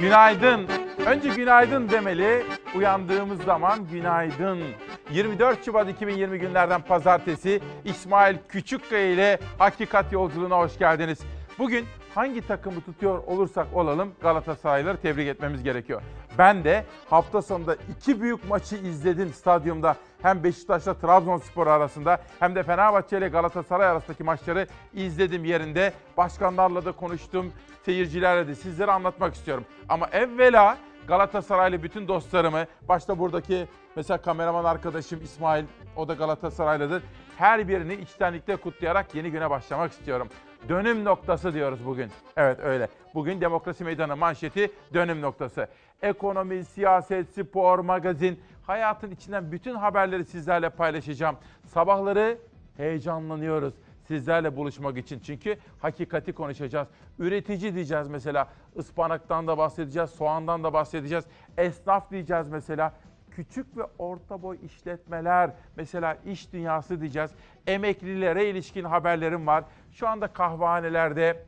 Günaydın. Önce günaydın demeli. Uyandığımız zaman günaydın. 24 Şubat 2020 günlerden pazartesi İsmail Küçükkaya ile Hakikat Yolculuğuna hoş geldiniz. Bugün hangi takımı tutuyor olursak olalım Galatasaraylıları tebrik etmemiz gerekiyor. Ben de hafta sonunda iki büyük maçı izledim stadyumda. Hem Beşiktaş'la Trabzonspor arasında hem de Fenerbahçe ile Galatasaray arasındaki maçları izledim yerinde. Başkanlarla da konuştum, seyircilerle de sizlere anlatmak istiyorum. Ama evvela Galatasaraylı bütün dostlarımı, başta buradaki mesela kameraman arkadaşım İsmail, o da Galatasaraylıdır. Her birini içtenlikle kutlayarak yeni güne başlamak istiyorum. Dönüm noktası diyoruz bugün. Evet öyle. Bugün Demokrasi Meydanı manşeti dönüm noktası. Ekonomi, siyaset, spor, magazin, hayatın içinden bütün haberleri sizlerle paylaşacağım. Sabahları heyecanlanıyoruz sizlerle buluşmak için. Çünkü hakikati konuşacağız. Üretici diyeceğiz mesela. Ispanaktan da bahsedeceğiz, soğandan da bahsedeceğiz. Esnaf diyeceğiz mesela. Küçük ve orta boy işletmeler, mesela iş dünyası diyeceğiz. Emeklilere ilişkin haberlerim var. Şu anda kahvehanelerde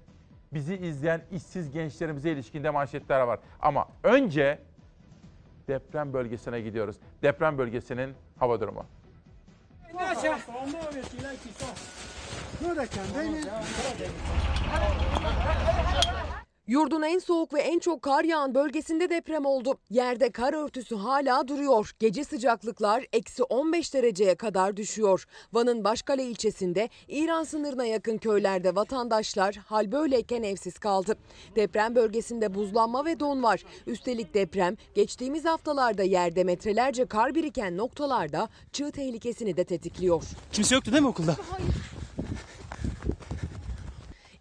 bizi izleyen işsiz gençlerimize ilişkinde manşetler var. Ama önce deprem bölgesine gidiyoruz. Deprem bölgesinin hava durumu. Yurdun en soğuk ve en çok kar yağan bölgesinde deprem oldu. Yerde kar örtüsü hala duruyor. Gece sıcaklıklar eksi 15 dereceye kadar düşüyor. Van'ın Başkale ilçesinde İran sınırına yakın köylerde vatandaşlar hal böyleyken evsiz kaldı. Deprem bölgesinde buzlanma ve don var. Üstelik deprem geçtiğimiz haftalarda yerde metrelerce kar biriken noktalarda çığ tehlikesini de tetikliyor. Kimse yoktu değil mi okulda?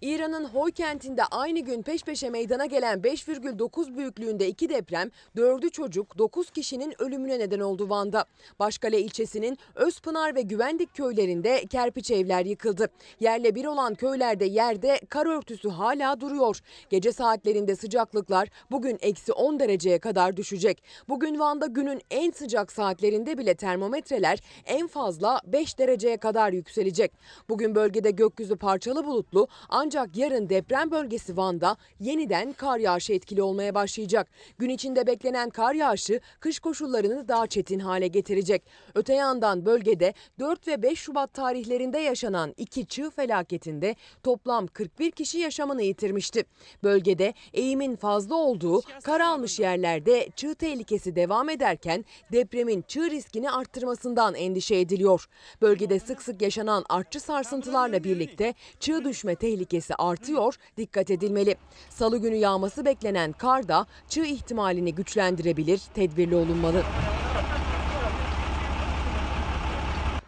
İran'ın Hoy kentinde aynı gün peş peşe meydana gelen 5,9 büyüklüğünde iki deprem 4'ü çocuk 9 kişinin ölümüne neden oldu Van'da. Başkale ilçesinin Özpınar ve Güvendik köylerinde kerpiç evler yıkıldı. Yerle bir olan köylerde yerde kar örtüsü hala duruyor. Gece saatlerinde sıcaklıklar bugün eksi 10 dereceye kadar düşecek. Bugün Van'da günün en sıcak saatlerinde bile termometreler en fazla 5 dereceye kadar yükselecek. Bugün bölgede gökyüzü parçalı bulutlu ancak yarın deprem bölgesi Van'da yeniden kar yağışı etkili olmaya başlayacak. Gün içinde beklenen kar yağışı kış koşullarını daha çetin hale getirecek. Öte yandan bölgede 4 ve 5 Şubat tarihlerinde yaşanan iki çığ felaketinde toplam 41 kişi yaşamını yitirmişti. Bölgede eğimin fazla olduğu kar almış yerlerde çığ tehlikesi devam ederken depremin çığ riskini arttırmasından endişe ediliyor. Bölgede sık sık yaşanan artçı sarsıntılarla birlikte çığ düşme tehlikesi artıyor, dikkat edilmeli. Salı günü yağması beklenen kar da çığ ihtimalini güçlendirebilir, tedbirli olunmalı.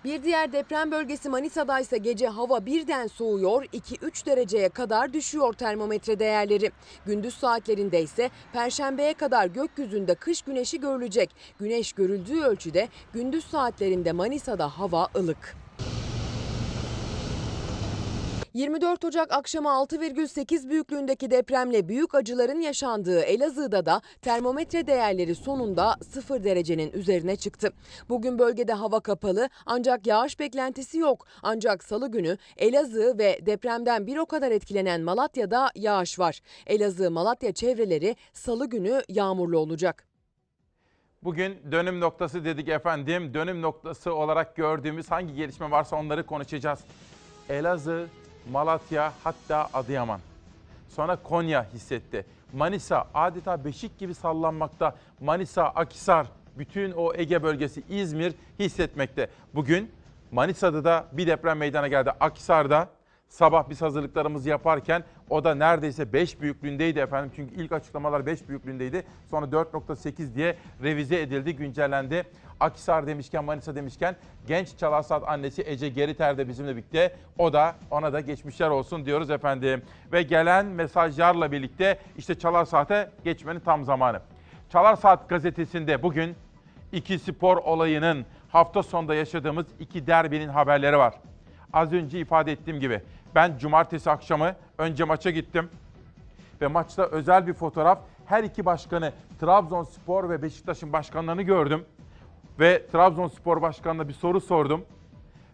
Bir diğer deprem bölgesi Manisa'da ise gece hava birden soğuyor, 2-3 dereceye kadar düşüyor termometre değerleri. Gündüz saatlerinde ise perşembeye kadar gökyüzünde kış güneşi görülecek. Güneş görüldüğü ölçüde gündüz saatlerinde Manisa'da hava ılık. 24 Ocak akşamı 6,8 büyüklüğündeki depremle büyük acıların yaşandığı Elazığ'da da termometre değerleri sonunda 0 derecenin üzerine çıktı. Bugün bölgede hava kapalı ancak yağış beklentisi yok. Ancak salı günü Elazığ ve depremden bir o kadar etkilenen Malatya'da yağış var. Elazığ Malatya çevreleri salı günü yağmurlu olacak. Bugün dönüm noktası dedik efendim. Dönüm noktası olarak gördüğümüz hangi gelişme varsa onları konuşacağız. Elazığ, Malatya hatta Adıyaman. Sonra Konya hissetti. Manisa adeta beşik gibi sallanmakta. Manisa, Akisar, bütün o Ege bölgesi, İzmir hissetmekte. Bugün Manisa'da da bir deprem meydana geldi. Akisar'da sabah biz hazırlıklarımızı yaparken o da neredeyse 5 büyüklüğündeydi efendim. Çünkü ilk açıklamalar 5 büyüklüğündeydi. Sonra 4.8 diye revize edildi, güncellendi. Akisar demişken, Manisa demişken genç Çalarsat annesi Ece Geriter de bizimle birlikte. O da ona da geçmişler olsun diyoruz efendim. Ve gelen mesajlarla birlikte işte Çalar Saat'e geçmenin tam zamanı. Çalar Saat gazetesinde bugün iki spor olayının hafta sonunda yaşadığımız iki derbinin haberleri var. Az önce ifade ettiğim gibi ben cumartesi akşamı önce maça gittim ve maçta özel bir fotoğraf her iki başkanı Trabzonspor ve Beşiktaş'ın başkanlarını gördüm ve Trabzonspor Başkanı'na bir soru sordum.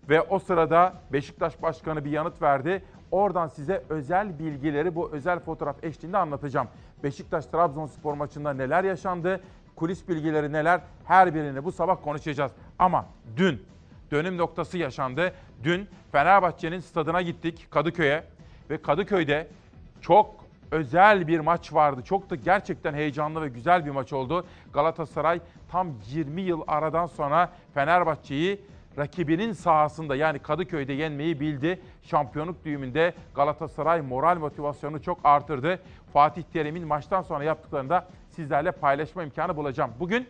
Ve o sırada Beşiktaş Başkanı bir yanıt verdi. Oradan size özel bilgileri bu özel fotoğraf eşliğinde anlatacağım. Beşiktaş-Trabzonspor maçında neler yaşandı? Kulis bilgileri neler? Her birini bu sabah konuşacağız. Ama dün dönüm noktası yaşandı. Dün Fenerbahçe'nin stadına gittik Kadıköy'e ve Kadıköy'de çok özel bir maç vardı. Çok da gerçekten heyecanlı ve güzel bir maç oldu. Galatasaray tam 20 yıl aradan sonra Fenerbahçe'yi rakibinin sahasında yani Kadıköy'de yenmeyi bildi. Şampiyonluk düğümünde Galatasaray moral motivasyonu çok artırdı. Fatih Terim'in maçtan sonra yaptıklarını da sizlerle paylaşma imkanı bulacağım. Bugün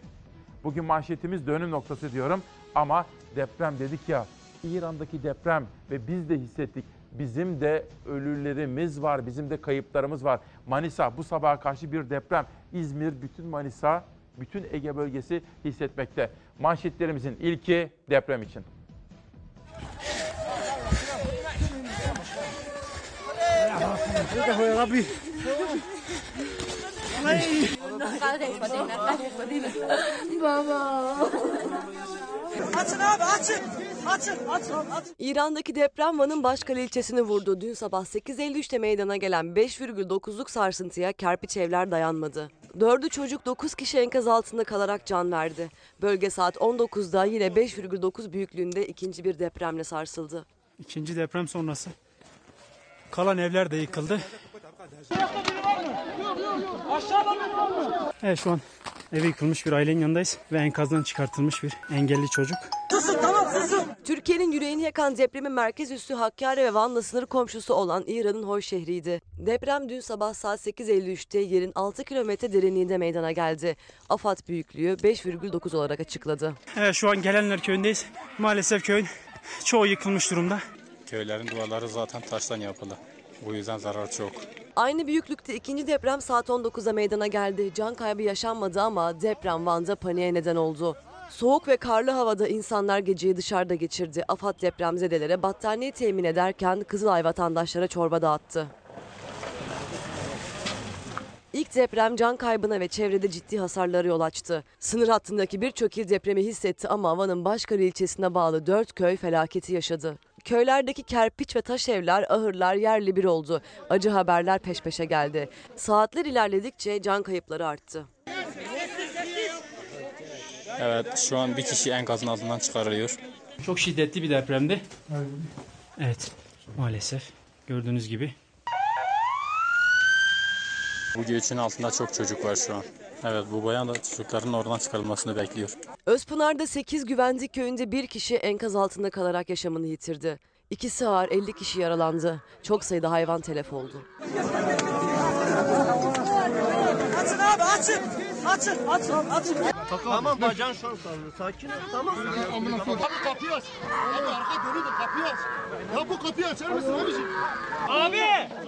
bugün manşetimiz dönüm noktası diyorum ama deprem dedik ya İran'daki deprem ve biz de hissettik. Bizim de ölülerimiz var, bizim de kayıplarımız var. Manisa bu sabaha karşı bir deprem. İzmir, bütün Manisa, bütün Ege bölgesi hissetmekte. Manşetlerimizin ilki deprem için. Açın abi açın. Açın açın açın. İran'daki deprem Van'ın Başkale ilçesini vurdu. Dün sabah 8.53'te meydana gelen 5,9'luk sarsıntıya kerpiç evler dayanmadı. Dördü çocuk 9 kişi enkaz altında kalarak can verdi. Bölge saat 19'da yine 5,9 büyüklüğünde ikinci bir depremle sarsıldı. İkinci deprem sonrası kalan evler de yıkıldı. Evet şu an evi yıkılmış bir ailenin yanındayız ve enkazdan çıkartılmış bir engelli çocuk. Susun tamam susun. Türkiye'nin yüreğini yakan depremin merkez üssü Hakkari ve Van'la sınır komşusu olan İran'ın Hoy şehriydi. Deprem dün sabah saat 8.53'te yerin 6 kilometre derinliğinde meydana geldi. AFAD büyüklüğü 5,9 olarak açıkladı. Evet şu an Gelenler köyündeyiz. Maalesef köyün çoğu yıkılmış durumda. Köylerin duvarları zaten taştan yapılı. Bu yüzden zarar çok. Aynı büyüklükte ikinci deprem saat 19'da meydana geldi. Can kaybı yaşanmadı ama deprem Van'da paniğe neden oldu. Soğuk ve karlı havada insanlar geceyi dışarıda geçirdi. AFAD depremzedelere battaniye temin ederken Kızılay vatandaşlara çorba dağıttı. İlk deprem can kaybına ve çevrede ciddi hasarlara yol açtı. Sınır hattındaki birçok il depremi hissetti ama Van'ın Başkale ilçesine bağlı dört köy felaketi yaşadı. Köylerdeki kerpiç ve taş evler, ahırlar yerli bir oldu. Acı haberler peş peşe geldi. Saatler ilerledikçe can kayıpları arttı. Evet şu an bir kişi enkazın altından çıkarılıyor. Çok şiddetli bir depremdi. Evet maalesef gördüğünüz gibi. Bu göçün altında çok çocuk var şu an. Evet bu bayan da çocukların oradan çıkarılmasını bekliyor. Özpınar'da 8 güvenlik köyünde bir kişi enkaz altında kalarak yaşamını yitirdi. İkisi ağır 50 kişi yaralandı. Çok sayıda hayvan telef oldu. Açın abi açın. Açın açın açın. Tamam bacağın şu an sarılı. Sakin ol. Tamam. Abi kapıyı aç. Abi arka dönüyor kapıyı aç. Ya bu kapıyı açar mısın abiciğim? Abi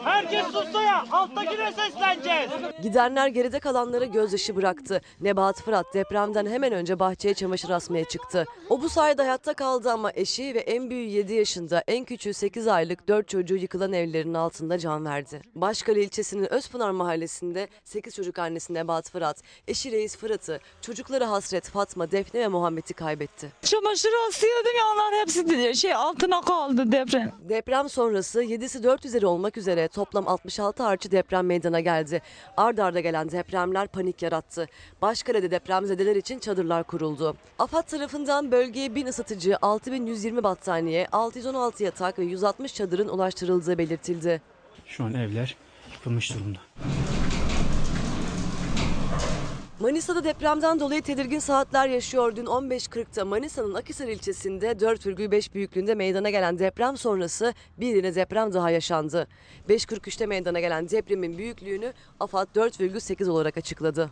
herkes sussa ya. Alttakine sesleneceğiz. Gidenler geride kalanlara gözyaşı bıraktı. Nebahat Fırat depremden hemen önce bahçeye çamaşır asmaya çıktı. O bu sayede hayatta kaldı ama eşi ve en büyüğü 7 yaşında, en küçüğü 8 aylık 4 çocuğu yıkılan evlerin altında can verdi. Başkale ilçesinin Özpınar mahallesinde 8 çocuk annesi Nebahat Fırat, eşi Reis Fırat'ı, çocukları Hasret, Fatma, Defne ve Muhammed'i kaybetti. Çamaşır asıyordum ya onlar hepsi de şey altına kaldı deprem. Deprem sonrası 7'si 4 üzeri olmak üzere toplam 66 artçı deprem meydana geldi. Ard arda gelen depremler panik yarattı. Başkale'de depremzedeler için çadırlar kuruldu. AFAD tarafından bölgeye 1000 ısıtıcı, 6120 battaniye, 616 yatak ve 160 çadırın ulaştırıldığı belirtildi. Şu an evler yıkılmış durumda. Manisa'da depremden dolayı tedirgin saatler yaşıyor. Dün 15.40'ta Manisa'nın Akhisar ilçesinde 4,5 büyüklüğünde meydana gelen deprem sonrası bir yine deprem daha yaşandı. 5.43'te meydana gelen depremin büyüklüğünü AFAD 4,8 olarak açıkladı.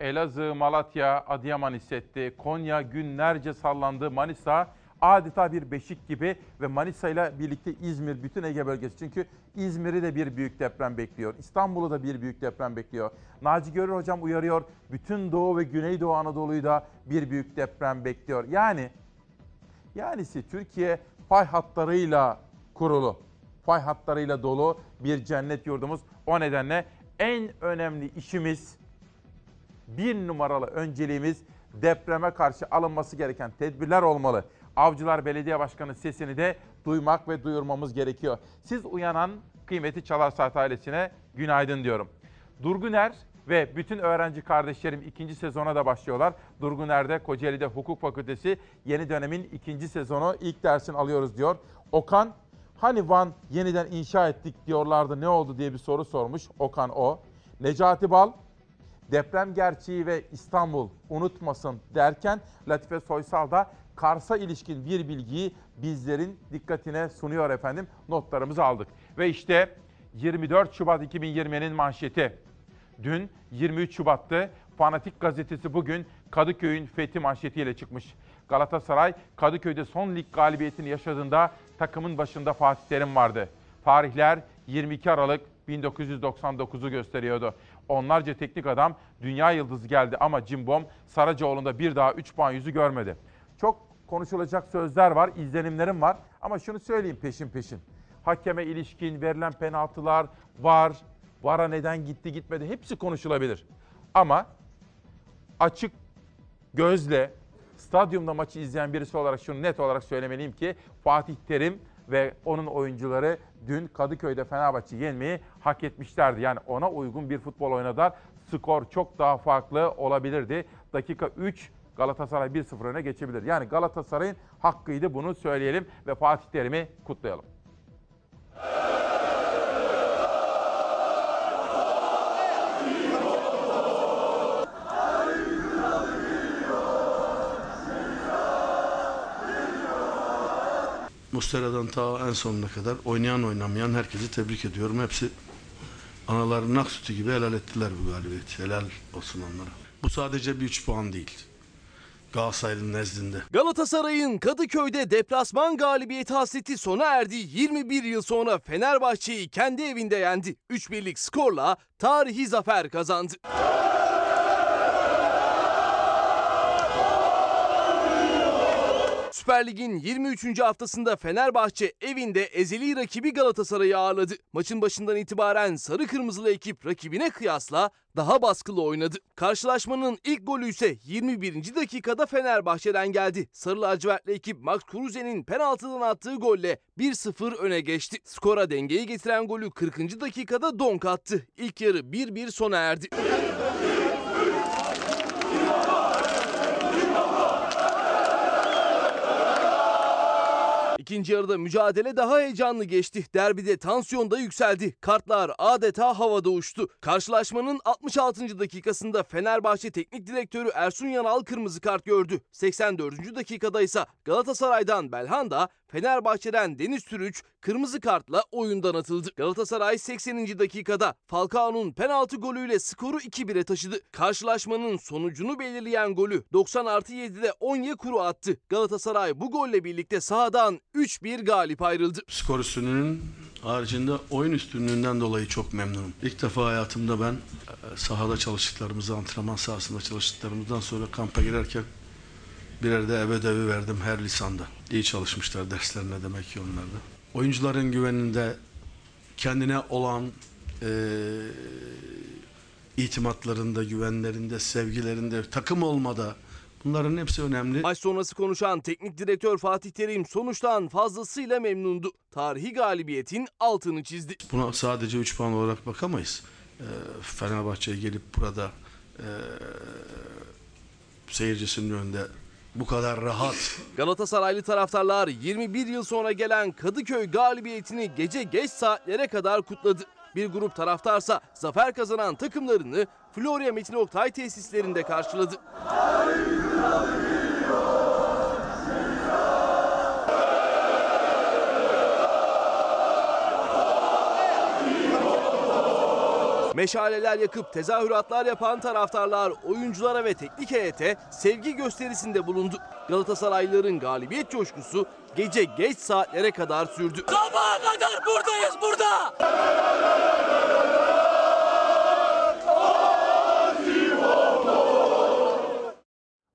Elazığ, Malatya, Adıyaman hissetti. Konya günlerce sallandı. Manisa adeta bir beşik gibi ve Manisa ile birlikte İzmir, bütün Ege bölgesi. Çünkü İzmir'i de bir büyük deprem bekliyor. İstanbul'u da bir büyük deprem bekliyor. Naci Görür hocam uyarıyor. Bütün Doğu ve Güneydoğu Anadolu'yu da bir büyük deprem bekliyor. Yani yanisi Türkiye fay hatlarıyla kurulu. Fay hatlarıyla dolu bir cennet yurdumuz. O nedenle en önemli işimiz bir numaralı önceliğimiz depreme karşı alınması gereken tedbirler olmalı. Avcılar Belediye Başkanı sesini de duymak ve duyurmamız gerekiyor. Siz uyanan kıymeti Çalar Saat ailesine günaydın diyorum. Durguner ve bütün öğrenci kardeşlerim ikinci sezona da başlıyorlar. Durguner'de Kocaeli'de Hukuk Fakültesi yeni dönemin ikinci sezonu ilk dersini alıyoruz diyor. Okan hani Van yeniden inşa ettik diyorlardı ne oldu diye bir soru sormuş. Okan o. Necati Bal deprem gerçeği ve İstanbul unutmasın derken Latife Soysal da Kars'a ilişkin bir bilgiyi bizlerin dikkatine sunuyor efendim. Notlarımızı aldık. Ve işte 24 Şubat 2020'nin manşeti. Dün 23 Şubat'tı. Fanatik gazetesi bugün Kadıköy'ün fethi manşetiyle çıkmış. Galatasaray Kadıköy'de son lig galibiyetini yaşadığında takımın başında Fatih Terim vardı. Tarihler 22 Aralık 1999'u gösteriyordu. Onlarca teknik adam dünya yıldızı geldi ama Cimbom Saracoğlu'nda bir daha 3 puan yüzü görmedi. Çok konuşulacak sözler var, izlenimlerim var ama şunu söyleyeyim peşin peşin. Hakeme ilişkin verilen penaltılar var, VAR'a neden gitti gitmedi hepsi konuşulabilir. Ama açık gözle stadyumda maçı izleyen birisi olarak şunu net olarak söylemeliyim ki Fatih Terim ve onun oyuncuları dün Kadıköy'de Fenerbahçe'yi yenmeyi hak etmişlerdi. Yani ona uygun bir futbol oynadılar. Skor çok daha farklı olabilirdi. Dakika 3 Galatasaray 1-0 öne geçebilir. Yani Galatasaray'ın hakkıydı bunu söyleyelim ve Fatih Terim'i kutlayalım. Mustera'dan ta en sonuna kadar oynayan oynamayan herkesi tebrik ediyorum. Hepsi anaların ak sütü gibi helal ettiler bu galibiyeti. Helal olsun onlara. Bu sadece bir üç puan değil. Galatasaray'ın nezdinde. Galatasaray'ın Kadıköy'de deplasman galibiyeti hasreti sona erdi. 21 yıl sonra Fenerbahçe'yi kendi evinde yendi. 3-1'lik skorla tarihi zafer kazandı. Süper Lig'in 23. haftasında Fenerbahçe evinde ezeli rakibi Galatasaray'ı ağırladı. Maçın başından itibaren sarı kırmızılı ekip rakibine kıyasla daha baskılı oynadı. Karşılaşmanın ilk golü ise 21. dakikada Fenerbahçe'den geldi. Sarı lacivertli ekip Max Kruse'nin penaltıdan attığı golle 1-0 öne geçti. Skora dengeyi getiren golü 40. dakikada Donk attı. İlk yarı 1-1 sona erdi. İkinci yarıda mücadele daha heyecanlı geçti. Derbide tansiyon da yükseldi. Kartlar adeta havada uçtu. Karşılaşmanın 66. dakikasında Fenerbahçe Teknik Direktörü Ersun Yanal kırmızı kart gördü. 84. dakikada ise Galatasaray'dan Belhanda, Fenerbahçe'den Deniz Türüç kırmızı kartla oyundan atıldı. Galatasaray 80. dakikada Falcao'nun penaltı golüyle skoru 2-1'e taşıdı. Karşılaşmanın sonucunu belirleyen golü 90 artı 7'de Onyekuru attı. Galatasaray bu golle birlikte sahadan 3-1 galip ayrıldı. Skor üstünlüğünün haricinde oyun üstünlüğünden dolayı çok memnunum. İlk defa hayatımda ben e, sahada çalıştıklarımızı, antrenman sahasında çalıştıklarımızdan sonra kampa girerken birer de ev ödevi verdim her lisanda. İyi çalışmışlar derslerine demek ki onlar da. Oyuncuların güveninde kendine olan e, itimatlarında, güvenlerinde, sevgilerinde, takım olmada bunların hepsi önemli. Maç sonrası konuşan teknik direktör Fatih Terim sonuçtan fazlasıyla memnundu. Tarihi galibiyetin altını çizdi. Buna sadece 3 puan olarak bakamayız. E, Fenerbahçe'ye gelip burada e, seyircisinin önünde bu kadar rahat Galatasaraylı taraftarlar 21 yıl sonra gelen Kadıköy galibiyetini gece geç saatlere kadar kutladı. Bir grup taraftarsa zafer kazanan takımlarını Florya Metin Oktay tesislerinde karşıladı. Meşaleler yakıp tezahüratlar yapan taraftarlar oyunculara ve teknik heyete sevgi gösterisinde bulundu. Galatasaraylıların galibiyet coşkusu gece geç saatlere kadar sürdü. Sabaha kadar buradayız burada.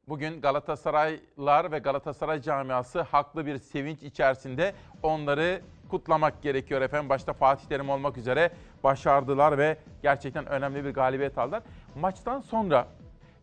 Bugün Galatasaraylar ve Galatasaray camiası haklı bir sevinç içerisinde onları kutlamak gerekiyor efendim. Başta Fatih Terim olmak üzere başardılar ve gerçekten önemli bir galibiyet aldılar. Maçtan sonra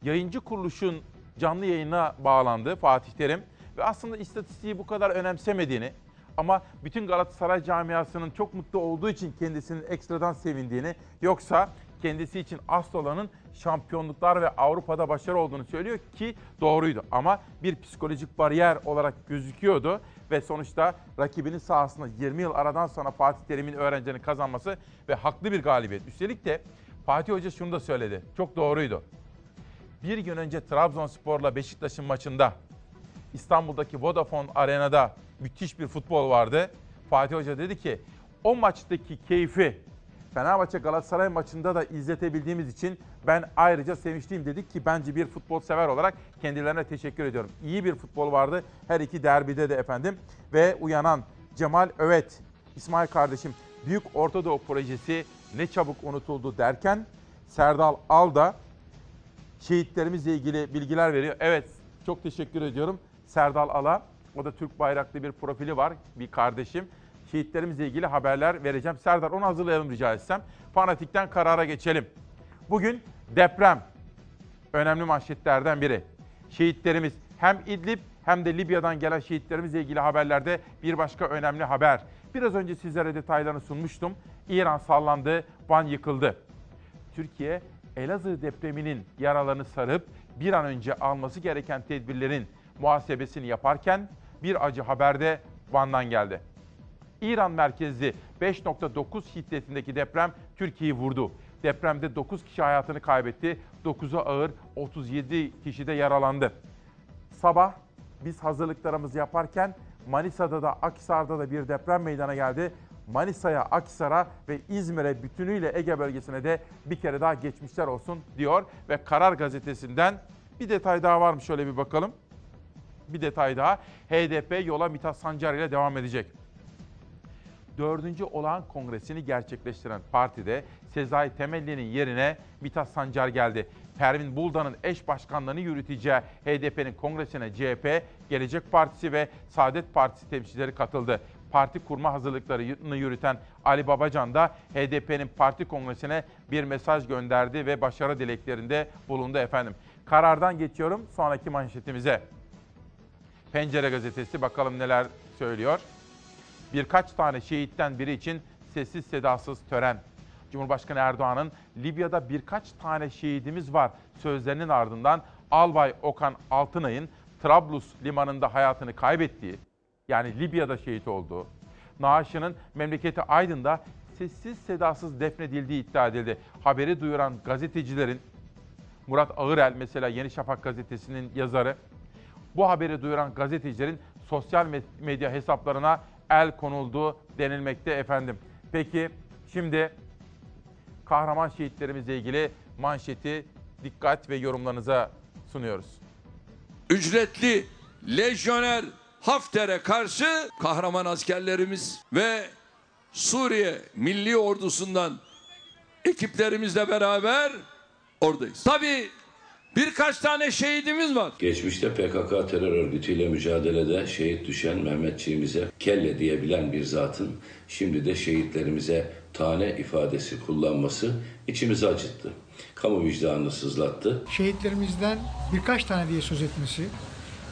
yayıncı kuruluşun canlı yayına bağlandı Fatih Terim ve aslında istatistiği bu kadar önemsemediğini ama bütün Galatasaray camiasının çok mutlu olduğu için kendisinin ekstradan sevindiğini yoksa kendisi için asıl olanın şampiyonluklar ve Avrupa'da başarı olduğunu söylüyor ki doğruydu. Ama bir psikolojik bariyer olarak gözüküyordu ve sonuçta rakibinin sahasında 20 yıl aradan sonra Fatih Terim'in öğrencilerini kazanması ve haklı bir galibiyet. Üstelik de Fatih Hoca şunu da söyledi. Çok doğruydu. Bir gün önce Trabzonspor'la Beşiktaş'ın maçında İstanbul'daki Vodafone Arena'da müthiş bir futbol vardı. Fatih Hoca dedi ki o maçtaki keyfi Fenerbahçe Galatasaray maçında da izletebildiğimiz için ben ayrıca sevinçliyim dedik ki bence bir futbol sever olarak kendilerine teşekkür ediyorum. İyi bir futbol vardı her iki derbide de efendim ve uyanan Cemal Övet, İsmail kardeşim Büyük Orta Doğu projesi ne çabuk unutuldu derken Serdal Alda şehitlerimizle ilgili bilgiler veriyor. Evet çok teşekkür ediyorum Serdal Ala. O da Türk bayraklı bir profili var bir kardeşim. Şehitlerimizle ilgili haberler vereceğim. Serdar onu hazırlayalım rica etsem. Fanatikten karara geçelim. Bugün deprem önemli manşetlerden biri. Şehitlerimiz hem İdlib hem de Libya'dan gelen şehitlerimizle ilgili haberlerde bir başka önemli haber. Biraz önce sizlere detaylarını sunmuştum. İran sallandı, Van yıkıldı. Türkiye Elazığ depreminin yaralarını sarıp bir an önce alması gereken tedbirlerin muhasebesini yaparken bir acı haber de Van'dan geldi. İran merkezli 5.9 şiddetindeki deprem Türkiye'yi vurdu. Depremde 9 kişi hayatını kaybetti, 9'u ağır, 37 kişi de yaralandı. Sabah biz hazırlıklarımızı yaparken Manisa'da da Akhisar'da da bir deprem meydana geldi. Manisa'ya, Akhisar'a ve İzmir'e bütünüyle Ege bölgesine de bir kere daha geçmişler olsun diyor. Ve Karar Gazetesi'nden bir detay daha var mı şöyle bir bakalım. Bir detay daha. HDP yola Mithat Sancar ile devam edecek. Dördüncü olağan kongresini gerçekleştiren partide Sezai Temelli'nin yerine Mithat Sancar geldi. Pervin Buldan'ın eş başkanlığını yürüteceği HDP'nin kongresine CHP, Gelecek Partisi ve Saadet Partisi temsilcileri katıldı. Parti kurma hazırlıklarını yürüten Ali Babacan da HDP'nin parti kongresine bir mesaj gönderdi ve başarı dileklerinde bulundu efendim. Karardan geçiyorum sonraki manşetimize. Pencere gazetesi bakalım neler söylüyor. Birkaç tane şehitten biri için sessiz sedasız tören. Cumhurbaşkanı Erdoğan'ın Libya'da birkaç tane şehidimiz var sözlerinin ardından Albay Okan Altınay'ın Trablus limanında hayatını kaybettiği, yani Libya'da şehit olduğu, naaşının memleketi Aydın'da sessiz sedasız defnedildiği iddia edildi. Haberi duyuran gazetecilerin, Murat Ağırel mesela Yeni Şafak gazetesinin yazarı, bu haberi duyuran gazetecilerin sosyal medya hesaplarına el konuldu denilmekte efendim. Peki şimdi kahraman şehitlerimizle ilgili manşeti dikkat ve yorumlarınıza sunuyoruz. Ücretli lejyoner Hafter'e karşı kahraman askerlerimiz ve Suriye Milli Ordusu'ndan ekiplerimizle beraber oradayız. Tabii birkaç tane şehidimiz var. Geçmişte PKK terör örgütüyle mücadelede şehit düşen Mehmetçiğimize kelle diyebilen bir zatın şimdi de şehitlerimize tane ifadesi kullanması içimizi acıttı. Kamu vicdanını sızlattı. Şehitlerimizden birkaç tane diye söz etmesi,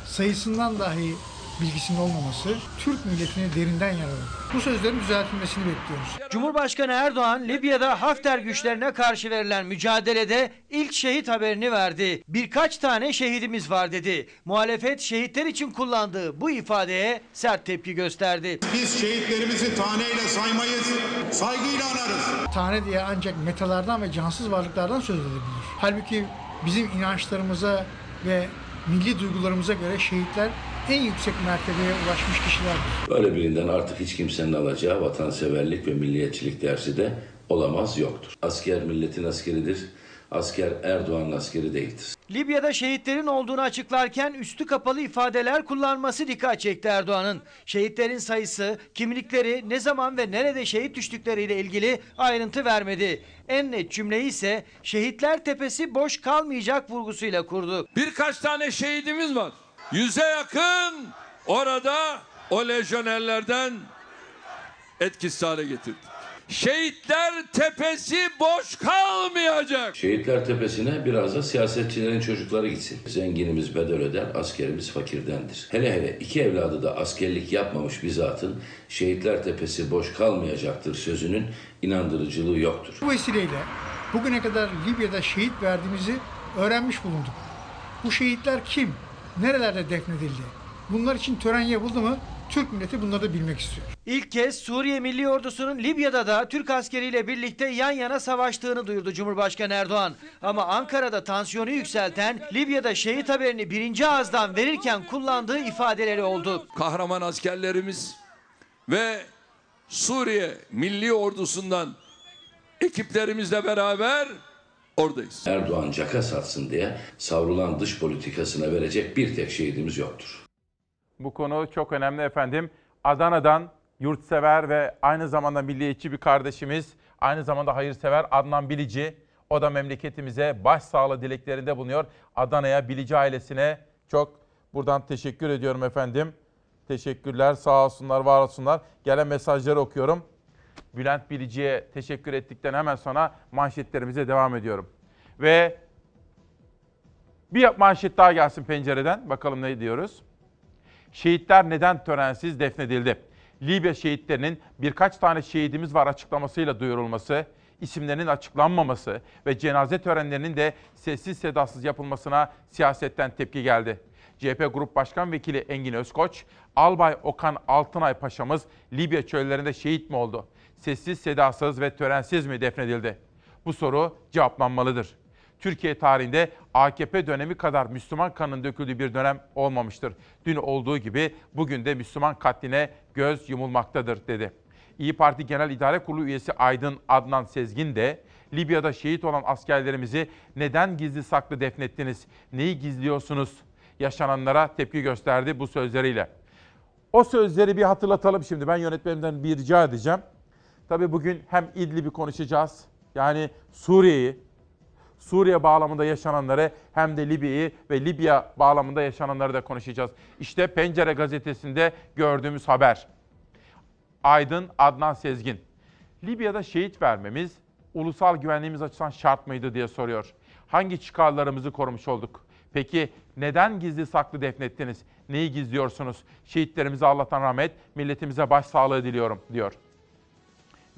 sayısından dahi bilgisinin olmaması Türk milletini derinden yaraladı. Bu sözlerin düzeltilmesini bekliyoruz. Cumhurbaşkanı Erdoğan Libya'da Hafter güçlerine karşı verilen mücadelede ilk şehit haberini verdi. Birkaç tane şehidimiz var dedi. Muhalefet şehitler için kullandığı bu ifadeye sert tepki gösterdi. Biz şehitlerimizi taneyle saymayız, saygıyla anarız. Tane diye ancak metalardan ve cansız varlıklardan söz edilebilir. Halbuki bizim inançlarımıza ve milli duygularımıza göre şehitler en yüksek mertebeye ulaşmış kişilerdir. Böyle birinden artık hiç kimsenin alacağı vatanseverlik ve milliyetçilik dersi de olamaz yoktur. Asker milletin askeridir. Asker Erdoğan'ın askeri değildir. Libya'da şehitlerin olduğunu açıklarken üstü kapalı ifadeler kullanması dikkat çekti Erdoğan'ın. Şehitlerin sayısı, kimlikleri, ne zaman ve nerede şehit düştükleriyle ilgili ayrıntı vermedi. En net cümleyi ise şehitler tepesi boş kalmayacak vurgusuyla kurdu. Birkaç tane şehidimiz var. Yüze yakın orada o lejyonerlerden etkisiz hale getirdi. Şehitler tepesi boş kalmayacak. Şehitler tepesine biraz da siyasetçilerin çocukları gitsin. Zenginimiz bedel öder, askerimiz fakirdendir. Hele hele iki evladı da askerlik yapmamış bir zatın şehitler tepesi boş kalmayacaktır sözünün inandırıcılığı yoktur. Bu vesileyle bugüne kadar Libya'da şehit verdiğimizi öğrenmiş bulunduk. Bu şehitler kim? Nerelerde defnedildi? Bunlar için tören yapıldı mı? Türk milleti bunları da bilmek istiyor. İlk kez Suriye Milli Ordusu'nun Libya'da da Türk askeriyle birlikte yan yana savaştığını duyurdu Cumhurbaşkanı Erdoğan. Ama Ankara'da tansiyonu yükselten Libya'da şehit haberini birinci ağızdan verirken kullandığı ifadeleri oldu. Kahraman askerlerimiz ve Suriye Milli Ordusu'ndan ekiplerimizle beraber oradayız. Erdoğan caka satsın diye savrulan dış politikasına verecek bir tek şehidimiz yoktur. Bu konu çok önemli efendim. Adana'dan yurtsever ve aynı zamanda milliyetçi bir kardeşimiz, aynı zamanda hayırsever Adnan Bilici. O da memleketimize başsağlığı dileklerinde bulunuyor. Adana'ya, Bilici ailesine çok buradan teşekkür ediyorum efendim. Teşekkürler, sağ olsunlar, var olsunlar. Gelen mesajları okuyorum. Bülent Bilici'ye teşekkür ettikten hemen sonra manşetlerimize devam ediyorum. Ve bir manşet daha gelsin pencereden. Bakalım ne diyoruz? Şehitler neden törensiz defnedildi? Libya şehitlerinin birkaç tane şehidimiz var açıklamasıyla duyurulması, isimlerinin açıklanmaması ve cenaze törenlerinin de sessiz sedasız yapılmasına siyasetten tepki geldi. CHP Grup Başkan Vekili Engin Özkoç, Albay Okan Altınay Paşa'mız Libya çöllerinde şehit mi oldu? Sessiz sedasız ve törensiz mi defnedildi? Bu soru cevaplanmalıdır. Türkiye tarihinde AKP dönemi kadar Müslüman kanının döküldüğü bir dönem olmamıştır. Dün olduğu gibi bugün de Müslüman katline göz yumulmaktadır dedi. İyi Parti Genel İdare Kurulu üyesi Aydın Adnan Sezgin de Libya'da şehit olan askerlerimizi neden gizli saklı defnettiniz? Neyi gizliyorsunuz? Yaşananlara tepki gösterdi bu sözleriyle. O sözleri bir hatırlatalım şimdi. Ben yönetmenimden bir rica edeceğim. Tabii bugün hem İdlib'i konuşacağız. Yani Suriye'yi, Suriye bağlamında yaşananları hem de Libya'yı ve Libya bağlamında yaşananları da konuşacağız. İşte Pencere gazetesinde gördüğümüz haber. Aydın Adnan Sezgin. Libya'da şehit vermemiz ulusal güvenliğimiz açısından şart mıydı diye soruyor. Hangi çıkarlarımızı korumuş olduk? Peki neden gizli saklı defnettiniz? Neyi gizliyorsunuz? Şehitlerimize Allah'tan rahmet, milletimize başsağlığı diliyorum diyor.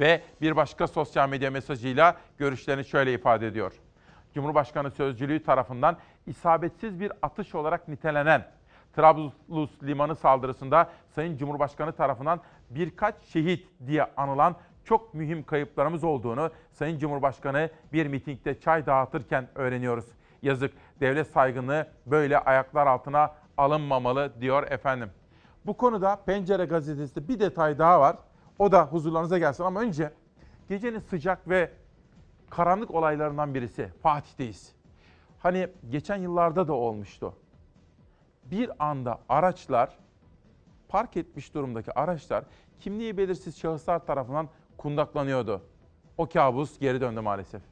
Ve bir başka sosyal medya mesajıyla görüşlerini şöyle ifade ediyor. Cumhurbaşkanı Sözcülüğü tarafından isabetsiz bir atış olarak nitelenen Trablus limanı saldırısında Sayın Cumhurbaşkanı tarafından birkaç şehit diye anılan çok mühim kayıplarımız olduğunu Sayın Cumhurbaşkanı bir mitingde çay dağıtırken öğreniyoruz. Yazık devlet saygınlığı böyle ayaklar altına alınmamalı diyor efendim. Bu konuda Pencere gazetesinde bir detay daha var. O da huzurlarınıza gelsin ama önce gecenin sıcak ve karanlık olaylarından birisi. Fatih'teyiz. Hani geçen yıllarda da olmuştu. Bir anda araçlar, park etmiş durumdaki araçlar kimliği belirsiz şahıslar tarafından kundaklanıyordu. O kabus geri döndü maalesef.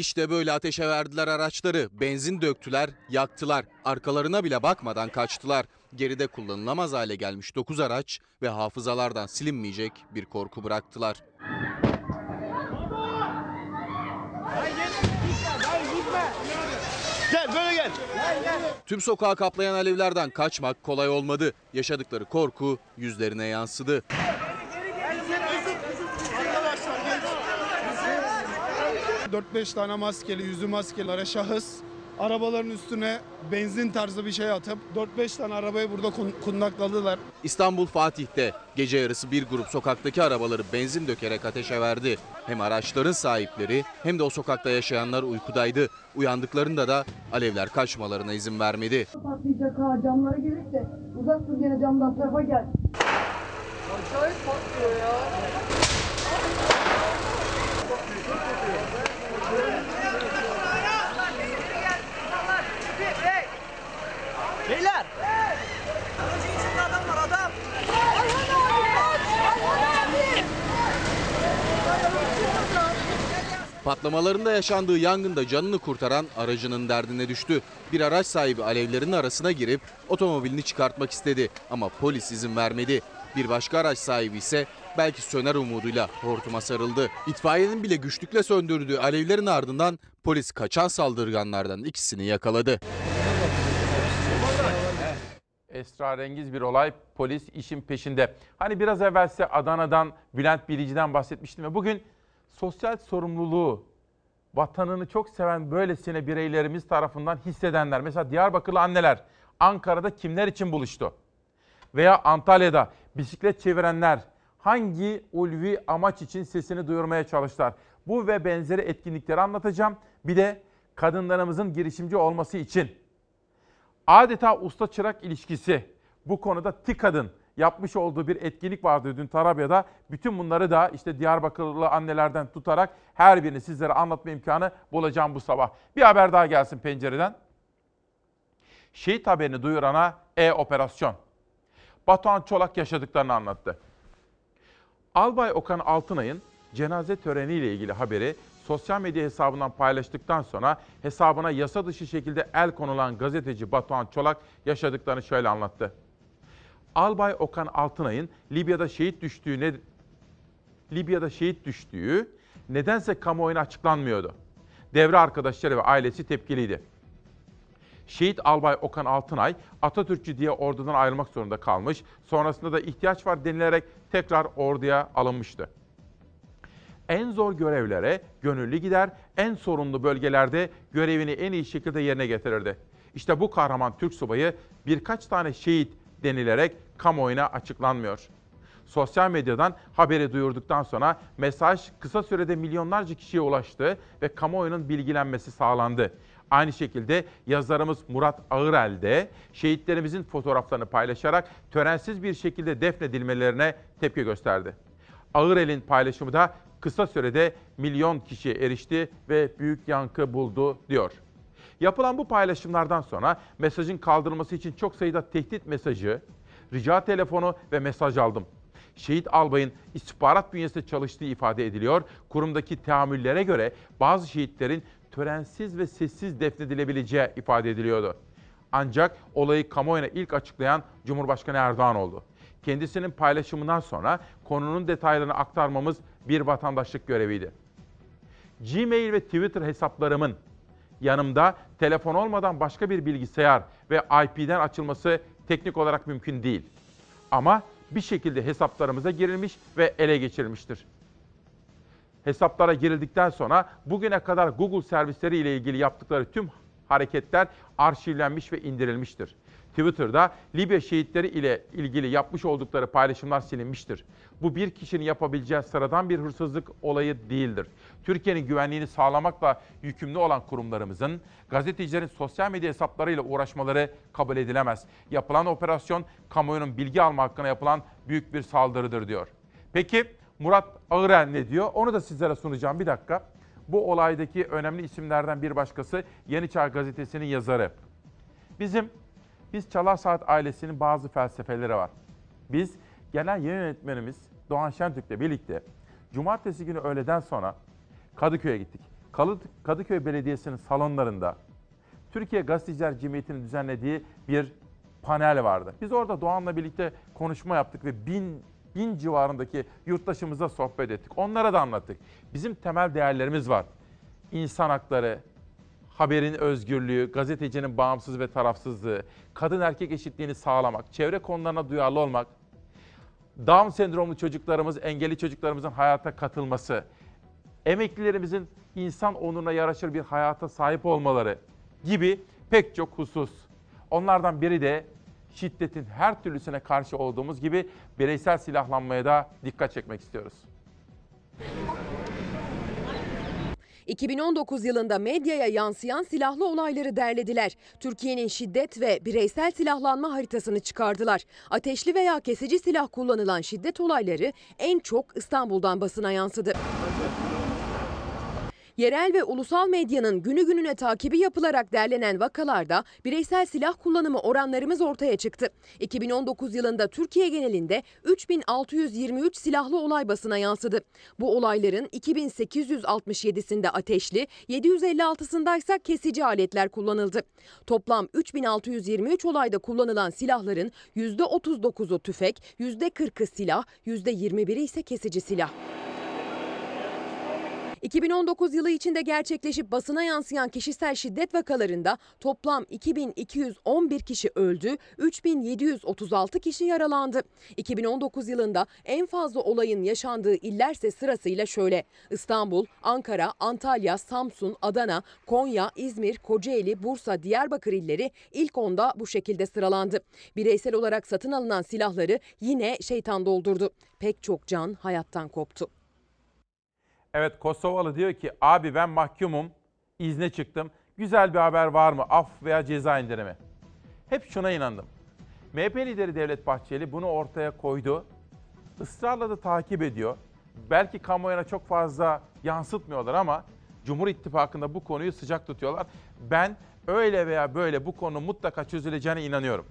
İşte böyle ateşe verdiler araçları. Benzin döktüler, yaktılar. Arkalarına bile bakmadan kaçtılar. Geride kullanılamaz hale gelmiş 9 araç ve hafızalardan silinmeyecek bir korku bıraktılar. Gel böyle gel. Tüm sokağı kaplayan alevlerden kaçmak kolay olmadı. Yaşadıkları korku yüzlerine yansıdı. Arkadaşlar 4-5 tane maskeli, yüzü maskelere şahıs arabaların üstüne benzin tarzı bir şey atıp 4-5 tane arabayı burada kun- kundakladılar. İstanbul Fatih'te gece yarısı bir grup sokaktaki arabaları benzin dökerek ateşe verdi. Hem araçların sahipleri hem de o sokakta yaşayanlar uykudaydı. Uyandıklarında da alevler kaçmalarına izin vermedi. Patlayacak ha camlara gelirse uzak dur gene camdan tarafa gel. Acayip patlıyor ya. Beyler! Aracın içinde adam var adam. Patlamalarında yaşandığı yangında canını kurtaran aracının derdine düştü. Bir araç sahibi alevlerin arasına girip otomobilini çıkartmak istedi ama polis izin vermedi. Bir başka araç sahibi ise belki söner umuduyla hortuma sarıldı. İtfaiyenin bile güçlükle söndürdüğü alevlerin ardından polis kaçan saldırganlardan ikisini yakaladı. Esrarengiz bir olay. Polis işin peşinde. Hani biraz evvel size Adana'dan, Bülent Bilici'den bahsetmiştim ve bugün sosyal sorumluluğu, vatanını çok seven böylesine bireylerimiz tarafından hissedenler. Mesela Diyarbakırlı anneler Ankara'da kimler için buluştu? Veya Antalya'da bisiklet çevirenler hangi ulvi amaç için sesini duyurmaya çalıştılar? Bu ve benzeri etkinlikleri anlatacağım. Bir de kadınlarımızın girişimci olması için adeta usta çırak ilişkisi bu konuda TİKAD'ın yapmış olduğu bir etkinlik vardı dün Tarabya'da. Bütün bunları da işte Diyarbakırlı annelerden tutarak her birini sizlere anlatma imkanı bulacağım bu sabah. Bir haber daha gelsin pencereden. Şehit haberini duyurana e-operasyon. Batuhan Çolak yaşadıklarını anlattı. Albay Okan Altınay'ın cenaze töreniyle ilgili haberi sosyal medya hesabından paylaştıktan sonra hesabına yasa dışı şekilde el konulan gazeteci Batuhan Çolak yaşadıklarını şöyle anlattı. Albay Okan Altınay'ın Libya'da şehit düştüğü ne Libya'da şehit düştüğü nedense kamuoyuna açıklanmıyordu. Devre arkadaşları ve ailesi tepkiliydi. Şehit Albay Okan Altınay Atatürkçü diye ordudan ayrılmak zorunda kalmış. Sonrasında da ihtiyaç var denilerek tekrar orduya alınmıştı. En zor görevlere gönüllü gider, en sorunlu bölgelerde görevini en iyi şekilde yerine getirirdi. İşte bu kahraman Türk subayı birkaç tane şehit denilerek kamuoyuna açıklanmıyor. Sosyal medyadan haberi duyurduktan sonra mesaj kısa sürede milyonlarca kişiye ulaştı ve kamuoyunun bilgilenmesi sağlandı. Aynı şekilde yazarımız Murat Ağırel de şehitlerimizin fotoğraflarını paylaşarak törensiz bir şekilde defnedilmelerine tepki gösterdi. Ağırel'in paylaşımı da kısa sürede milyon kişiye erişti ve büyük yankı buldu diyor. Yapılan bu paylaşımlardan sonra mesajın kaldırılması için çok sayıda tehdit mesajı, rica telefonu ve mesaj aldım. Şehit albayın istihbarat bünyesinde çalıştığı ifade ediliyor. Kurumdaki teamüllere göre bazı şehitlerin törensiz ve sessiz defnedilebileceği ifade ediliyordu. Ancak olayı kamuoyuna ilk açıklayan Cumhurbaşkanı Erdoğan oldu. Kendisinin paylaşımından sonra konunun detaylarını aktarmamız bir vatandaşlık göreviydi. Gmail ve Twitter hesaplarımın yanımda telefon olmadan başka bir bilgisayar ve IP'den açılması teknik olarak mümkün değil. Ama bir şekilde hesaplarımıza girilmiş ve ele geçirilmiştir. Hesaplara girildikten sonra bugüne kadar Google servisleri ile ilgili yaptıkları tüm hareketler arşivlenmiş ve indirilmiştir. Twitter'da Libya şehitleri ile ilgili yapmış oldukları paylaşımlar silinmiştir. Bu bir kişinin yapabileceği sıradan bir hırsızlık olayı değildir. Türkiye'nin güvenliğini sağlamakla yükümlü olan kurumlarımızın gazetecilerin sosyal medya hesaplarıyla uğraşmaları kabul edilemez. Yapılan operasyon kamuoyunun bilgi alma hakkına yapılan büyük bir saldırıdır diyor. Peki Murat Ağırel ne diyor? Onu da sizlere sunacağım bir dakika. Bu olaydaki önemli isimlerden bir başkası Yeni Çağ Gazetesi'nin yazarı. Bizim biz Çalar Saat ailesinin bazı felsefeleri var. Biz genel yayın yönetmenimiz Doğan Şentürk'le birlikte cumartesi günü öğleden sonra Kadıköy'e gittik. Kadıköy Belediyesi'nin salonlarında Türkiye Gazeteciler Cemiyeti'nin düzenlediği bir panel vardı. Biz orada Doğan'la birlikte konuşma yaptık ve bin, bin civarındaki yurttaşımıza sohbet ettik. Onlara da anlattık. Bizim temel değerlerimiz var. İnsan hakları, haberin özgürlüğü, gazetecinin bağımsız ve tarafsızlığı, kadın erkek eşitliğini sağlamak, çevre konularına duyarlı olmak, Down sendromlu çocuklarımız, engelli çocuklarımızın hayata katılması, emeklilerimizin insan onuruna yaraşır bir hayata sahip olmaları gibi pek çok husus. Onlardan biri de şiddetin her türlüsüne karşı olduğumuz gibi bireysel silahlanmaya da dikkat çekmek istiyoruz. 2019 yılında medyaya yansıyan silahlı olayları derlediler. Türkiye'nin şiddet ve bireysel silahlanma haritasını çıkardılar. Ateşli veya kesici silah kullanılan şiddet olayları en çok İstanbul'dan basına yansıdı. Yerel ve ulusal medyanın günü gününe takibi yapılarak derlenen vakalarda bireysel silah kullanımı oranlarımız ortaya çıktı. 2019 yılında Türkiye genelinde 3623 silahlı olay basına yansıdı. Bu olayların 2867'sinde ateşli, 756'sında ise kesici aletler kullanıldı. Toplam 3623 olayda kullanılan silahların %39'u tüfek, %40'ı silah, %21'i ise kesici silah. 2019 yılı içinde gerçekleşip basına yansıyan kişisel şiddet vakalarında toplam 2211 kişi öldü, 3736 kişi yaralandı. 2019 yılında en fazla olayın yaşandığı illerse sırasıyla şöyle. İstanbul, Ankara, Antalya, Samsun, Adana, Konya, İzmir, Kocaeli, Bursa, Diyarbakır illeri ilk onda bu şekilde sıralandı. Bireysel olarak satın alınan silahları yine şeytan doldurdu. Pek çok can hayattan koptu. Evet Kosovalı diyor ki abi ben mahkumum, izne çıktım. Güzel bir haber var mı? Af veya ceza indirimi. Hep şuna inandım. MHP lideri Devlet Bahçeli bunu ortaya koydu. Israrla da takip ediyor. Belki kamuoyuna çok fazla yansıtmıyorlar ama Cumhur İttifakı'nda bu konuyu sıcak tutuyorlar. Ben öyle veya böyle bu konu mutlaka çözüleceğine inanıyorum.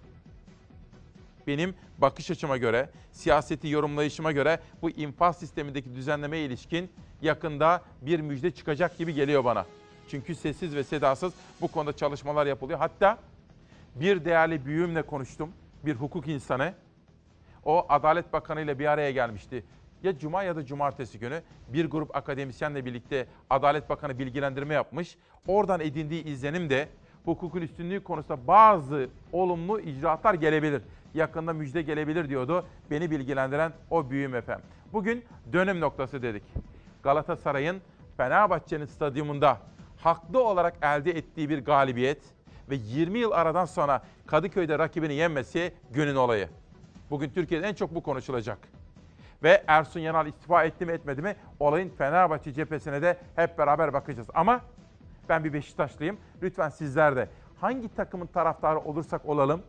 Benim bakış açıma göre, siyaseti yorumlayışıma göre bu infaz sistemindeki düzenlemeye ilişkin yakında bir müjde çıkacak gibi geliyor bana. Çünkü sessiz ve sedasız bu konuda çalışmalar yapılıyor. Hatta bir değerli büyüğümle konuştum, bir hukuk insanı. O Adalet Bakanı ile bir araya gelmişti. Ya cuma ya da cumartesi günü bir grup akademisyenle birlikte Adalet Bakanı bilgilendirme yapmış. Oradan edindiği izlenim de hukukun üstünlüğü konusunda bazı olumlu icraatlar gelebilir. Yakında müjde gelebilir diyordu beni bilgilendiren o büyüğüm efendim. Bugün dönüm noktası dedik. Galatasaray'ın Fenerbahçe'nin stadyumunda haklı olarak elde ettiği bir galibiyet ve 20 yıl aradan sonra Kadıköy'de rakibini yenmesi günün olayı. Bugün Türkiye'de en çok bu konuşulacak. Ve Ersun Yanal istifa etti mi etmedi mi olayın Fenerbahçe cephesine de hep beraber bakacağız. Ama ben bir Beşiktaşlıyım. Lütfen sizler de hangi takımın taraftarı olursak olalım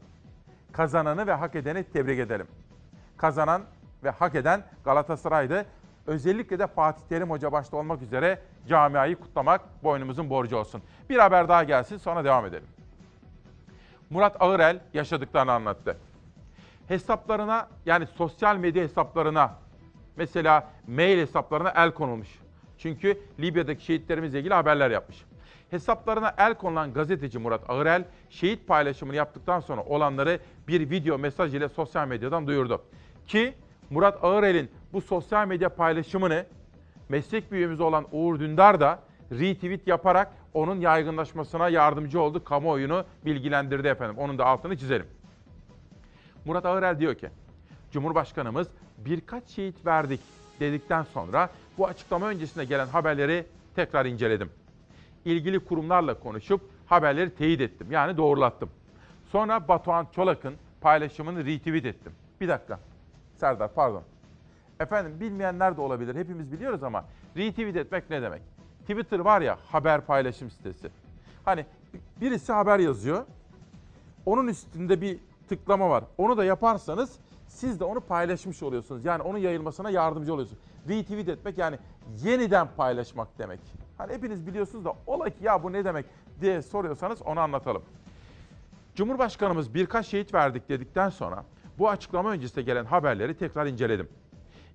kazananı ve hak edeni tebrik edelim. Kazanan ve hak eden Galatasaray'dı. Özellikle de Fatih Terim Hoca başta olmak üzere camiayı kutlamak boynumuzun borcu olsun. Bir haber daha gelsin sonra devam edelim. Murat Ağırel yaşadıklarını anlattı. Hesaplarına yani sosyal medya hesaplarına mesela mail hesaplarına el konulmuş. Çünkü Libya'daki şehitlerimizle ilgili haberler yapmış. Hesaplarına el konulan gazeteci Murat Ağırel, şehit paylaşımını yaptıktan sonra olanları bir video mesaj ile sosyal medyadan duyurdu. Ki Murat Ağırel'in bu sosyal medya paylaşımını meslek büyüğümüz olan Uğur Dündar da retweet yaparak onun yaygınlaşmasına yardımcı oldu. Kamuoyunu bilgilendirdi efendim. Onun da altını çizelim. Murat Ağırel diyor ki, Cumhurbaşkanımız birkaç şehit verdik dedikten sonra bu açıklama öncesinde gelen haberleri tekrar inceledim. İlgili kurumlarla konuşup haberleri teyit ettim. Yani doğrulattım. Sonra Batuhan Çolak'ın paylaşımını retweet ettim. Bir dakika. Serdar pardon. Efendim bilmeyenler de olabilir. Hepimiz biliyoruz ama retweet etmek ne demek? Twitter var ya haber paylaşım sitesi. Hani birisi haber yazıyor. Onun üstünde bir tıklama var. Onu da yaparsanız siz de onu paylaşmış oluyorsunuz. Yani onun yayılmasına yardımcı oluyorsunuz. Retweet etmek yani yeniden paylaşmak demek. Hani hepiniz biliyorsunuz da ola ki ya bu ne demek diye soruyorsanız onu anlatalım. Cumhurbaşkanımız birkaç şehit verdik dedikten sonra bu açıklama öncesinde gelen haberleri tekrar inceledim.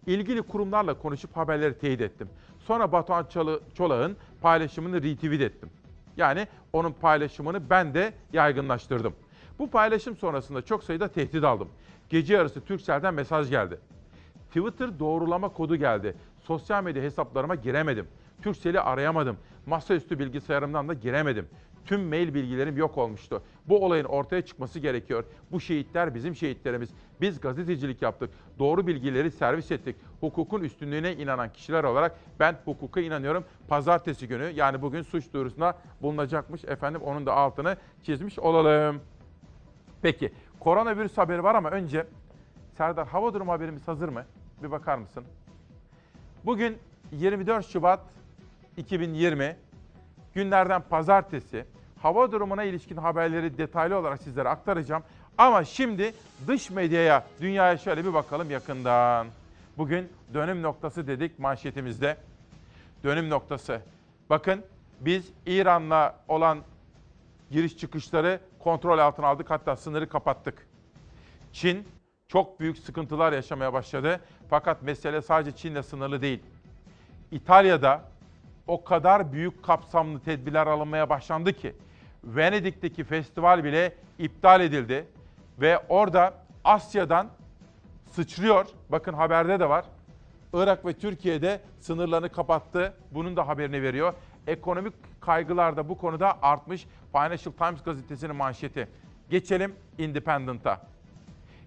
İlgili kurumlarla konuşup haberleri teyit ettim. Sonra Batuhan Çolak'ın paylaşımını retweet ettim. Yani onun paylaşımını ben de yaygınlaştırdım. Bu paylaşım sonrasında çok sayıda tehdit aldım. Gece yarısı Turkcell'den mesaj geldi. Twitter doğrulama kodu geldi. Sosyal medya hesaplarıma giremedim. Turkcell'i arayamadım. Masaüstü bilgisayarımdan da giremedim. Tüm mail bilgilerim yok olmuştu. Bu olayın ortaya çıkması gerekiyor. Bu şehitler bizim şehitlerimiz. Biz gazetecilik yaptık. Doğru bilgileri servis ettik. Hukukun üstünlüğüne inanan kişiler olarak ben hukuka inanıyorum. Pazartesi günü yani bugün suç duyurusuna bulunacakmış. Efendim onun da altını çizmiş olalım. Peki koronavirüs haberi var ama önce Serdar hava durumu haberimiz hazır mı? Bir bakar mısın? Bugün 24 Şubat 2020 günlerden pazartesi hava durumuna ilişkin haberleri detaylı olarak sizlere aktaracağım. Ama şimdi dış medyaya, dünyaya şöyle bir bakalım yakından. Bugün dönüm noktası dedik manşetimizde. Dönüm noktası. Bakın biz İran'la olan giriş çıkışları kontrol altına aldık hatta sınırı kapattık. Çin çok büyük sıkıntılar yaşamaya başladı. Fakat mesele sadece Çin'le sınırlı değil. İtalya'da o kadar büyük kapsamlı tedbirler alınmaya başlandı ki Venedik'teki festival bile iptal edildi ve orada Asya'dan sıçrıyor. Bakın haberde de var. Irak ve Türkiye'de sınırlarını kapattı. Bunun da haberini veriyor. Ekonomik kaygılar da bu konuda artmış. Financial Times gazetesinin manşeti. Geçelim Independent'a.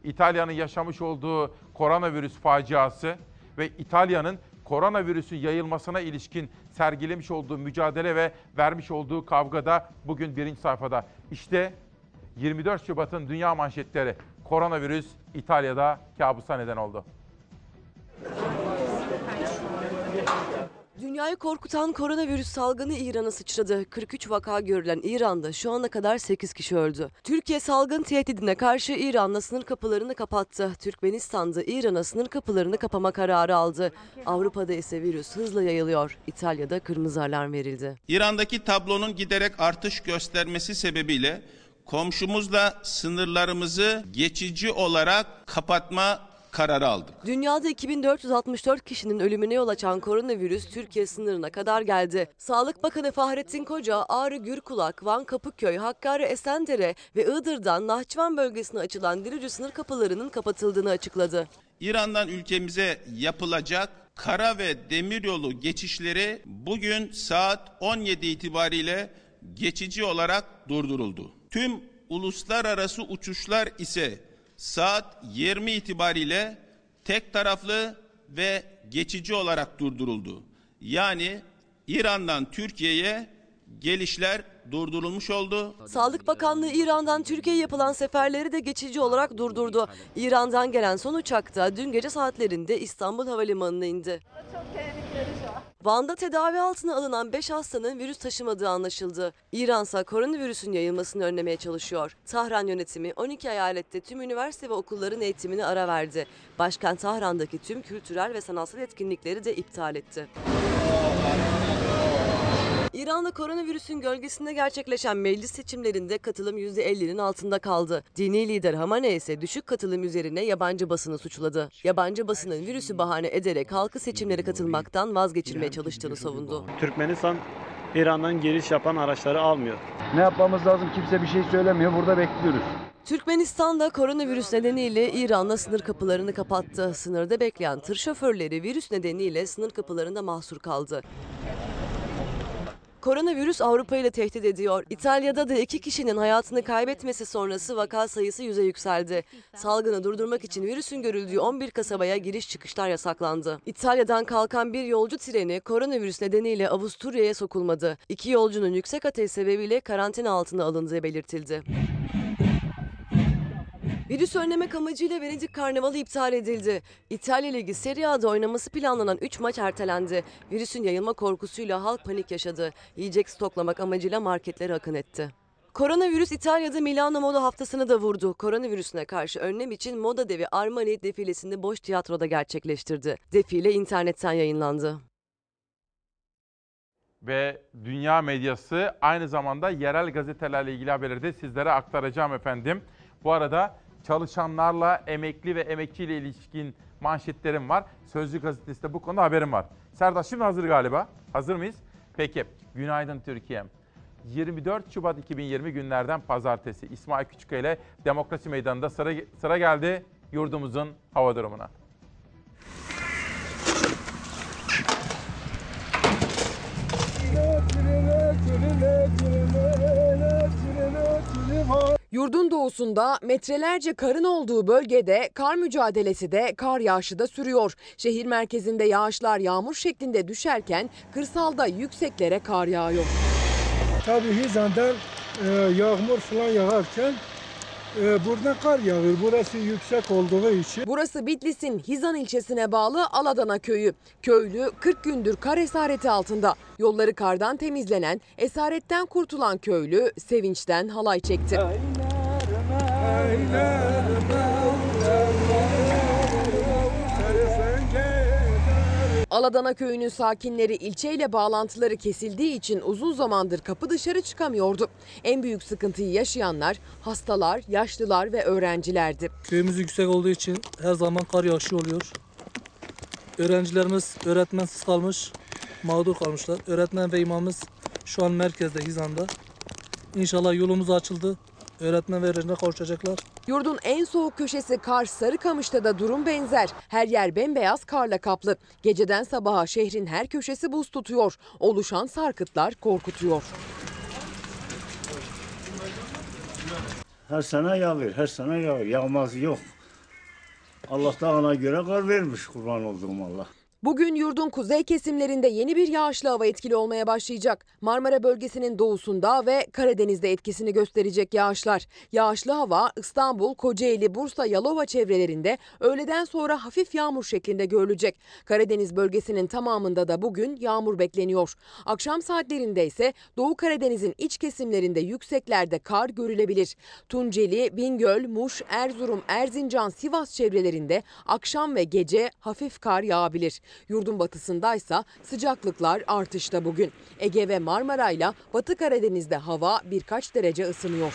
İtalya'nın yaşamış olduğu koronavirüs faciası ve İtalya'nın koronavirüsün yayılmasına ilişkin sergilemiş olduğu mücadele ve vermiş olduğu kavgada bugün birinci sayfada. İşte 24 Şubat'ın dünya manşetleri. Koronavirüs İtalya'da kabusa neden oldu. Dünyayı korkutan koronavirüs salgını İran'a sıçradı. 43 vaka görülen İran'da şu ana kadar 8 kişi öldü. Türkiye salgın tehdidine karşı İran'la sınır kapılarını kapattı. Türkmenistan'da İran'a sınır kapılarını kapama kararı aldı. Avrupa'da ise virüs hızla yayılıyor. İtalya'da kırmızı alarm verildi. İran'daki tablonun giderek artış göstermesi sebebiyle komşumuzla sınırlarımızı geçici olarak kapatma kararı aldık. Dünyada 2464 kişinin ölümüne yol açan koronavirüs Türkiye sınırına kadar geldi. Sağlık Bakanı Fahrettin Koca, Ağrı Gürkulak, Van Kapıköy, Hakkari Esendere ve Iğdır'dan Nahçıvan bölgesine açılan Dirici sınır kapılarının kapatıldığını açıkladı. İran'dan ülkemize yapılacak kara ve demiryolu geçişleri bugün saat 17 itibariyle geçici olarak durduruldu. Tüm uluslararası uçuşlar ise saat 20 itibariyle tek taraflı ve geçici olarak durduruldu. Yani İran'dan Türkiye'ye gelişler durdurulmuş oldu. Sağlık Bakanlığı İran'dan Türkiye'ye yapılan seferleri de geçici olarak durdurdu. İran'dan gelen son uçak da dün gece saatlerinde İstanbul Havalimanı'na indi. Van'da tedavi altına alınan 5 hastanın virüs taşımadığı anlaşıldı. İran ise koronavirüsün yayılmasını önlemeye çalışıyor. Tahran yönetimi 12 eyalette tüm üniversite ve okulların eğitimini ara verdi. Başkent Tahran'daki tüm kültürel ve sanatsal etkinlikleri de iptal etti. İran'da koronavirüsün gölgesinde gerçekleşen meclis seçimlerinde katılım %50'nin altında kaldı. Dini lider Hamaney ise düşük katılım üzerine yabancı basını suçladı. Yabancı basının virüsü bahane ederek halkı seçimlere katılmaktan vazgeçirmeye çalıştığını savundu. Türkmenistan İran'dan giriş yapan araçları almıyor. Ne yapmamız lazım kimse bir şey söylemiyor. Burada bekliyoruz. Türkmenistan da koronavirüs nedeniyle İran'la sınır kapılarını kapattı. Sınırda bekleyen tır şoförleri virüs nedeniyle sınır kapılarında mahsur kaldı. Koronavirüs Avrupa ile tehdit ediyor. İtalya'da da iki kişinin hayatını kaybetmesi sonrası vaka sayısı yüze yükseldi. Salgını durdurmak için virüsün görüldüğü 11 kasabaya giriş çıkışlar yasaklandı. İtalya'dan kalkan bir yolcu treni koronavirüs nedeniyle Avusturya'ya sokulmadı. İki yolcunun yüksek ateş sebebiyle karantina altına alındığı belirtildi. Virüs önlemek amacıyla Venedik Karnavalı iptal edildi. İtalya Ligi Serie A'da oynaması planlanan 3 maç ertelendi. Virüsün yayılma korkusuyla halk panik yaşadı. Yiyecek stoklamak amacıyla marketlere akın etti. Koronavirüs İtalya'da Milano Moda Haftası'nı da vurdu. Koronavirüsüne karşı önlem için moda devi Armani defilesini boş tiyatroda gerçekleştirdi. Defile internetten yayınlandı. Ve dünya medyası aynı zamanda yerel gazetelerle ilgili haberleri de sizlere aktaracağım efendim. Bu arada çalışanlarla emekli ve emekçiyle ilişkin manşetlerim var. Sözcü gazetesinde bu konuda haberim var. Serdar şimdi hazır galiba. Hazır mıyız? Peki. Günaydın Türkiye. 24 Şubat 2020 günlerden pazartesi İsmail Küçükkaya ile Demokrasi Meydanı'nda sıra, sıra geldi yurdumuzun hava durumuna. Yurdun doğusunda metrelerce karın olduğu bölgede kar mücadelesi de kar yağışı da sürüyor. Şehir merkezinde yağışlar yağmur şeklinde düşerken kırsalda yükseklere kar yağıyor. Tabii Hizan'dan e, yağmur falan yağarken e, buradan kar yağıyor. Burası yüksek olduğu için. Burası Bitlis'in Hizan ilçesine bağlı Aladana köyü. Köylü 40 gündür kar esareti altında. Yolları kardan temizlenen, esaretten kurtulan köylü sevinçten halay çekti. Aladana köyünün sakinleri ilçeyle bağlantıları kesildiği için uzun zamandır kapı dışarı çıkamıyordu. En büyük sıkıntıyı yaşayanlar hastalar, yaşlılar ve öğrencilerdi. Köyümüz yüksek olduğu için her zaman kar yağışı oluyor. Öğrencilerimiz öğretmensiz kalmış, mağdur kalmışlar. Öğretmen ve imamımız şu an merkezde Hizan'da. İnşallah yolumuz açıldı. Öğretmen ve öğrenciler kavuşacaklar. Yurdun en soğuk köşesi Kars Sarıkamış'ta da durum benzer. Her yer bembeyaz karla kaplı. Geceden sabaha şehrin her köşesi buz tutuyor. Oluşan sarkıtlar korkutuyor. Her sene yağıyor, her sene yağıyor. Yağmaz yok. Allah da ona göre kar vermiş kurban olduğum Allah. Bugün yurdun kuzey kesimlerinde yeni bir yağışlı hava etkili olmaya başlayacak. Marmara bölgesinin doğusunda ve Karadeniz'de etkisini gösterecek yağışlar. Yağışlı hava İstanbul, Kocaeli, Bursa, Yalova çevrelerinde öğleden sonra hafif yağmur şeklinde görülecek. Karadeniz bölgesinin tamamında da bugün yağmur bekleniyor. Akşam saatlerinde ise Doğu Karadeniz'in iç kesimlerinde yükseklerde kar görülebilir. Tunceli, Bingöl, Muş, Erzurum, Erzincan, Sivas çevrelerinde akşam ve gece hafif kar yağabilir. Yurdun batısındaysa sıcaklıklar artışta bugün. Ege ve Marmara'yla Batı Karadeniz'de hava birkaç derece ısınıyor.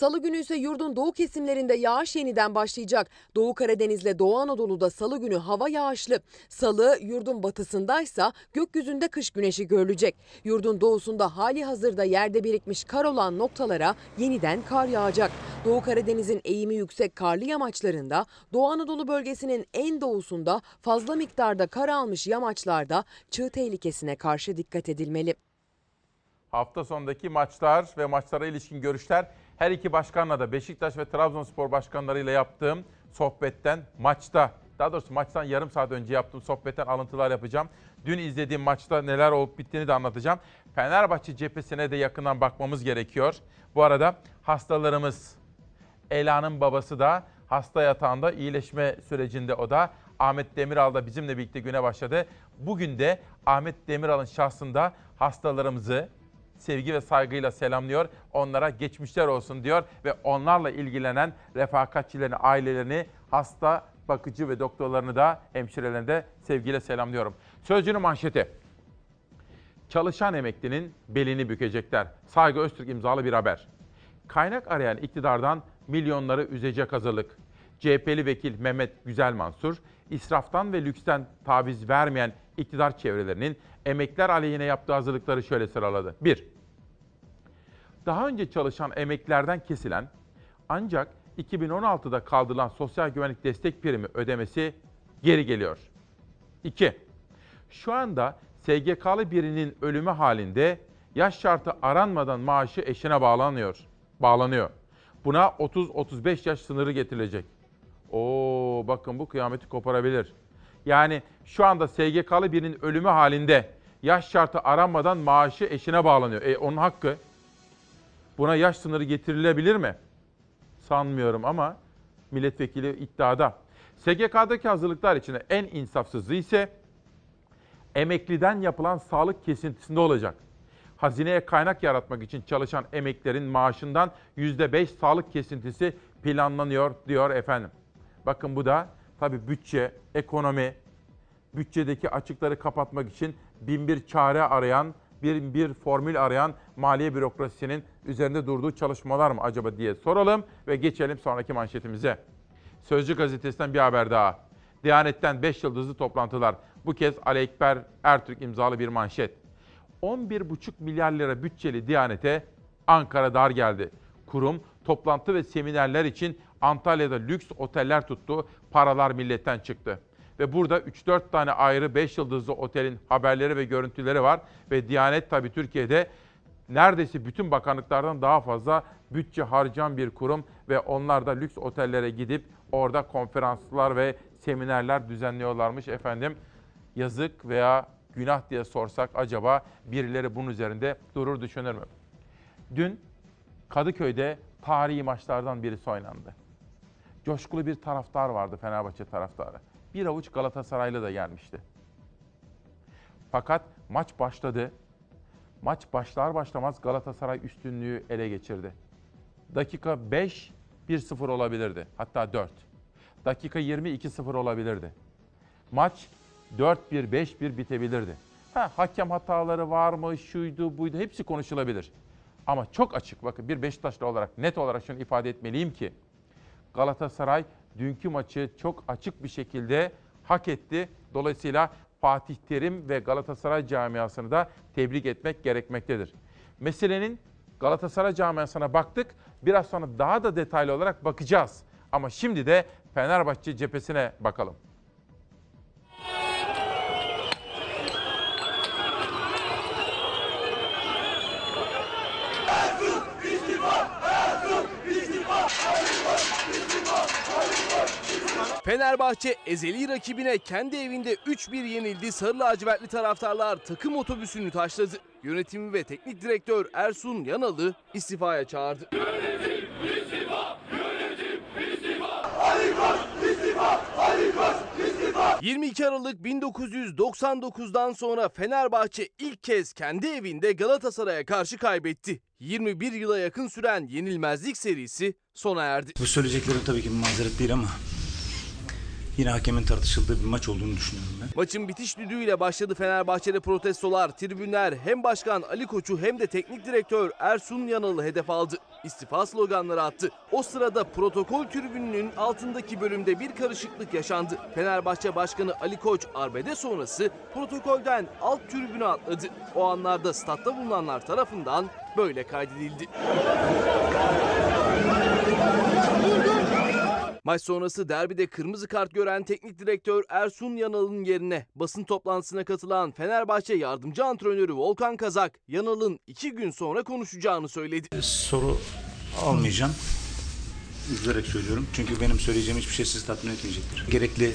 Salı günü ise yurdun doğu kesimlerinde yağış yeniden başlayacak. Doğu Karadeniz'le Doğu Anadolu'da salı günü hava yağışlı. Salı yurdun batısındaysa gökyüzünde kış güneşi görülecek. Yurdun doğusunda hali hazırda yerde birikmiş kar olan noktalara yeniden kar yağacak. Doğu Karadeniz'in eğimi yüksek karlı yamaçlarında, Doğu Anadolu bölgesinin en doğusunda fazla miktarda kar almış yamaçlarda çığ tehlikesine karşı dikkat edilmeli. Hafta sonundaki maçlar ve maçlara ilişkin görüşler her iki başkanla da Beşiktaş ve Trabzonspor başkanlarıyla yaptığım sohbetten maçta daha doğrusu maçtan yarım saat önce yaptığım sohbetten alıntılar yapacağım. Dün izlediğim maçta neler olup bittiğini de anlatacağım. Fenerbahçe cephesine de yakından bakmamız gerekiyor. Bu arada hastalarımız Ela'nın babası da hasta yatağında iyileşme sürecinde o da. Ahmet Demiral da bizimle birlikte güne başladı. Bugün de Ahmet Demiral'ın şahsında hastalarımızı sevgi ve saygıyla selamlıyor. Onlara geçmişler olsun diyor ve onlarla ilgilenen refakatçilerini, ailelerini, hasta, bakıcı ve doktorlarını da hemşirelerini de sevgiyle selamlıyorum. Sözcünün manşeti. Çalışan emeklinin belini bükecekler. Saygı Öztürk imzalı bir haber. Kaynak arayan iktidardan milyonları üzecek hazırlık. CHP'li vekil Mehmet Güzelmansur, israftan ve lüksten taviz vermeyen iktidar çevrelerinin emekler aleyhine yaptığı hazırlıkları şöyle sıraladı. 1. Daha önce çalışan emeklerden kesilen ancak 2016'da kaldırılan sosyal güvenlik destek primi ödemesi geri geliyor. 2. Şu anda SGK'lı birinin ölümü halinde yaş şartı aranmadan maaşı eşine bağlanıyor. Bağlanıyor. Buna 30-35 yaş sınırı getirilecek. Oo bakın bu kıyameti koparabilir. Yani şu anda SGK'lı birinin ölümü halinde yaş şartı aranmadan maaşı eşine bağlanıyor. E onun hakkı. Buna yaş sınırı getirilebilir mi? Sanmıyorum ama milletvekili iddiada. SGK'daki hazırlıklar içinde en insafsızı ise emekliden yapılan sağlık kesintisinde olacak. Hazineye kaynak yaratmak için çalışan emeklerin maaşından %5 sağlık kesintisi planlanıyor diyor efendim. Bakın bu da tabii bütçe, ekonomi, bütçedeki açıkları kapatmak için bin bir çare arayan, bir, bir formül arayan maliye bürokrasisinin üzerinde durduğu çalışmalar mı acaba diye soralım ve geçelim sonraki manşetimize. Sözcü gazetesinden bir haber daha. Diyanet'ten 5 yıldızlı toplantılar. Bu kez Ali Ekber Ertürk imzalı bir manşet. 11,5 milyar lira bütçeli Diyanet'e Ankara dar geldi. Kurum toplantı ve seminerler için Antalya'da lüks oteller tuttu. Paralar milletten çıktı. Ve burada 3-4 tane ayrı 5 yıldızlı otelin haberleri ve görüntüleri var. Ve Diyanet tabii Türkiye'de neredeyse bütün bakanlıklardan daha fazla bütçe harcayan bir kurum ve onlar da lüks otellere gidip orada konferanslar ve seminerler düzenliyorlarmış efendim. Yazık veya günah diye sorsak acaba birileri bunun üzerinde durur düşünür mü? Dün Kadıköy'de tarihi maçlardan birisi oynandı. Coşkulu bir taraftar vardı Fenerbahçe taraftarı. Bir avuç Galatasaraylı da gelmişti. Fakat maç başladı. Maç başlar başlamaz Galatasaray üstünlüğü ele geçirdi. Dakika 5 1-0 olabilirdi. Hatta 4. Dakika 20 2-0 olabilirdi. Maç 4-1 5-1 bitebilirdi. Ha, hakem hataları var mı, şuydu, buydu hepsi konuşulabilir. Ama çok açık bakın bir Beşiktaşlı olarak net olarak şunu ifade etmeliyim ki Galatasaray dünkü maçı çok açık bir şekilde hak etti. Dolayısıyla Fatih Terim ve Galatasaray camiasını da tebrik etmek gerekmektedir. Meselenin Galatasaray camiasına baktık. Biraz sonra daha da detaylı olarak bakacağız. Ama şimdi de Fenerbahçe cephesine bakalım. Fenerbahçe ezeli rakibine kendi evinde 3-1 yenildi. Sarı lacivertli taraftarlar takım otobüsünü taşladı. Yönetimi ve teknik direktör Ersun Yanalı istifaya çağırdı. 22 Aralık 1999'dan sonra Fenerbahçe ilk kez kendi evinde Galatasaray'a karşı kaybetti. 21 yıla yakın süren yenilmezlik serisi sona erdi. Bu söyleyeceklerim tabii ki bir mazeret değil ama yine hakemin tartışıldığı bir maç olduğunu düşünüyorum ben. Maçın bitiş düdüğüyle başladı Fenerbahçe'de protestolar. Tribünler hem başkan Ali Koç'u hem de teknik direktör Ersun Yanal'ı hedef aldı. İstifa sloganları attı. O sırada protokol tribününün altındaki bölümde bir karışıklık yaşandı. Fenerbahçe Başkanı Ali Koç arbede sonrası protokolden alt tribüne atladı. O anlarda statta bulunanlar tarafından böyle kaydedildi. Maç sonrası derbide kırmızı kart gören teknik direktör Ersun Yanal'ın yerine basın toplantısına katılan Fenerbahçe yardımcı antrenörü Volkan Kazak, Yanal'ın iki gün sonra konuşacağını söyledi. Soru almayacağım. Üzülerek söylüyorum. Çünkü benim söyleyeceğim hiçbir şey sizi tatmin etmeyecektir. Gerekli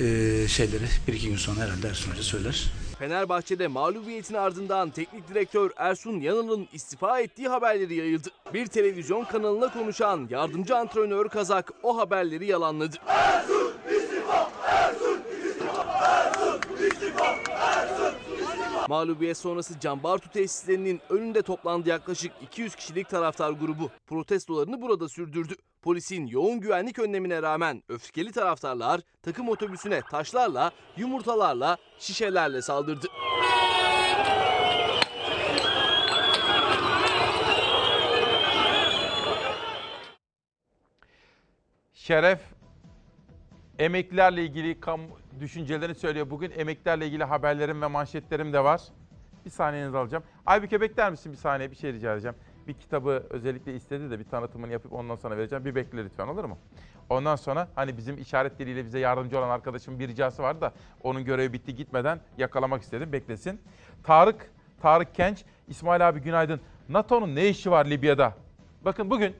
eee, şeyleri bir iki gün sonra herhalde Ersun Hoca söyler. Fenerbahçe'de mağlubiyetin ardından teknik direktör Ersun Yanal'ın istifa ettiği haberleri yayıldı. Bir televizyon kanalına konuşan yardımcı antrenör Kazak o haberleri yalanladı. Mağlubiyet sonrası Can Bartu tesislerinin önünde toplandı yaklaşık 200 kişilik taraftar grubu. Protestolarını burada sürdürdü. Polisin yoğun güvenlik önlemine rağmen öfkeli taraftarlar takım otobüsüne taşlarla, yumurtalarla, şişelerle saldırdı. Şeref emeklilerle ilgili düşüncelerini söylüyor. Bugün emeklilerle ilgili haberlerim ve manşetlerim de var. Bir saniyenizi alacağım. Aybüke bekler misin bir saniye bir şey rica edeceğim. Bir kitabı özellikle istedi de bir tanıtımını yapıp ondan sonra vereceğim. Bir bekle lütfen olur mu? Ondan sonra hani bizim işaret diliyle bize yardımcı olan arkadaşımın bir ricası vardı da onun görevi bitti gitmeden yakalamak istedim. Beklesin. Tarık, Tarık Kenç, İsmail abi günaydın. NATO'nun ne işi var Libya'da? Bakın bugün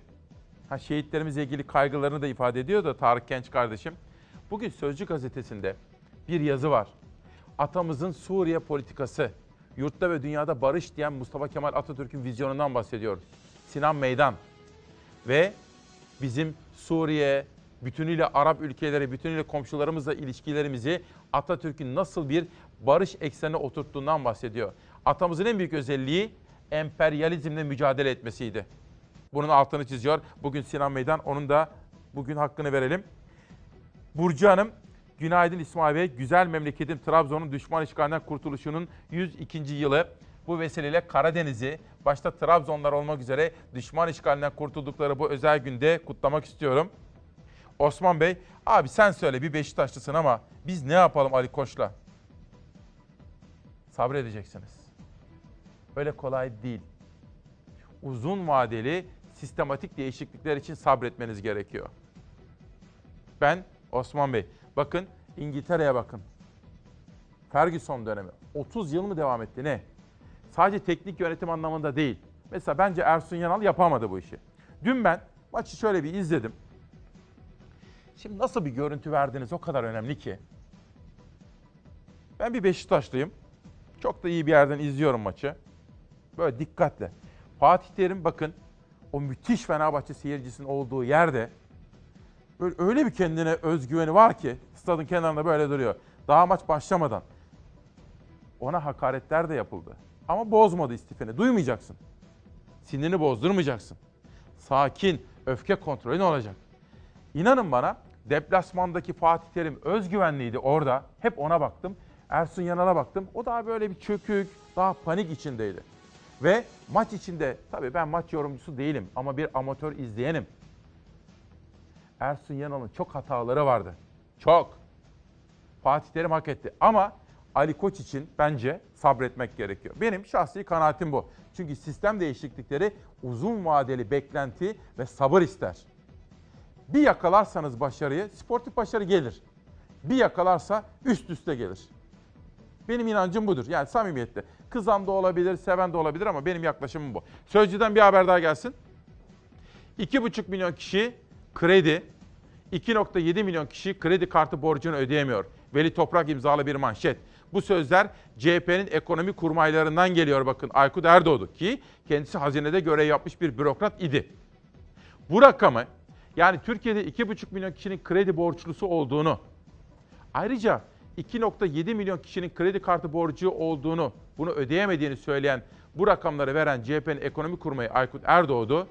ha, şehitlerimizle ilgili kaygılarını da ifade ediyor da Tarık Genç kardeşim. Bugün Sözcü gazetesinde bir yazı var. Atamızın Suriye politikası, yurtta ve dünyada barış diyen Mustafa Kemal Atatürk'ün vizyonundan bahsediyor. Sinan Meydan ve bizim Suriye, bütünüyle Arap ülkeleri, bütünüyle komşularımızla ilişkilerimizi Atatürk'ün nasıl bir barış eksenine oturttuğundan bahsediyor. Atamızın en büyük özelliği emperyalizmle mücadele etmesiydi. Bunun altını çiziyor. Bugün Sinan Meydan onun da bugün hakkını verelim. Burcu Hanım, günaydın İsmail Bey. Güzel memleketim Trabzon'un düşman işgalinden kurtuluşunun 102. yılı. Bu vesileyle Karadeniz'i, başta Trabzonlar olmak üzere düşman işgalinden kurtuldukları bu özel günde kutlamak istiyorum. Osman Bey, abi sen söyle bir Beşiktaşlısın ama biz ne yapalım Ali Koç'la? Sabredeceksiniz. Öyle kolay değil. Uzun vadeli sistematik değişiklikler için sabretmeniz gerekiyor. Ben Osman Bey, bakın İngiltere'ye bakın. Ferguson dönemi 30 yıl mı devam etti ne? Sadece teknik yönetim anlamında değil. Mesela bence Ersun Yanal yapamadı bu işi. Dün ben maçı şöyle bir izledim. Şimdi nasıl bir görüntü verdiniz o kadar önemli ki. Ben bir Beşiktaşlıyım. Çok da iyi bir yerden izliyorum maçı. Böyle dikkatle. Fatih Terim bakın o müthiş Fenerbahçe seyircisinin olduğu yerde böyle öyle bir kendine özgüveni var ki stadın kenarında böyle duruyor. Daha maç başlamadan. Ona hakaretler de yapıldı. Ama bozmadı istifini. Duymayacaksın. Sinirini bozdurmayacaksın. Sakin, öfke kontrolü ne olacak? İnanın bana deplasmandaki Fatih Terim özgüvenliydi orada. Hep ona baktım. Ersun Yanal'a baktım. O daha böyle bir çökük, daha panik içindeydi. Ve maç içinde, tabii ben maç yorumcusu değilim ama bir amatör izleyenim. Ersun Yanal'ın çok hataları vardı. Çok. Fatih Terim hak etti. Ama Ali Koç için bence sabretmek gerekiyor. Benim şahsi kanaatim bu. Çünkü sistem değişiklikleri uzun vadeli beklenti ve sabır ister. Bir yakalarsanız başarıyı, sportif başarı gelir. Bir yakalarsa üst üste gelir. Benim inancım budur. Yani samimiyetle. Kızan da olabilir, seven de olabilir ama benim yaklaşımım bu. Sözcüden bir haber daha gelsin. 2,5 milyon kişi kredi, 2.7 milyon kişi kredi kartı borcunu ödeyemiyor. Veli Toprak imzalı bir manşet. Bu sözler CHP'nin ekonomi kurmaylarından geliyor bakın Aykut Erdoğdu ki kendisi hazinede görev yapmış bir bürokrat idi. Bu rakamı yani Türkiye'de 2,5 milyon kişinin kredi borçlusu olduğunu ayrıca 2.7 milyon kişinin kredi kartı borcu olduğunu, bunu ödeyemediğini söyleyen bu rakamları veren CHP'nin ekonomi kurmayı Aykut Erdoğdu,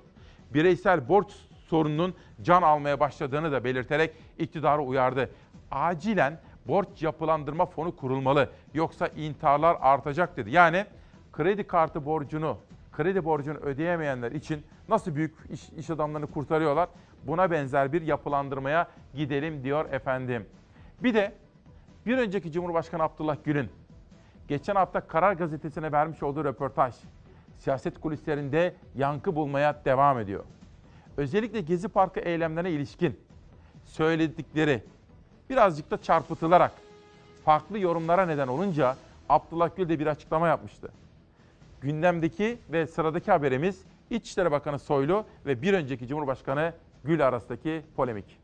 bireysel borç sorununun can almaya başladığını da belirterek iktidarı uyardı. Acilen borç yapılandırma fonu kurulmalı yoksa intiharlar artacak dedi. Yani kredi kartı borcunu, kredi borcunu ödeyemeyenler için nasıl büyük iş, iş adamlarını kurtarıyorlar? Buna benzer bir yapılandırmaya gidelim diyor efendim. Bir de bir önceki Cumhurbaşkanı Abdullah Gül'ün geçen hafta Karar Gazetesi'ne vermiş olduğu röportaj siyaset kulislerinde yankı bulmaya devam ediyor. Özellikle Gezi Parkı eylemlerine ilişkin söyledikleri birazcık da çarpıtılarak farklı yorumlara neden olunca Abdullah Gül de bir açıklama yapmıştı. Gündemdeki ve sıradaki haberimiz İçişleri Bakanı Soylu ve bir önceki Cumhurbaşkanı Gül arasındaki polemik.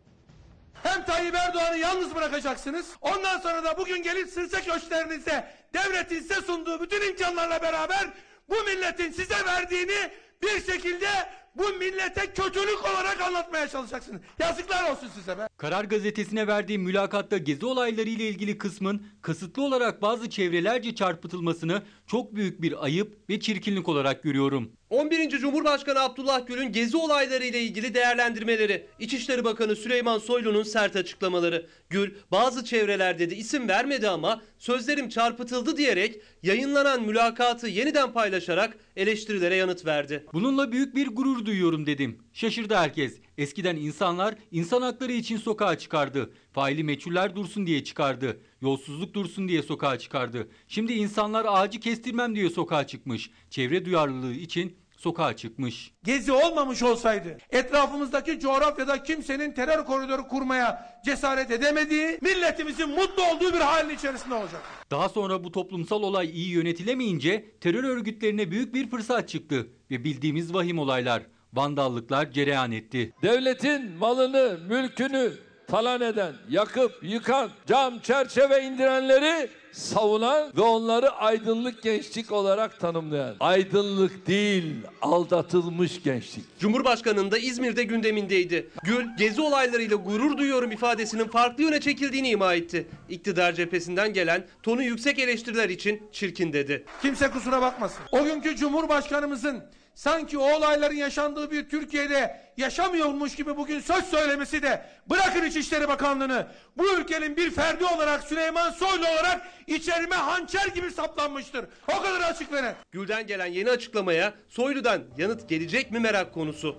Hem Tayyip Erdoğan'ı yalnız bırakacaksınız. Ondan sonra da bugün gelip sırsa köşklerinizde devletin size sunduğu bütün imkanlarla beraber bu milletin size verdiğini bir şekilde bu millete kötülük olarak anlatmaya çalışacaksınız. Yazıklar olsun size be. Karar gazetesine verdiği mülakatta gezi olayları ile ilgili kısmın kasıtlı olarak bazı çevrelerce çarpıtılmasını çok büyük bir ayıp ve çirkinlik olarak görüyorum. 11. Cumhurbaşkanı Abdullah Gül'ün gezi olayları ile ilgili değerlendirmeleri, İçişleri Bakanı Süleyman Soylu'nun sert açıklamaları. Gül bazı çevreler dedi isim vermedi ama sözlerim çarpıtıldı diyerek yayınlanan mülakatı yeniden paylaşarak eleştirilere yanıt verdi. Bununla büyük bir gurur duyuyorum dedim. Şaşırdı herkes. Eskiden insanlar insan hakları için sokağa çıkardı. Faili meçhuller dursun diye çıkardı. Yolsuzluk dursun diye sokağa çıkardı. Şimdi insanlar ağacı kestirmem diye sokağa çıkmış. Çevre duyarlılığı için sokağa çıkmış. Gezi olmamış olsaydı etrafımızdaki coğrafyada kimsenin terör koridoru kurmaya cesaret edemediği, milletimizin mutlu olduğu bir halin içerisinde olacak. Daha sonra bu toplumsal olay iyi yönetilemeyince terör örgütlerine büyük bir fırsat çıktı ve bildiğimiz vahim olaylar, vandallıklar cereyan etti. Devletin malını, mülkünü talan eden, yakıp, yıkan, cam, çerçeve indirenleri savunan ve onları aydınlık gençlik olarak tanımlayan. Aydınlık değil, aldatılmış gençlik. Cumhurbaşkanının da İzmir'de gündemindeydi. Gül, gezi olaylarıyla gurur duyuyorum ifadesinin farklı yöne çekildiğini ima etti. İktidar cephesinden gelen tonu yüksek eleştiriler için çirkin dedi. Kimse kusura bakmasın. O günkü Cumhurbaşkanımızın sanki o olayların yaşandığı bir Türkiye'de yaşamıyormuş gibi bugün söz söylemesi de bırakın İçişleri Bakanlığı'nı bu ülkenin bir ferdi olarak Süleyman Soylu olarak içerime hançer gibi saplanmıştır. O kadar açık ve net. Gül'den gelen yeni açıklamaya Soylu'dan yanıt gelecek mi merak konusu.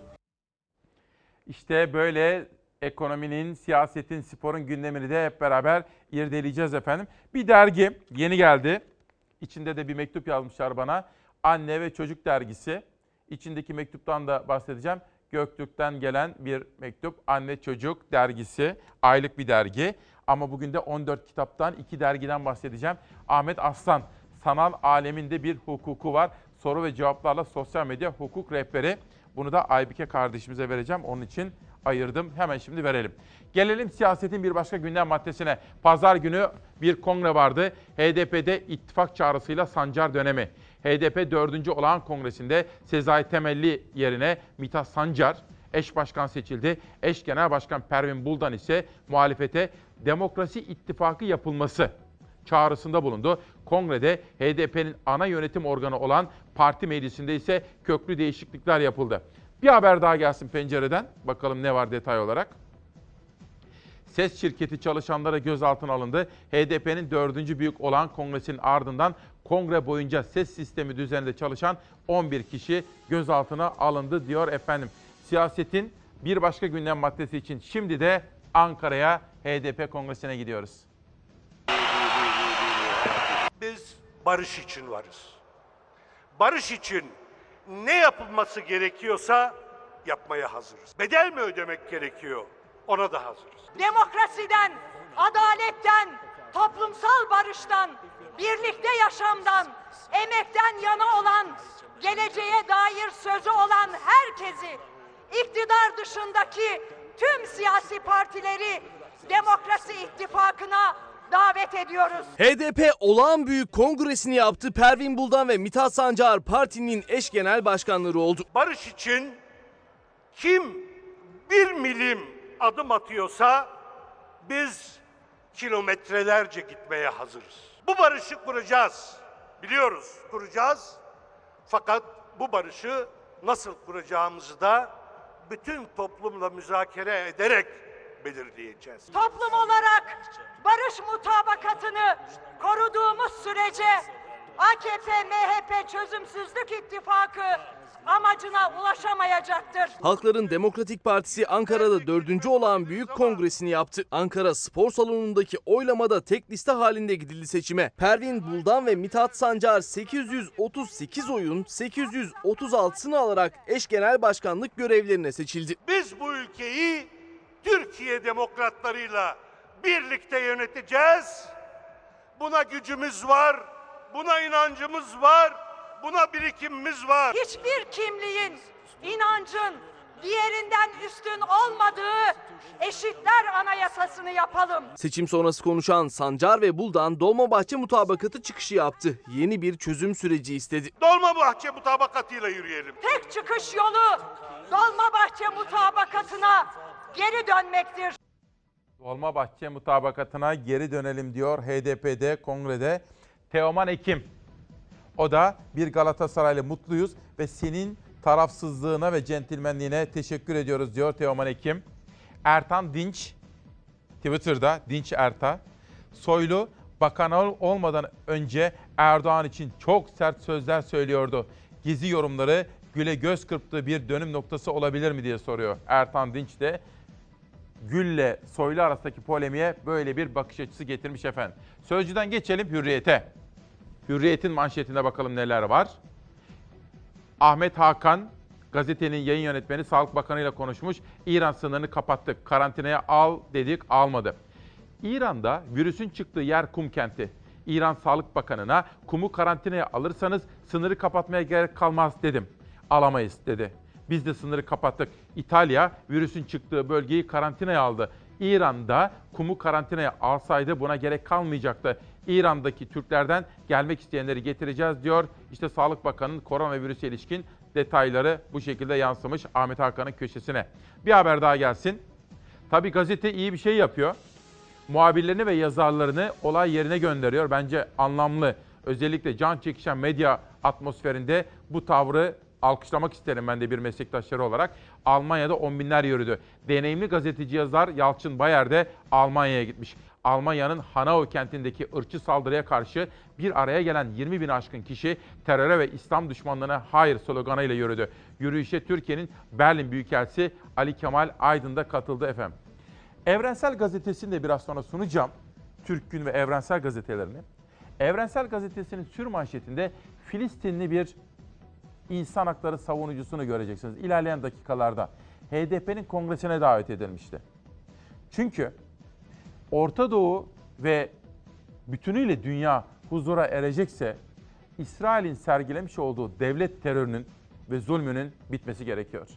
İşte böyle ekonominin, siyasetin, sporun gündemini de hep beraber irdeleyeceğiz efendim. Bir dergi yeni geldi. İçinde de bir mektup yazmışlar bana. Anne ve Çocuk Dergisi. İçindeki mektuptan da bahsedeceğim. Göktürk'ten gelen bir mektup. Anne Çocuk Dergisi. Aylık bir dergi. Ama bugün de 14 kitaptan, iki dergiden bahsedeceğim. Ahmet Aslan, sanal aleminde bir hukuku var. Soru ve cevaplarla sosyal medya hukuk rehberi. Bunu da Aybike kardeşimize vereceğim. Onun için ayırdım. Hemen şimdi verelim. Gelelim siyasetin bir başka gündem maddesine. Pazar günü bir kongre vardı. HDP'de ittifak çağrısıyla Sancar dönemi. HDP 4. olağan kongresinde Sezai Temelli yerine Mithat Sancar eş başkan seçildi. Eş genel başkan Pervin Buldan ise muhalefete demokrasi ittifakı yapılması çağrısında bulundu. Kongrede HDP'nin ana yönetim organı olan parti meclisinde ise köklü değişiklikler yapıldı. Bir haber daha gelsin pencereden. Bakalım ne var detay olarak. Ses şirketi çalışanlara gözaltına alındı. HDP'nin dördüncü büyük olan kongresinin ardından kongre boyunca ses sistemi düzeninde çalışan 11 kişi gözaltına alındı diyor efendim. Siyasetin bir başka gündem maddesi için şimdi de Ankara'ya HDP kongresine gidiyoruz. barış için varız. Barış için ne yapılması gerekiyorsa yapmaya hazırız. Bedel mi ödemek gerekiyor? Ona da hazırız. demokrasiden, adaletten, toplumsal barıştan, birlikte yaşamdan, emekten yana olan, geleceğe dair sözü olan herkesi, iktidar dışındaki tüm siyasi partileri Demokrasi İttifakı'na davet ediyoruz. HDP olağan büyük kongresini yaptı. Pervin Buldan ve Mithat Sancar partinin eş genel başkanları oldu. Barış için kim bir milim adım atıyorsa biz kilometrelerce gitmeye hazırız. Bu barışı kuracağız. Biliyoruz kuracağız. Fakat bu barışı nasıl kuracağımızı da bütün toplumla müzakere ederek belirleyeceğiz. Toplum olarak barış mutabakatını koruduğumuz sürece AKP MHP çözümsüzlük ittifakı amacına ulaşamayacaktır. Halkların Demokratik Partisi Ankara'da dördüncü olan büyük kongresini yaptı. Ankara Spor Salonu'ndaki oylamada tek liste halinde gidildi seçime. Pervin Buldan ve Mithat Sancar 838 oyun 836'sını alarak eş genel başkanlık görevlerine seçildi. Biz bu ülkeyi Türkiye demokratlarıyla birlikte yöneteceğiz. Buna gücümüz var, buna inancımız var, buna birikimimiz var. Hiçbir kimliğin, inancın diğerinden üstün olmadığı eşitler anayasasını yapalım. Seçim sonrası konuşan Sancar ve Buldan Dolmabahçe mutabakatı çıkışı yaptı. Yeni bir çözüm süreci istedi. Dolmabahçe mutabakatıyla yürüyelim. Tek çıkış yolu Dolmabahçe mutabakatına geri dönmektir. Dolmabahçe mutabakatına geri dönelim diyor HDP'de kongrede Teoman Ekim. O da bir Galatasaraylı mutluyuz ve senin tarafsızlığına ve centilmenliğine teşekkür ediyoruz diyor Teoman Ekim. Ertan Dinç Twitter'da Dinç Erta. Soylu bakan ol- olmadan önce Erdoğan için çok sert sözler söylüyordu. Gezi yorumları güle göz kırptığı bir dönüm noktası olabilir mi diye soruyor. Ertan Dinç de Gül'le Soylu arasındaki polemiğe böyle bir bakış açısı getirmiş efendim. Sözcüden geçelim Hürriyet'e. Hürriyet'in manşetinde bakalım neler var. Ahmet Hakan, gazetenin yayın yönetmeni Sağlık Bakanı ile konuşmuş. İran sınırını kapattık, karantinaya al dedik, almadı. İran'da virüsün çıktığı yer Kum kenti. İran Sağlık Bakanı'na kumu karantinaya alırsanız sınırı kapatmaya gerek kalmaz dedim. Alamayız dedi. Biz de sınırı kapattık. İtalya virüsün çıktığı bölgeyi karantinaya aldı. İran'da kumu karantinaya alsaydı buna gerek kalmayacaktı. İran'daki Türklerden gelmek isteyenleri getireceğiz diyor. İşte Sağlık Bakanı'nın koronavirüse ilişkin detayları bu şekilde yansımış Ahmet Hakan'ın köşesine. Bir haber daha gelsin. Tabii gazete iyi bir şey yapıyor. Muhabirlerini ve yazarlarını olay yerine gönderiyor. Bence anlamlı. Özellikle can çekişen medya atmosferinde bu tavrı alkışlamak isterim ben de bir meslektaşları olarak. Almanya'da on binler yürüdü. Deneyimli gazeteci yazar Yalçın Bayer de Almanya'ya gitmiş. Almanya'nın Hanau kentindeki ırkçı saldırıya karşı bir araya gelen 20 bin aşkın kişi teröre ve İslam düşmanlığına hayır sloganıyla yürüdü. Yürüyüşe Türkiye'nin Berlin Büyükelçisi Ali Kemal Aydın da katıldı efendim. Evrensel Gazetesi'ni de biraz sonra sunacağım. Türk Gün ve Evrensel Gazetelerini. Evrensel Gazetesi'nin sür manşetinde Filistinli bir insan hakları savunucusunu göreceksiniz ilerleyen dakikalarda. HDP'nin kongresine davet edilmişti. Çünkü Orta Doğu ve bütünüyle dünya huzura erecekse İsrail'in sergilemiş olduğu devlet terörünün ve zulmünün bitmesi gerekiyor.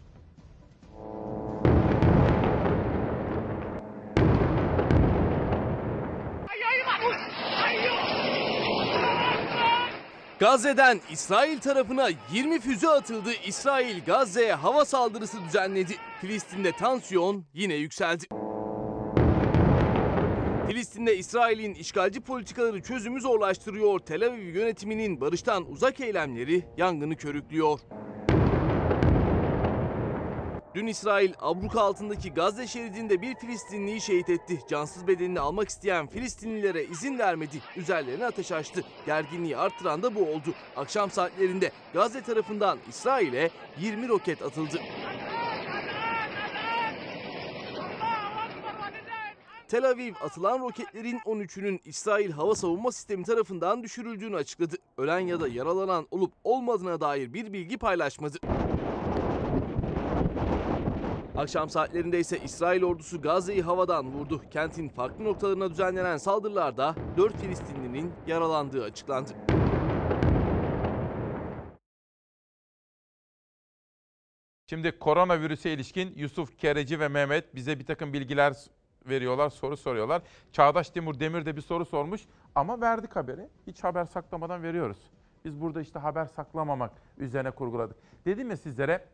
Gazze'den İsrail tarafına 20 füze atıldı. İsrail Gazze'ye hava saldırısı düzenledi. Filistin'de tansiyon yine yükseldi. Filistin'de İsrail'in işgalci politikaları çözümü zorlaştırıyor. Tel Aviv yönetiminin barıştan uzak eylemleri yangını körüklüyor. Dün İsrail abluka altındaki Gazze şeridinde bir Filistinliyi şehit etti. Cansız bedenini almak isteyen Filistinlilere izin vermedi. Üzerlerine ateş açtı. Gerginliği arttıran da bu oldu. Akşam saatlerinde Gazze tarafından İsrail'e 20 roket atıldı. Tel Aviv atılan roketlerin 13'ünün İsrail hava savunma sistemi tarafından düşürüldüğünü açıkladı. Ölen ya da yaralanan olup olmadığına dair bir bilgi paylaşmadı. Akşam saatlerinde ise İsrail ordusu Gazze'yi havadan vurdu. Kentin farklı noktalarına düzenlenen saldırılarda 4 Filistinlinin yaralandığı açıklandı. Şimdi koronavirüse ilişkin Yusuf Kereci ve Mehmet bize bir takım bilgiler veriyorlar, soru soruyorlar. Çağdaş Timur Demir de bir soru sormuş ama verdik haberi. Hiç haber saklamadan veriyoruz. Biz burada işte haber saklamamak üzerine kurguladık. Dedim ya sizlere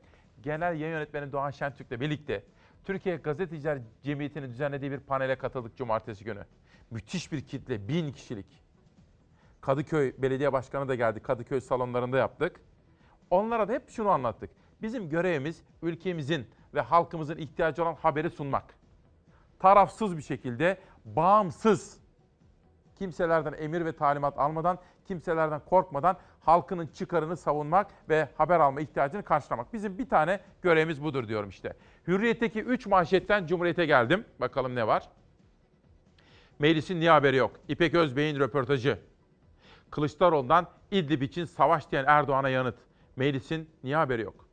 Genel Yayın Yönetmeni Doğan Şentürk'le birlikte Türkiye Gazeteciler Cemiyeti'nin düzenlediği bir panele katıldık cumartesi günü. Müthiş bir kitle, bin kişilik. Kadıköy Belediye Başkanı da geldi. Kadıköy salonlarında yaptık. Onlara da hep şunu anlattık. Bizim görevimiz ülkemizin ve halkımızın ihtiyacı olan haberi sunmak. Tarafsız bir şekilde, bağımsız, kimselerden emir ve talimat almadan, kimselerden korkmadan halkının çıkarını savunmak ve haber alma ihtiyacını karşılamak. Bizim bir tane görevimiz budur diyorum işte. Hürriyet'teki 3 manşetten Cumhuriyet'e geldim. Bakalım ne var? Meclisin niye haberi yok? İpek Özbey'in röportajı. Kılıçdaroğlu'ndan İdlib için savaş diyen Erdoğan'a yanıt. Meclisin niye haberi yok?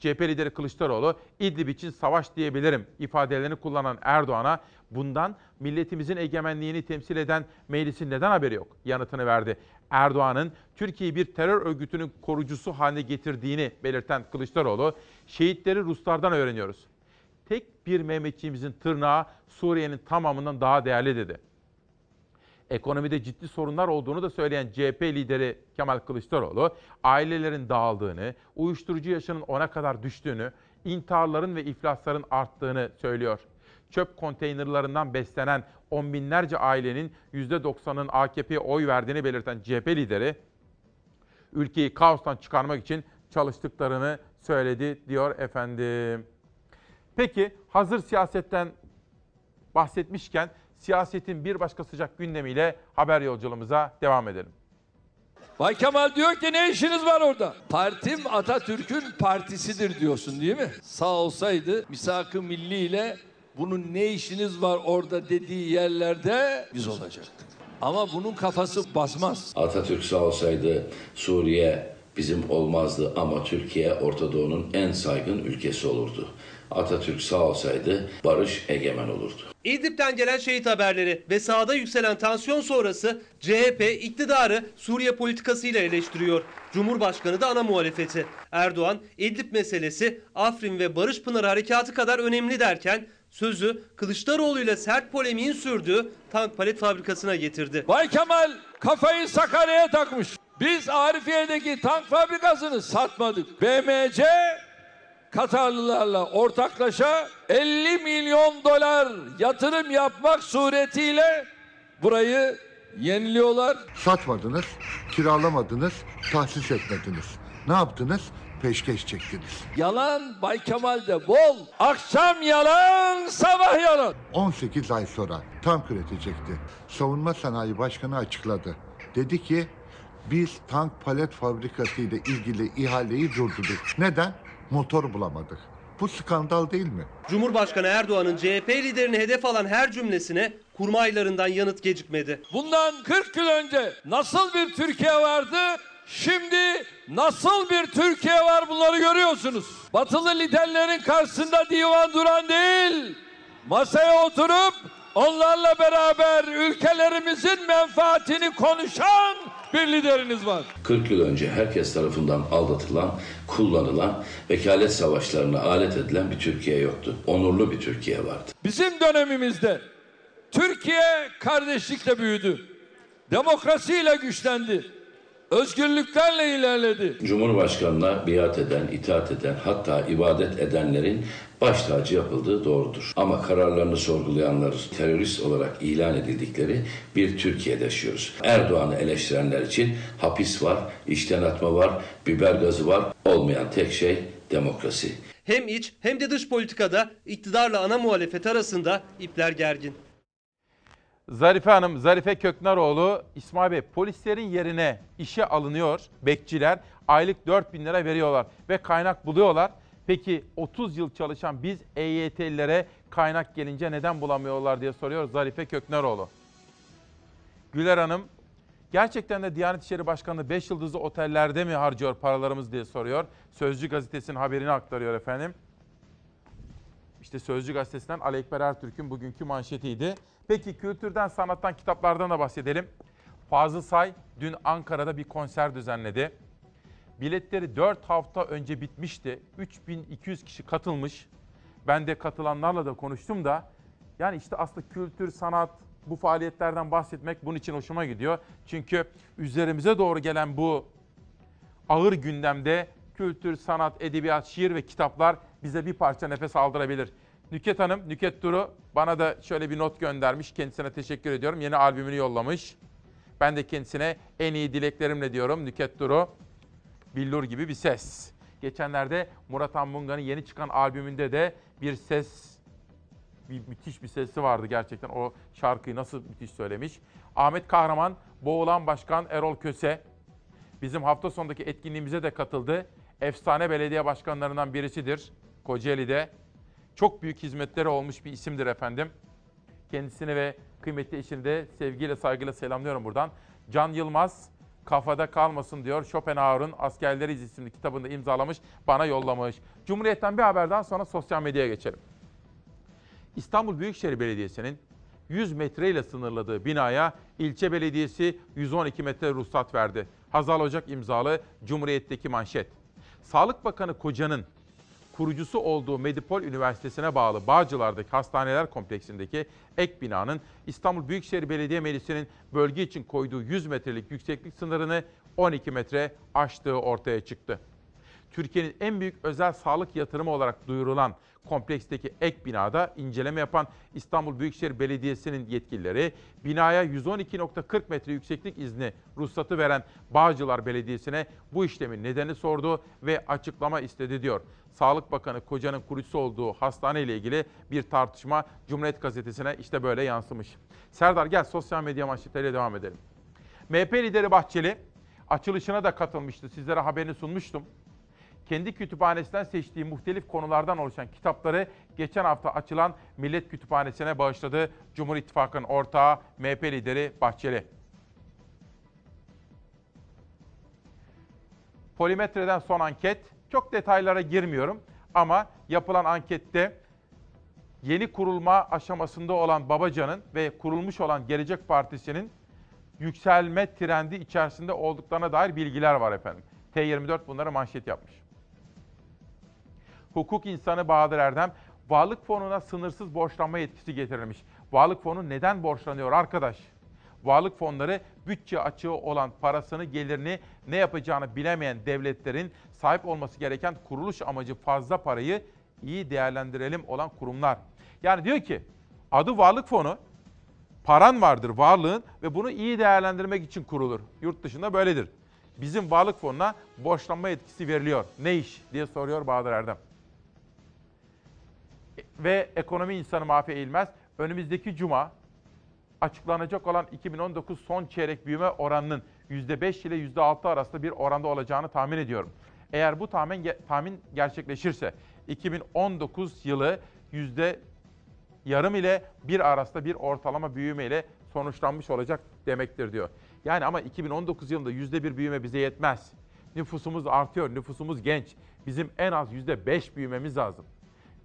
CHP lideri Kılıçdaroğlu İdlib için savaş diyebilirim ifadelerini kullanan Erdoğan'a bundan milletimizin egemenliğini temsil eden meclisin neden haberi yok yanıtını verdi. Erdoğan'ın Türkiye'yi bir terör örgütünün korucusu haline getirdiğini belirten Kılıçdaroğlu, şehitleri Ruslardan öğreniyoruz. Tek bir Mehmetçiğimizin tırnağı Suriye'nin tamamından daha değerli dedi ekonomide ciddi sorunlar olduğunu da söyleyen CHP lideri Kemal Kılıçdaroğlu, ailelerin dağıldığını, uyuşturucu yaşının ona kadar düştüğünü, intiharların ve iflasların arttığını söylüyor. Çöp konteynerlarından beslenen on binlerce ailenin %90'ın AKP'ye oy verdiğini belirten CHP lideri, ülkeyi kaostan çıkarmak için çalıştıklarını söyledi diyor efendim. Peki hazır siyasetten bahsetmişken siyasetin bir başka sıcak gündemiyle haber yolculuğumuza devam edelim. Bay Kemal diyor ki ne işiniz var orada? Partim Atatürk'ün partisidir diyorsun değil mi? Sağ olsaydı misak-ı milli ile bunun ne işiniz var orada dediği yerlerde biz olacaktık. Ama bunun kafası basmaz. Atatürk sağ olsaydı Suriye bizim olmazdı ama Türkiye Orta Doğu'nun en saygın ülkesi olurdu. Atatürk sağ olsaydı barış egemen olurdu. İdlib'den gelen şehit haberleri ve sahada yükselen tansiyon sonrası CHP iktidarı Suriye politikasıyla eleştiriyor. Cumhurbaşkanı da ana muhalefeti. Erdoğan İdlib meselesi Afrin ve Barış Pınarı harekatı kadar önemli derken sözü Kılıçdaroğlu ile sert polemiğin sürdüğü tank palet fabrikasına getirdi. Bay Kemal kafayı Sakarya'ya takmış. Biz Arifiye'deki tank fabrikasını satmadık. BMC Katarlılarla ortaklaşa 50 milyon dolar yatırım yapmak suretiyle burayı yeniliyorlar. Satmadınız, kiralamadınız, tahsis etmediniz. Ne yaptınız? Peşkeş çektiniz. Yalan Bay Kemal'de bol. Akşam yalan, sabah yalan. 18 ay sonra tank üretecekti. Savunma Sanayi Başkanı açıkladı. Dedi ki biz tank palet fabrikası ile ilgili ihaleyi durdurduk. Neden? Motor bulamadık. Bu skandal değil mi? Cumhurbaşkanı Erdoğan'ın CHP liderini hedef alan her cümlesine kurmaylarından yanıt gecikmedi. Bundan 40 yıl önce nasıl bir Türkiye vardı? Şimdi nasıl bir Türkiye var bunları görüyorsunuz. Batılı liderlerin karşısında divan duran değil, masaya oturup onlarla beraber ülkelerimizin menfaatini konuşan bir lideriniz var. 40 yıl önce herkes tarafından aldatılan, kullanılan, vekalet savaşlarına alet edilen bir Türkiye yoktu. Onurlu bir Türkiye vardı. Bizim dönemimizde Türkiye kardeşlikle büyüdü. Demokrasiyle güçlendi. Özgürlüklerle ilerledi. Cumhurbaşkanına biat eden, itaat eden, hatta ibadet edenlerin baş tacı yapıldığı doğrudur. Ama kararlarını sorgulayanlar terörist olarak ilan edildikleri bir Türkiye'de yaşıyoruz. Erdoğan'ı eleştirenler için hapis var, işten atma var, biber gazı var. Olmayan tek şey demokrasi. Hem iç hem de dış politikada iktidarla ana muhalefet arasında ipler gergin. Zarife Hanım, Zarife Köknaroğlu, İsmail Bey polislerin yerine işe alınıyor bekçiler. Aylık 4 bin lira veriyorlar ve kaynak buluyorlar. Peki 30 yıl çalışan biz EYT'lilere kaynak gelince neden bulamıyorlar diye soruyor Zarife Kökneroğlu. Güler Hanım gerçekten de Diyanet İşleri Başkanlığı 5 yıldızlı otellerde mi harcıyor paralarımız diye soruyor. Sözcü gazetesinin haberini aktarıyor efendim. İşte Sözcü gazetesinden Ali Ekber Ertürk'ün bugünkü manşetiydi. Peki kültürden, sanattan, kitaplardan da bahsedelim. Fazıl Say dün Ankara'da bir konser düzenledi. Biletleri 4 hafta önce bitmişti. 3200 kişi katılmış. Ben de katılanlarla da konuştum da yani işte aslında kültür, sanat, bu faaliyetlerden bahsetmek bunun için hoşuma gidiyor. Çünkü üzerimize doğru gelen bu ağır gündemde kültür, sanat, edebiyat, şiir ve kitaplar bize bir parça nefes aldırabilir. Nüket Hanım, Nüket Duru bana da şöyle bir not göndermiş. Kendisine teşekkür ediyorum. Yeni albümünü yollamış. Ben de kendisine en iyi dileklerimle diyorum Nüket Duru. Billur gibi bir ses. Geçenlerde Murat Anmunga'nın yeni çıkan albümünde de bir ses, bir müthiş bir sesi vardı gerçekten. O şarkıyı nasıl müthiş söylemiş. Ahmet Kahraman, Boğulan Başkan Erol Köse bizim hafta sonundaki etkinliğimize de katıldı. Efsane belediye başkanlarından birisidir Kocaeli'de. Çok büyük hizmetleri olmuş bir isimdir efendim. Kendisini ve kıymetli eşini de sevgiyle saygıyla selamlıyorum buradan. Can Yılmaz, kafada kalmasın diyor. Schopenhauer'un Askerleriz isimli kitabında imzalamış, bana yollamış. Cumhuriyet'ten bir haberden sonra sosyal medyaya geçelim. İstanbul Büyükşehir Belediyesi'nin 100 metre ile sınırladığı binaya ilçe belediyesi 112 metre ruhsat verdi. Hazal Ocak imzalı Cumhuriyet'teki manşet. Sağlık Bakanı Koca'nın kurucusu olduğu Medipol Üniversitesi'ne bağlı Bağcılar'daki hastaneler kompleksindeki ek binanın İstanbul Büyükşehir Belediye Meclisi'nin bölge için koyduğu 100 metrelik yükseklik sınırını 12 metre aştığı ortaya çıktı. Türkiye'nin en büyük özel sağlık yatırımı olarak duyurulan kompleksteki ek binada inceleme yapan İstanbul Büyükşehir Belediyesi'nin yetkilileri binaya 112.40 metre yükseklik izni ruhsatı veren Bağcılar Belediyesi'ne bu işlemin nedeni sordu ve açıklama istedi diyor. Sağlık Bakanı Koca'nın kurucusu olduğu hastane ile ilgili bir tartışma Cumhuriyet Gazetesi'ne işte böyle yansımış. Serdar gel sosyal medya manşetleriyle devam edelim. MHP lideri Bahçeli açılışına da katılmıştı. Sizlere haberini sunmuştum kendi kütüphanesinden seçtiği muhtelif konulardan oluşan kitapları geçen hafta açılan Millet Kütüphanesi'ne bağışladı Cumhur İttifakı'nın ortağı MHP lideri Bahçeli. Polimetre'den son anket. Çok detaylara girmiyorum ama yapılan ankette yeni kurulma aşamasında olan Babacan'ın ve kurulmuş olan Gelecek Partisi'nin yükselme trendi içerisinde olduklarına dair bilgiler var efendim. T24 bunları manşet yapmış. Hukuk insanı Bahadır Erdem, Varlık fonuna sınırsız borçlanma yetkisi getirilmiş. Varlık fonu neden borçlanıyor arkadaş? Varlık fonları bütçe açığı olan parasını, gelirini ne yapacağını bilemeyen devletlerin sahip olması gereken kuruluş amacı fazla parayı iyi değerlendirelim olan kurumlar. Yani diyor ki adı varlık fonu, paran vardır varlığın ve bunu iyi değerlendirmek için kurulur. Yurt dışında böyledir. Bizim varlık fonuna borçlanma yetkisi veriliyor. Ne iş diye soruyor Bahadır Erdem ve ekonomi insanı Mahfi Eğilmez önümüzdeki cuma açıklanacak olan 2019 son çeyrek büyüme oranının %5 ile %6 arasında bir oranda olacağını tahmin ediyorum. Eğer bu tahmin tahmin gerçekleşirse 2019 yılı yüzde yarım ile bir arasında bir ortalama büyüme ile sonuçlanmış olacak demektir diyor. Yani ama 2019 yılında yüzde bir büyüme bize yetmez. Nüfusumuz artıyor, nüfusumuz genç. Bizim en az yüzde beş büyümemiz lazım.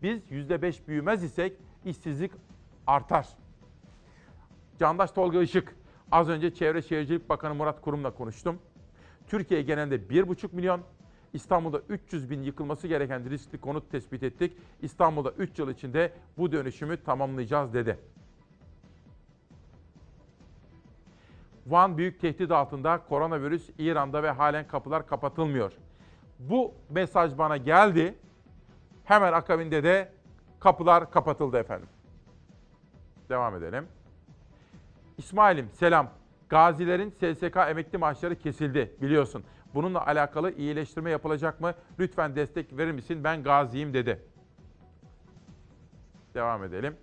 Biz %5 büyümez isek işsizlik artar. Candaş Tolga Işık, az önce Çevre Şehircilik Bakanı Murat Kurum'la konuştum. Türkiye genelinde 1,5 milyon, İstanbul'da 300 bin yıkılması gereken riskli konut tespit ettik. İstanbul'da 3 yıl içinde bu dönüşümü tamamlayacağız dedi. Van büyük tehdit altında koronavirüs İran'da ve halen kapılar kapatılmıyor. Bu mesaj bana geldi. Hemen akabinde de kapılar kapatıldı efendim. Devam edelim. İsmail'im selam. Gazilerin SSK emekli maaşları kesildi biliyorsun. Bununla alakalı iyileştirme yapılacak mı? Lütfen destek verir misin? Ben gaziyim dedi. Devam edelim.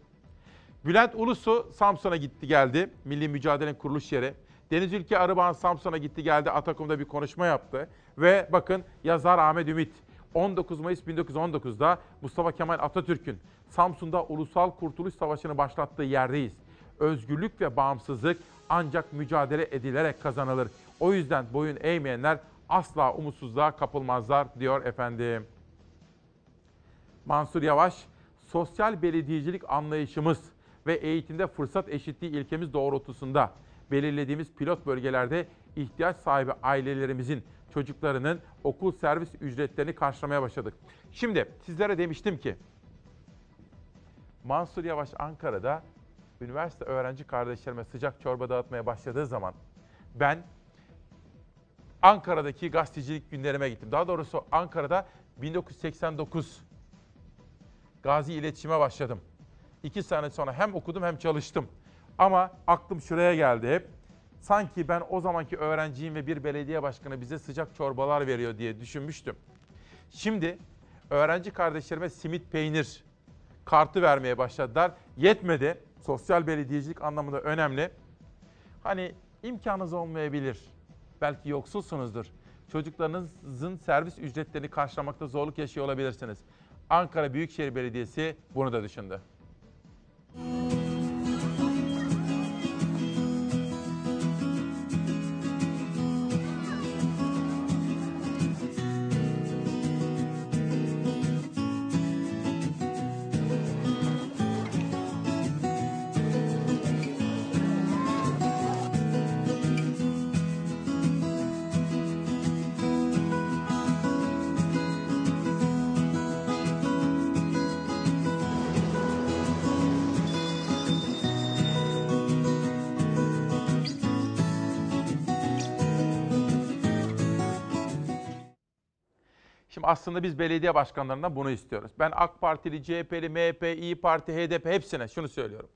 Bülent Ulusu Samsun'a gitti geldi. Milli Mücadele'nin kuruluş yeri. Deniz Ülke Arıbağan Samsun'a gitti geldi. Atakum'da bir konuşma yaptı. Ve bakın yazar Ahmet Ümit 19 Mayıs 1919'da Mustafa Kemal Atatürk'ün Samsun'da Ulusal Kurtuluş Savaşı'nı başlattığı yerdeyiz. Özgürlük ve bağımsızlık ancak mücadele edilerek kazanılır. O yüzden boyun eğmeyenler asla umutsuzluğa kapılmazlar diyor efendim. Mansur Yavaş, sosyal belediyecilik anlayışımız ve eğitimde fırsat eşitliği ilkemiz doğrultusunda belirlediğimiz pilot bölgelerde ihtiyaç sahibi ailelerimizin çocuklarının okul servis ücretlerini karşılamaya başladık. Şimdi sizlere demiştim ki Mansur Yavaş Ankara'da üniversite öğrenci kardeşlerime sıcak çorba dağıtmaya başladığı zaman ben Ankara'daki gazetecilik günlerime gittim. Daha doğrusu Ankara'da 1989 Gazi iletişime başladım. İki sene sonra hem okudum hem çalıştım. Ama aklım şuraya geldi hep. Sanki ben o zamanki öğrenciyim ve bir belediye başkanı bize sıcak çorbalar veriyor diye düşünmüştüm. Şimdi öğrenci kardeşlerime simit peynir kartı vermeye başladılar. Yetmedi. Sosyal belediyecilik anlamında önemli. Hani imkanınız olmayabilir. Belki yoksulsunuzdur. Çocuklarınızın servis ücretlerini karşılamakta zorluk yaşıyor olabilirsiniz. Ankara Büyükşehir Belediyesi bunu da düşündü. Aslında biz belediye başkanlarından bunu istiyoruz. Ben AK Partili, CHP'li, MHP, İyi Parti, HDP hepsine şunu söylüyorum.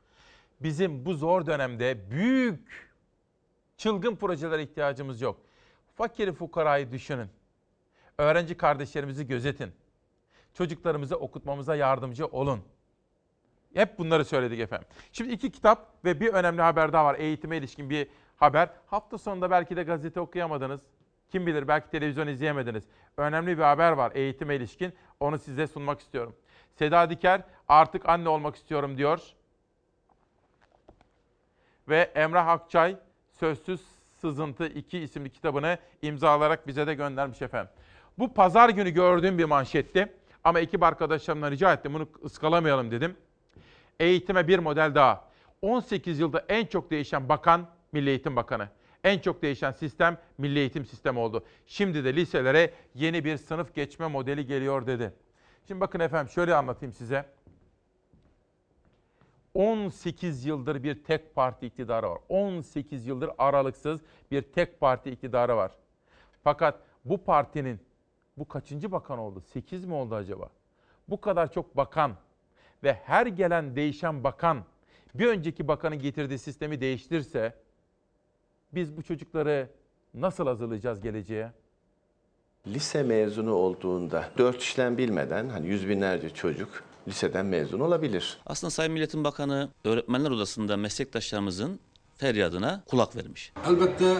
Bizim bu zor dönemde büyük çılgın projelere ihtiyacımız yok. Fakiri fukarayı düşünün. Öğrenci kardeşlerimizi gözetin. Çocuklarımızı okutmamıza yardımcı olun. Hep bunları söyledik efendim. Şimdi iki kitap ve bir önemli haber daha var. Eğitime ilişkin bir haber. Hafta sonunda belki de gazete okuyamadınız. Kim bilir belki televizyon izleyemediniz. Önemli bir haber var eğitime ilişkin. Onu size sunmak istiyorum. Seda Diker artık anne olmak istiyorum diyor. Ve Emrah Akçay Sözsüz Sızıntı 2 isimli kitabını imzalarak bize de göndermiş efendim. Bu pazar günü gördüğüm bir manşetti. Ama ekip arkadaşlarımdan rica ettim bunu ıskalamayalım dedim. Eğitime bir model daha. 18 yılda en çok değişen bakan Milli Eğitim Bakanı. En çok değişen sistem milli eğitim sistemi oldu. Şimdi de liselere yeni bir sınıf geçme modeli geliyor dedi. Şimdi bakın efendim şöyle anlatayım size. 18 yıldır bir tek parti iktidarı var. 18 yıldır aralıksız bir tek parti iktidarı var. Fakat bu partinin bu kaçıncı bakan oldu? 8 mi oldu acaba? Bu kadar çok bakan ve her gelen değişen bakan bir önceki bakanın getirdiği sistemi değiştirse biz bu çocukları nasıl hazırlayacağız geleceğe? Lise mezunu olduğunda dört işlem bilmeden hani yüz binlerce çocuk liseden mezun olabilir. Aslında Sayın Milletin Bakanı Öğretmenler Odası'nda meslektaşlarımızın feryadına kulak vermiş. Elbette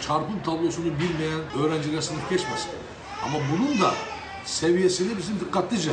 çarpım tablosunu bilmeyen öğrenciler sınıf geçmesin. Ama bunun da seviyesini bizim dikkatlice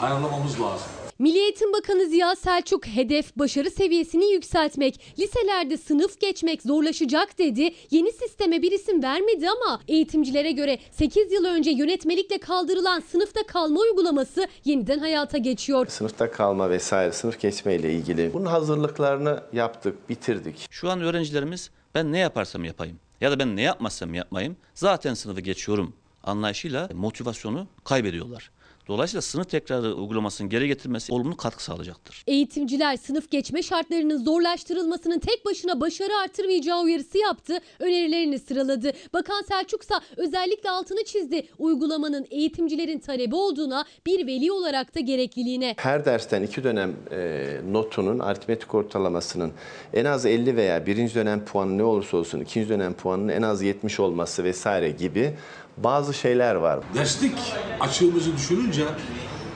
ayarlamamız lazım. Milli Eğitim Bakanı Ziya Selçuk hedef başarı seviyesini yükseltmek, liselerde sınıf geçmek zorlaşacak dedi. Yeni sisteme bir isim vermedi ama eğitimcilere göre 8 yıl önce yönetmelikle kaldırılan sınıfta kalma uygulaması yeniden hayata geçiyor. Sınıfta kalma vesaire sınıf geçme ile ilgili bunun hazırlıklarını yaptık, bitirdik. Şu an öğrencilerimiz ben ne yaparsam yapayım ya da ben ne yapmazsam yapmayayım zaten sınıfı geçiyorum anlayışıyla motivasyonu kaybediyorlar. Dolayısıyla sınıf tekrarı uygulamasının geri getirmesi olumlu katkı sağlayacaktır. Eğitimciler sınıf geçme şartlarının zorlaştırılmasının tek başına başarı artırmayacağı uyarısı yaptı, önerilerini sıraladı. Bakan Selçuk ise özellikle altını çizdi. Uygulamanın eğitimcilerin talebi olduğuna, bir veli olarak da gerekliliğine. Her dersten iki dönem e, notunun aritmetik ortalamasının en az 50 veya birinci dönem puanı ne olursa olsun ikinci dönem puanının en az 70 olması vesaire gibi bazı şeyler var. Derslik açığımızı düşününce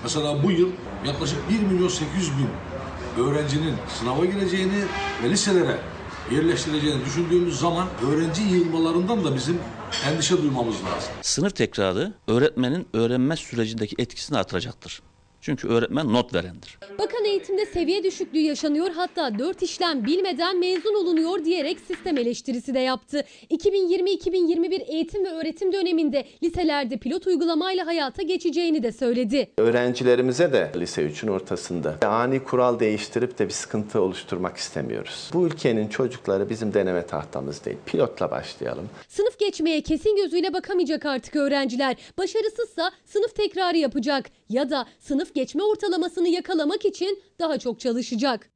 mesela bu yıl yaklaşık 1 milyon 800 bin öğrencinin sınava gireceğini ve liselere yerleştireceğini düşündüğümüz zaman öğrenci yığılmalarından da bizim endişe duymamız lazım. Sınıf tekrarı öğretmenin öğrenme sürecindeki etkisini artıracaktır. Çünkü öğretmen not verendir. Bakan eğitimde seviye düşüklüğü yaşanıyor hatta 4 işlem bilmeden mezun olunuyor diyerek sistem eleştirisi de yaptı. 2020-2021 eğitim ve öğretim döneminde liselerde pilot uygulamayla hayata geçeceğini de söyledi. Öğrencilerimize de lise 3'ün ortasında ani kural değiştirip de bir sıkıntı oluşturmak istemiyoruz. Bu ülkenin çocukları bizim deneme tahtamız değil. Pilotla başlayalım. Sınıf geçmeye kesin gözüyle bakamayacak artık öğrenciler. Başarısızsa sınıf tekrarı yapacak ya da sınıf geçme ortalamasını yakalamak için daha çok çalışacak.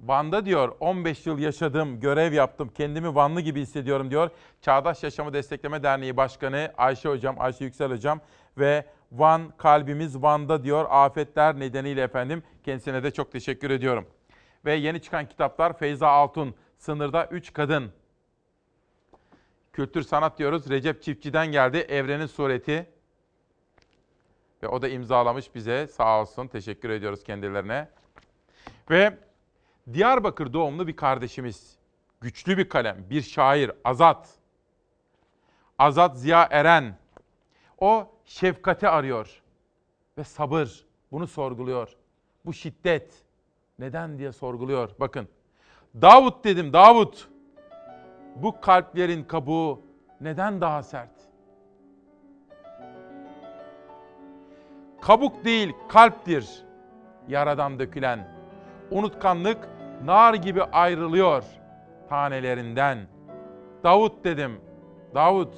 Van'da diyor 15 yıl yaşadım, görev yaptım, kendimi Vanlı gibi hissediyorum diyor. Çağdaş Yaşamı Destekleme Derneği Başkanı Ayşe Hocam, Ayşe Yüksel Hocam ve Van kalbimiz Van'da diyor afetler nedeniyle efendim. Kendisine de çok teşekkür ediyorum. Ve yeni çıkan kitaplar Feyza Altun, Sınırda 3 Kadın. Kültür sanat diyoruz. Recep Çiftçi'den geldi. Evrenin sureti. Ve o da imzalamış bize. Sağ olsun. Teşekkür ediyoruz kendilerine. Ve Diyarbakır doğumlu bir kardeşimiz. Güçlü bir kalem, bir şair, Azat. Azat Ziya Eren. O şefkati arıyor ve sabır. Bunu sorguluyor. Bu şiddet neden diye sorguluyor. Bakın. Davut dedim, Davut. Bu kalplerin kabuğu neden daha sert? Kabuk değil, kalptir yaradan dökülen. Unutkanlık nar gibi ayrılıyor tanelerinden. Davut dedim. Davut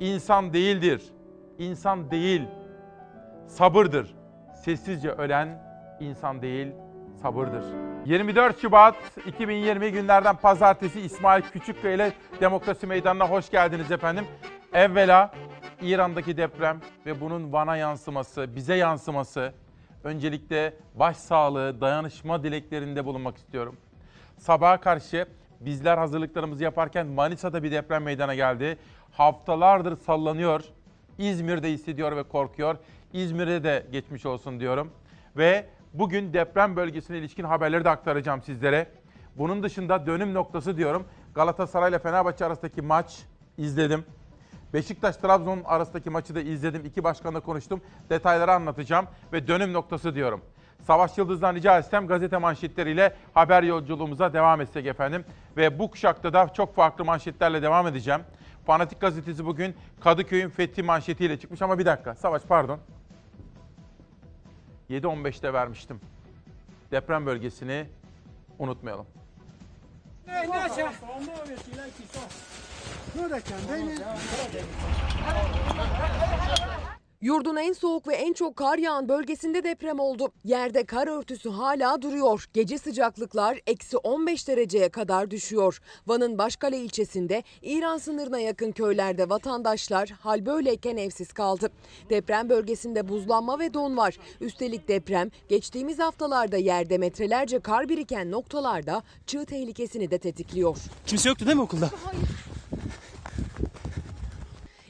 insan değildir. İnsan değil. Sabırdır. Sessizce ölen insan değil, sabırdır. 24 Şubat 2020 günlerden pazartesi İsmail Küçükkaya ile Demokrasi Meydanı'na hoş geldiniz efendim. Evvela İran'daki deprem ve bunun Van'a yansıması, bize yansıması, öncelikle başsağlığı, dayanışma dileklerinde bulunmak istiyorum. Sabaha karşı bizler hazırlıklarımızı yaparken Manisa'da bir deprem meydana geldi. Haftalardır sallanıyor. İzmir'de hissediyor ve korkuyor. İzmir'de de geçmiş olsun diyorum. Ve bugün deprem bölgesine ilişkin haberleri de aktaracağım sizlere. Bunun dışında dönüm noktası diyorum. Galatasaray ile Fenerbahçe arasındaki maç izledim. Beşiktaş-Trabzon arasındaki maçı da izledim. İki başkanla konuştum. Detayları anlatacağım ve dönüm noktası diyorum. Savaş Yıldız'dan rica etsem gazete manşetleriyle haber yolculuğumuza devam etsek efendim. Ve bu kuşakta da çok farklı manşetlerle devam edeceğim. Fanatik gazetesi bugün Kadıköy'ün fethi manşetiyle çıkmış ama bir dakika. Savaş pardon. 7.15'te vermiştim. Deprem bölgesini unutmayalım. Ну да, кем, дай мне. Yurdun en soğuk ve en çok kar yağan bölgesinde deprem oldu. Yerde kar örtüsü hala duruyor. Gece sıcaklıklar eksi 15 dereceye kadar düşüyor. Van'ın Başkale ilçesinde İran sınırına yakın köylerde vatandaşlar hal böyleyken evsiz kaldı. Deprem bölgesinde buzlanma ve don var. Üstelik deprem geçtiğimiz haftalarda yerde metrelerce kar biriken noktalarda çığ tehlikesini de tetikliyor. Kimse yoktu değil mi okulda?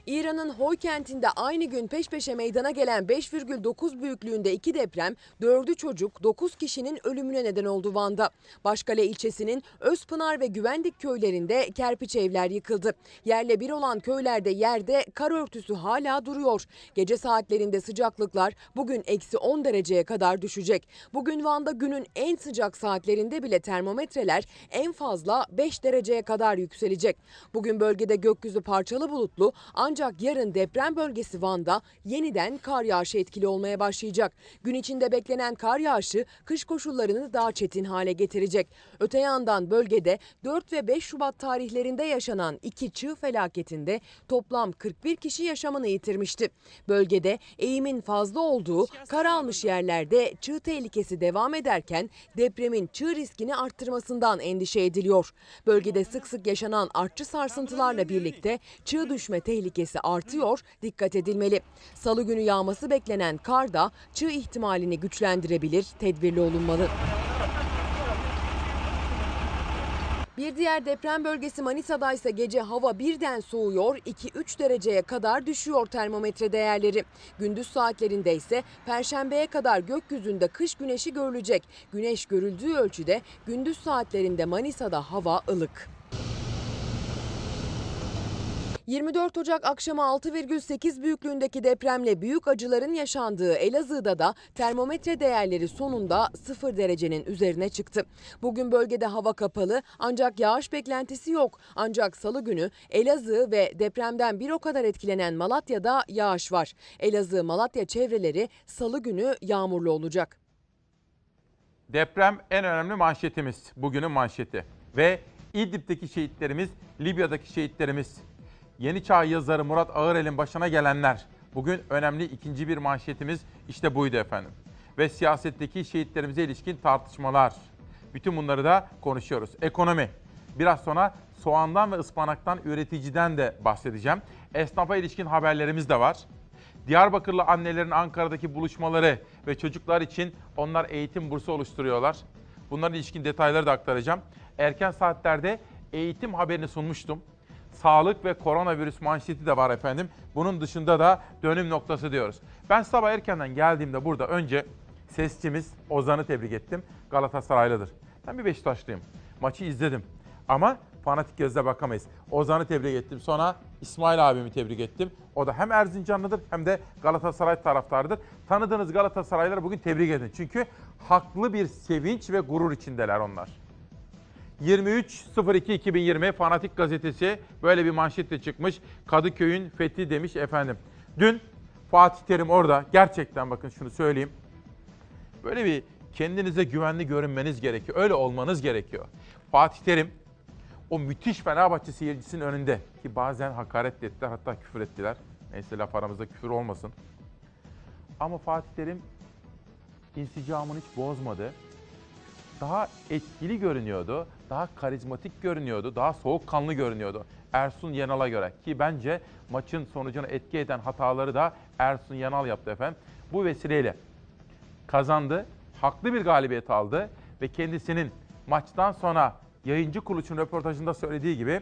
İran'ın Hoy kentinde aynı gün peş peşe meydana gelen 5,9 büyüklüğünde iki deprem 4'ü çocuk 9 kişinin ölümüne neden oldu Van'da. Başkale ilçesinin Özpınar ve Güvendik köylerinde kerpiç evler yıkıldı. Yerle bir olan köylerde yerde kar örtüsü hala duruyor. Gece saatlerinde sıcaklıklar bugün eksi 10 dereceye kadar düşecek. Bugün Van'da günün en sıcak saatlerinde bile termometreler en fazla 5 dereceye kadar yükselecek. Bugün bölgede gökyüzü parçalı bulutlu ancak yarın deprem bölgesi Van'da yeniden kar yağışı etkili olmaya başlayacak. Gün içinde beklenen kar yağışı kış koşullarını daha çetin hale getirecek. Öte yandan bölgede 4 ve 5 Şubat tarihlerinde yaşanan iki çığ felaketinde toplam 41 kişi yaşamını yitirmişti. Bölgede eğimin fazla olduğu kar almış yerlerde çığ tehlikesi devam ederken depremin çığ riskini arttırmasından endişe ediliyor. Bölgede sık sık yaşanan artçı sarsıntılarla birlikte çığ düşme tehlikesi artıyor, dikkat edilmeli. Salı günü yağması beklenen kar da çığ ihtimalini güçlendirebilir, tedbirli olunmalı. Bir diğer deprem bölgesi Manisa'da ise gece hava birden soğuyor, 2-3 dereceye kadar düşüyor termometre değerleri. Gündüz saatlerinde ise perşembeye kadar gökyüzünde kış güneşi görülecek. Güneş görüldüğü ölçüde gündüz saatlerinde Manisa'da hava ılık. 24 Ocak akşamı 6,8 büyüklüğündeki depremle büyük acıların yaşandığı Elazığ'da da termometre değerleri sonunda 0 derecenin üzerine çıktı. Bugün bölgede hava kapalı ancak yağış beklentisi yok. Ancak salı günü Elazığ ve depremden bir o kadar etkilenen Malatya'da yağış var. Elazığ Malatya çevreleri salı günü yağmurlu olacak. Deprem en önemli manşetimiz. Bugünün manşeti. Ve İdlib'deki şehitlerimiz, Libya'daki şehitlerimiz. Yeni Çağ yazarı Murat Ağırel'in başına gelenler. Bugün önemli ikinci bir manşetimiz işte buydu efendim. Ve siyasetteki şehitlerimize ilişkin tartışmalar. Bütün bunları da konuşuyoruz. Ekonomi. Biraz sonra soğandan ve ıspanaktan üreticiden de bahsedeceğim. Esnafa ilişkin haberlerimiz de var. Diyarbakırlı annelerin Ankara'daki buluşmaları ve çocuklar için onlar eğitim bursu oluşturuyorlar. Bunların ilişkin detayları da aktaracağım. Erken saatlerde eğitim haberini sunmuştum. Sağlık ve koronavirüs manşeti de var efendim. Bunun dışında da dönüm noktası diyoruz. Ben sabah erkenden geldiğimde burada önce sesçimiz Ozan'ı tebrik ettim. Galatasaraylıdır. Ben bir Beşiktaşlıyım. Maçı izledim. Ama fanatik gözle bakamayız. Ozan'ı tebrik ettim. Sonra İsmail abimi tebrik ettim. O da hem Erzincanlıdır hem de Galatasaray taraftarıdır. Tanıdığınız Galatasaraylıları bugün tebrik edin. Çünkü haklı bir sevinç ve gurur içindeler onlar. 23.02.2020 Fanatik Gazetesi böyle bir manşetle çıkmış. Kadıköy'ün fethi demiş efendim. Dün Fatih Terim orada gerçekten bakın şunu söyleyeyim. Böyle bir kendinize güvenli görünmeniz gerekiyor. Öyle olmanız gerekiyor. Fatih Terim o müthiş Fenerbahçe seyircisinin önünde ki bazen hakaret ettiler hatta küfür ettiler. Neyse laf aramızda küfür olmasın. Ama Fatih Terim insicamını hiç bozmadı. Daha etkili görünüyordu, daha karizmatik görünüyordu, daha soğukkanlı görünüyordu. Ersun Yanal'a göre ki bence maçın sonucunu etki eden hataları da Ersun Yanal yaptı efendim. Bu vesileyle kazandı, haklı bir galibiyet aldı ve kendisinin maçtan sonra yayıncı kuruluşun röportajında söylediği gibi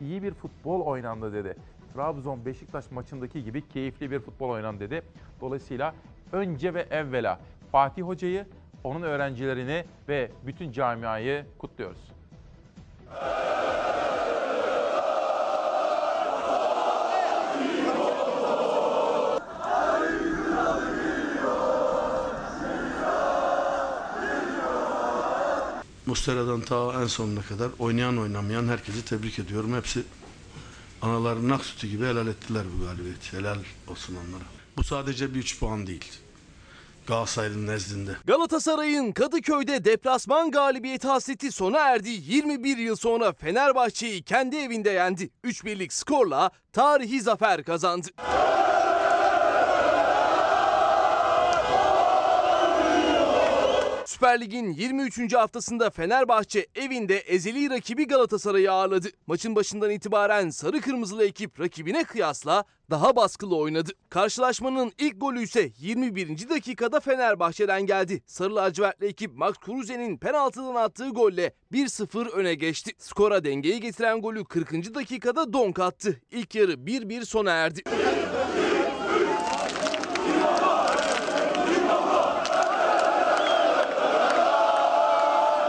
iyi bir futbol oynandı dedi. Trabzon Beşiktaş maçındaki gibi keyifli bir futbol oynandı dedi. Dolayısıyla önce ve evvela Fatih Hoca'yı, onun öğrencilerini ve bütün camiayı kutluyoruz. Mustera'dan ta en sonuna kadar oynayan oynamayan herkesi tebrik ediyorum. Hepsi anaların ak sütü gibi helal ettiler bu galibiyeti. Helal olsun onlara. Bu sadece bir üç puan değil. Galatasaray'ın nezdinde. Galatasaray'ın Kadıköy'de deplasman galibiyeti hasreti sona erdi. 21 yıl sonra Fenerbahçe'yi kendi evinde yendi. 3-1'lik skorla tarihi zafer kazandı. Süper Lig'in 23. haftasında Fenerbahçe evinde ezeli rakibi Galatasaray'ı ağırladı. Maçın başından itibaren sarı kırmızılı ekip rakibine kıyasla daha baskılı oynadı. Karşılaşmanın ilk golü ise 21. dakikada Fenerbahçe'den geldi. Sarı lacivertli ekip Max Kruse'nin penaltıdan attığı golle 1-0 öne geçti. Skora dengeyi getiren golü 40. dakikada Donk attı. İlk yarı 1-1 sona erdi.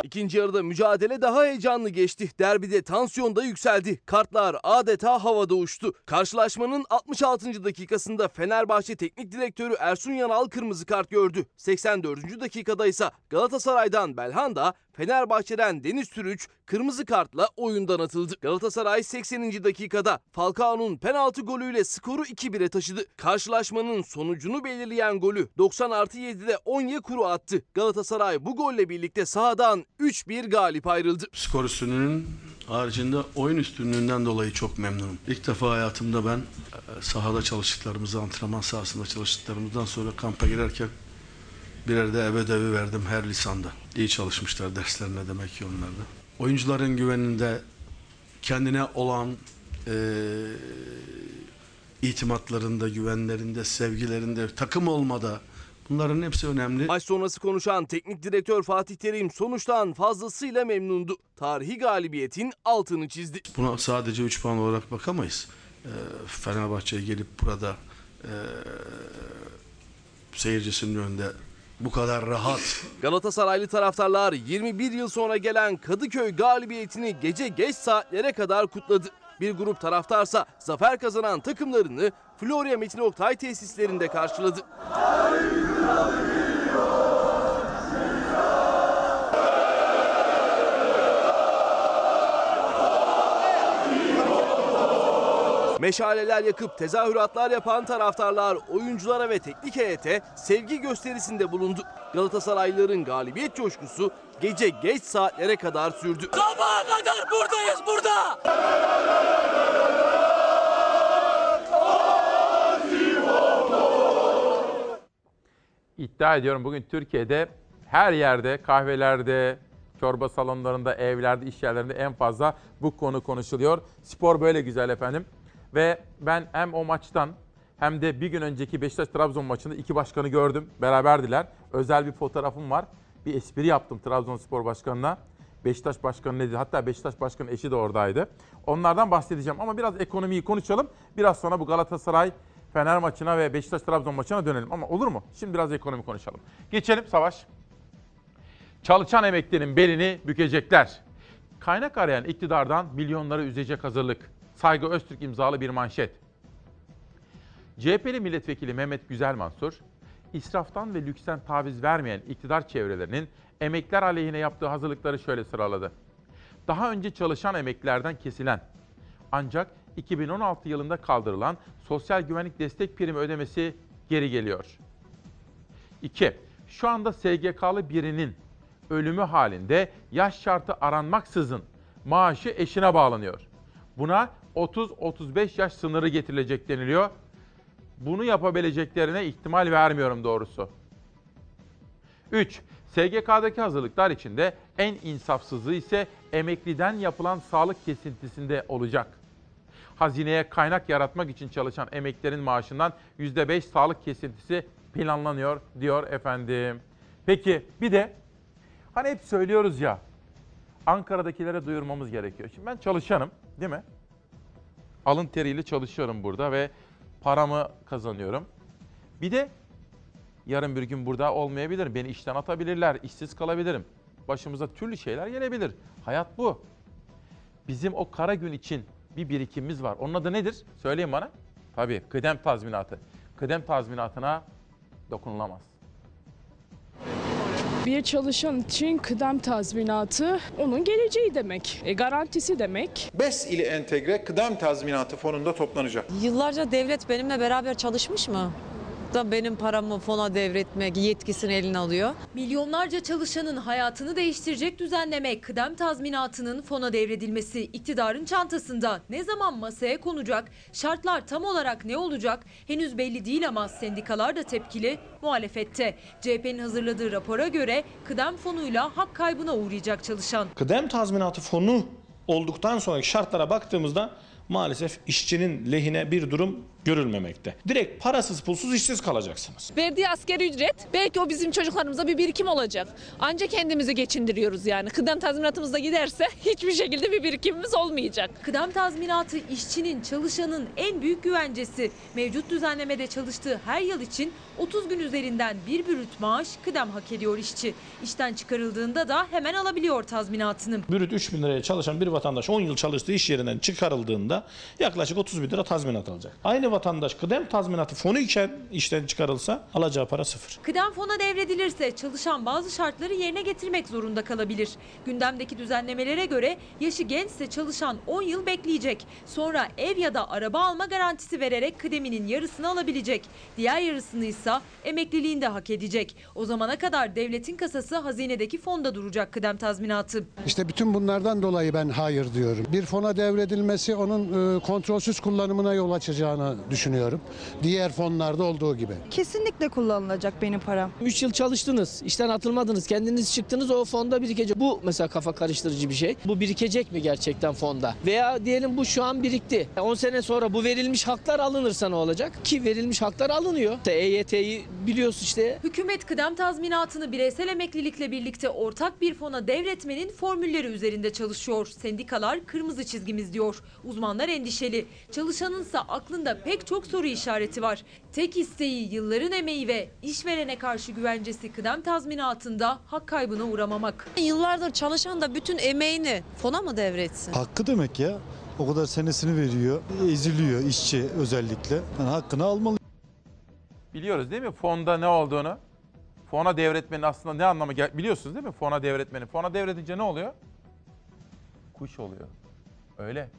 İkinci yarıda mücadele daha heyecanlı geçti. Derbide tansiyon da yükseldi. Kartlar adeta havada uçtu. Karşılaşmanın 66. dakikasında Fenerbahçe Teknik Direktörü Ersun Yanal kırmızı kart gördü. 84. dakikada ise Galatasaray'dan Belhanda, Fenerbahçe'den Deniz Türüç kırmızı kartla oyundan atıldı. Galatasaray 80. dakikada Falcao'nun penaltı golüyle skoru 2-1'e taşıdı. Karşılaşmanın sonucunu belirleyen golü 90 artı 7'de Onyekuru attı. Galatasaray bu golle birlikte sahadan 3-1 galip ayrıldı. Skor üstünlüğünün haricinde oyun üstünlüğünden dolayı çok memnunum. İlk defa hayatımda ben e, sahada çalıştıklarımızı, antrenman sahasında çalıştıklarımızdan sonra kampa girerken birer de eve ödevi verdim her lisanda. İyi çalışmışlar derslerine demek ki onlar da. Oyuncuların güveninde kendine olan e, itimatlarında, güvenlerinde, sevgilerinde, takım olmada Bunların hepsi önemli. Maç sonrası konuşan teknik direktör Fatih Terim sonuçtan fazlasıyla memnundu. Tarihi galibiyetin altını çizdi. Buna sadece 3 puan olarak bakamayız. Ee, Fenerbahçe'ye gelip burada e, seyircisinin önünde bu kadar rahat Galatasaraylı taraftarlar 21 yıl sonra gelen Kadıköy galibiyetini gece geç saatlere kadar kutladı. Bir grup taraftarsa zafer kazanan takımlarını Florya Metin Oktay tesislerinde karşıladı. Meşaleler yakıp tezahüratlar yapan taraftarlar oyunculara ve teknik heyete sevgi gösterisinde bulundu. Galatasaraylıların galibiyet coşkusu gece geç saatlere kadar sürdü. Sabaha kadar buradayız burada. İddia ediyorum bugün Türkiye'de her yerde, kahvelerde, çorba salonlarında, evlerde, iş yerlerinde en fazla bu konu konuşuluyor. Spor böyle güzel efendim. Ve ben hem o maçtan hem de bir gün önceki Beşiktaş-Trabzon maçında iki başkanı gördüm. Beraberdiler. Özel bir fotoğrafım var. Bir espri yaptım Trabzonspor Başkanı'na. Beşiktaş Başkanı ne dedi? Hatta Beşiktaş Başkanı eşi de oradaydı. Onlardan bahsedeceğim ama biraz ekonomiyi konuşalım. Biraz sonra bu Galatasaray Fener maçına ve Beşiktaş Trabzon maçına dönelim. Ama olur mu? Şimdi biraz ekonomi konuşalım. Geçelim Savaş. Çalışan emeklinin belini bükecekler. Kaynak arayan iktidardan milyonları üzecek hazırlık. Saygı Öztürk imzalı bir manşet. CHP'li milletvekili Mehmet Güzelmansur, israftan ve lüksten taviz vermeyen iktidar çevrelerinin emekler aleyhine yaptığı hazırlıkları şöyle sıraladı. Daha önce çalışan emeklilerden kesilen ancak 2016 yılında kaldırılan sosyal güvenlik destek primi ödemesi geri geliyor. 2. Şu anda SGK'lı birinin ölümü halinde yaş şartı aranmaksızın maaşı eşine bağlanıyor. Buna 30-35 yaş sınırı getirilecek deniliyor. Bunu yapabileceklerine ihtimal vermiyorum doğrusu. 3. SGK'daki hazırlıklar içinde en insafsızlığı ise emekliden yapılan sağlık kesintisinde olacak. Hazineye kaynak yaratmak için çalışan emeklerin maaşından %5 sağlık kesintisi planlanıyor diyor efendim. Peki bir de hani hep söylüyoruz ya Ankara'dakilere duyurmamız gerekiyor. Şimdi ben çalışanım değil mi? Alın teriyle çalışıyorum burada ve paramı kazanıyorum. Bir de yarın bir gün burada olmayabilirim. Beni işten atabilirler, işsiz kalabilirim. Başımıza türlü şeyler gelebilir. Hayat bu. Bizim o kara gün için bir birikimimiz var. Onun adı nedir? Söyleyin bana. Tabii kıdem tazminatı. Kıdem tazminatına dokunulamaz. Bir çalışan için kıdem tazminatı onun geleceği demek, e, garantisi demek. BES ile entegre kıdem tazminatı fonunda toplanacak. Yıllarca devlet benimle beraber çalışmış mı? Da benim paramı fona devretmek yetkisini eline alıyor. Milyonlarca çalışanın hayatını değiştirecek düzenleme kıdem tazminatının fona devredilmesi iktidarın çantasında ne zaman masaya konacak, şartlar tam olarak ne olacak henüz belli değil ama sendikalar da tepkili muhalefette. CHP'nin hazırladığı rapora göre kıdem fonuyla hak kaybına uğrayacak çalışan. Kıdem tazminatı fonu olduktan sonraki şartlara baktığımızda maalesef işçinin lehine bir durum görülmemekte. Direkt parasız pulsuz işsiz kalacaksınız. Verdiği asgari ücret belki o bizim çocuklarımıza bir birikim olacak. Ancak kendimizi geçindiriyoruz yani. Kıdem tazminatımız da giderse hiçbir şekilde bir birikimimiz olmayacak. Kıdem tazminatı işçinin, çalışanın en büyük güvencesi. Mevcut düzenlemede çalıştığı her yıl için 30 gün üzerinden bir bürüt maaş kıdem hak ediyor işçi. İşten çıkarıldığında da hemen alabiliyor tazminatını. Bürüt 3 bin liraya çalışan bir vatandaş 10 yıl çalıştığı iş yerinden çıkarıldığında yaklaşık 30 bin lira tazminat alacak. Aynı vatandaş kıdem tazminatı fonu iken işten çıkarılsa alacağı para sıfır. Kıdem fona devredilirse çalışan bazı şartları yerine getirmek zorunda kalabilir. Gündemdeki düzenlemelere göre yaşı gençse çalışan 10 yıl bekleyecek. Sonra ev ya da araba alma garantisi vererek kıdeminin yarısını alabilecek. Diğer yarısını ise emekliliğinde hak edecek. O zamana kadar devletin kasası hazinedeki fonda duracak kıdem tazminatı. İşte bütün bunlardan dolayı ben hayır diyorum. Bir fona devredilmesi onun e, kontrolsüz kullanımına yol açacağını düşünüyorum. Diğer fonlarda olduğu gibi. Kesinlikle kullanılacak benim param. 3 yıl çalıştınız, işten atılmadınız, kendiniz çıktınız o fonda birikecek. Bu mesela kafa karıştırıcı bir şey. Bu birikecek mi gerçekten fonda? Veya diyelim bu şu an birikti. 10 sene sonra bu verilmiş haklar alınırsa ne olacak? Ki verilmiş haklar alınıyor. İşte EYT'yi biliyorsun işte. Hükümet kıdem tazminatını bireysel emeklilikle birlikte ortak bir fona devretmenin formülleri üzerinde çalışıyor. Sendikalar kırmızı çizgimiz diyor. Uzmanlar endişeli. Çalışanınsa aklında pek çok soru işareti var. Tek isteği yılların emeği ve işverene karşı güvencesi kıdem tazminatında hak kaybına uğramamak. Yıllardır çalışan da bütün emeğini fona mı devretsin? Hakkı demek ya. O kadar senesini veriyor, eziliyor işçi özellikle. Yani hakkını almalı. Biliyoruz değil mi fonda ne olduğunu? Fona devretmenin aslında ne anlamı gel biliyorsunuz değil mi? Fona devretmenin. Fona devredince ne oluyor? Kuş oluyor. Öyle.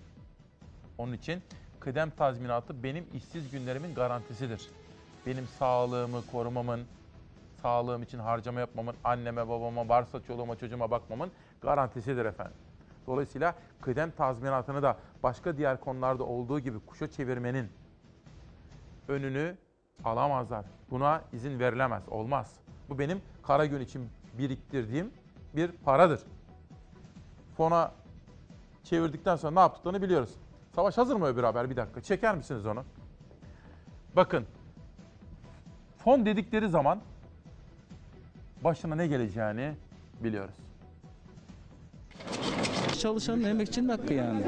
Onun için kıdem tazminatı benim işsiz günlerimin garantisidir. Benim sağlığımı korumamın, sağlığım için harcama yapmamın, anneme, babama, varsa çoluğuma, çocuğuma bakmamın garantisidir efendim. Dolayısıyla kıdem tazminatını da başka diğer konularda olduğu gibi kuşa çevirmenin önünü alamazlar. Buna izin verilemez, olmaz. Bu benim kara gün için biriktirdiğim bir paradır. Fona çevirdikten sonra ne yaptıklarını biliyoruz. Savaş hazır mı öbür haber? Bir dakika. Çeker misiniz onu? Bakın. Fon dedikleri zaman başına ne geleceğini biliyoruz. Çalışanın emekçinin hakkı yani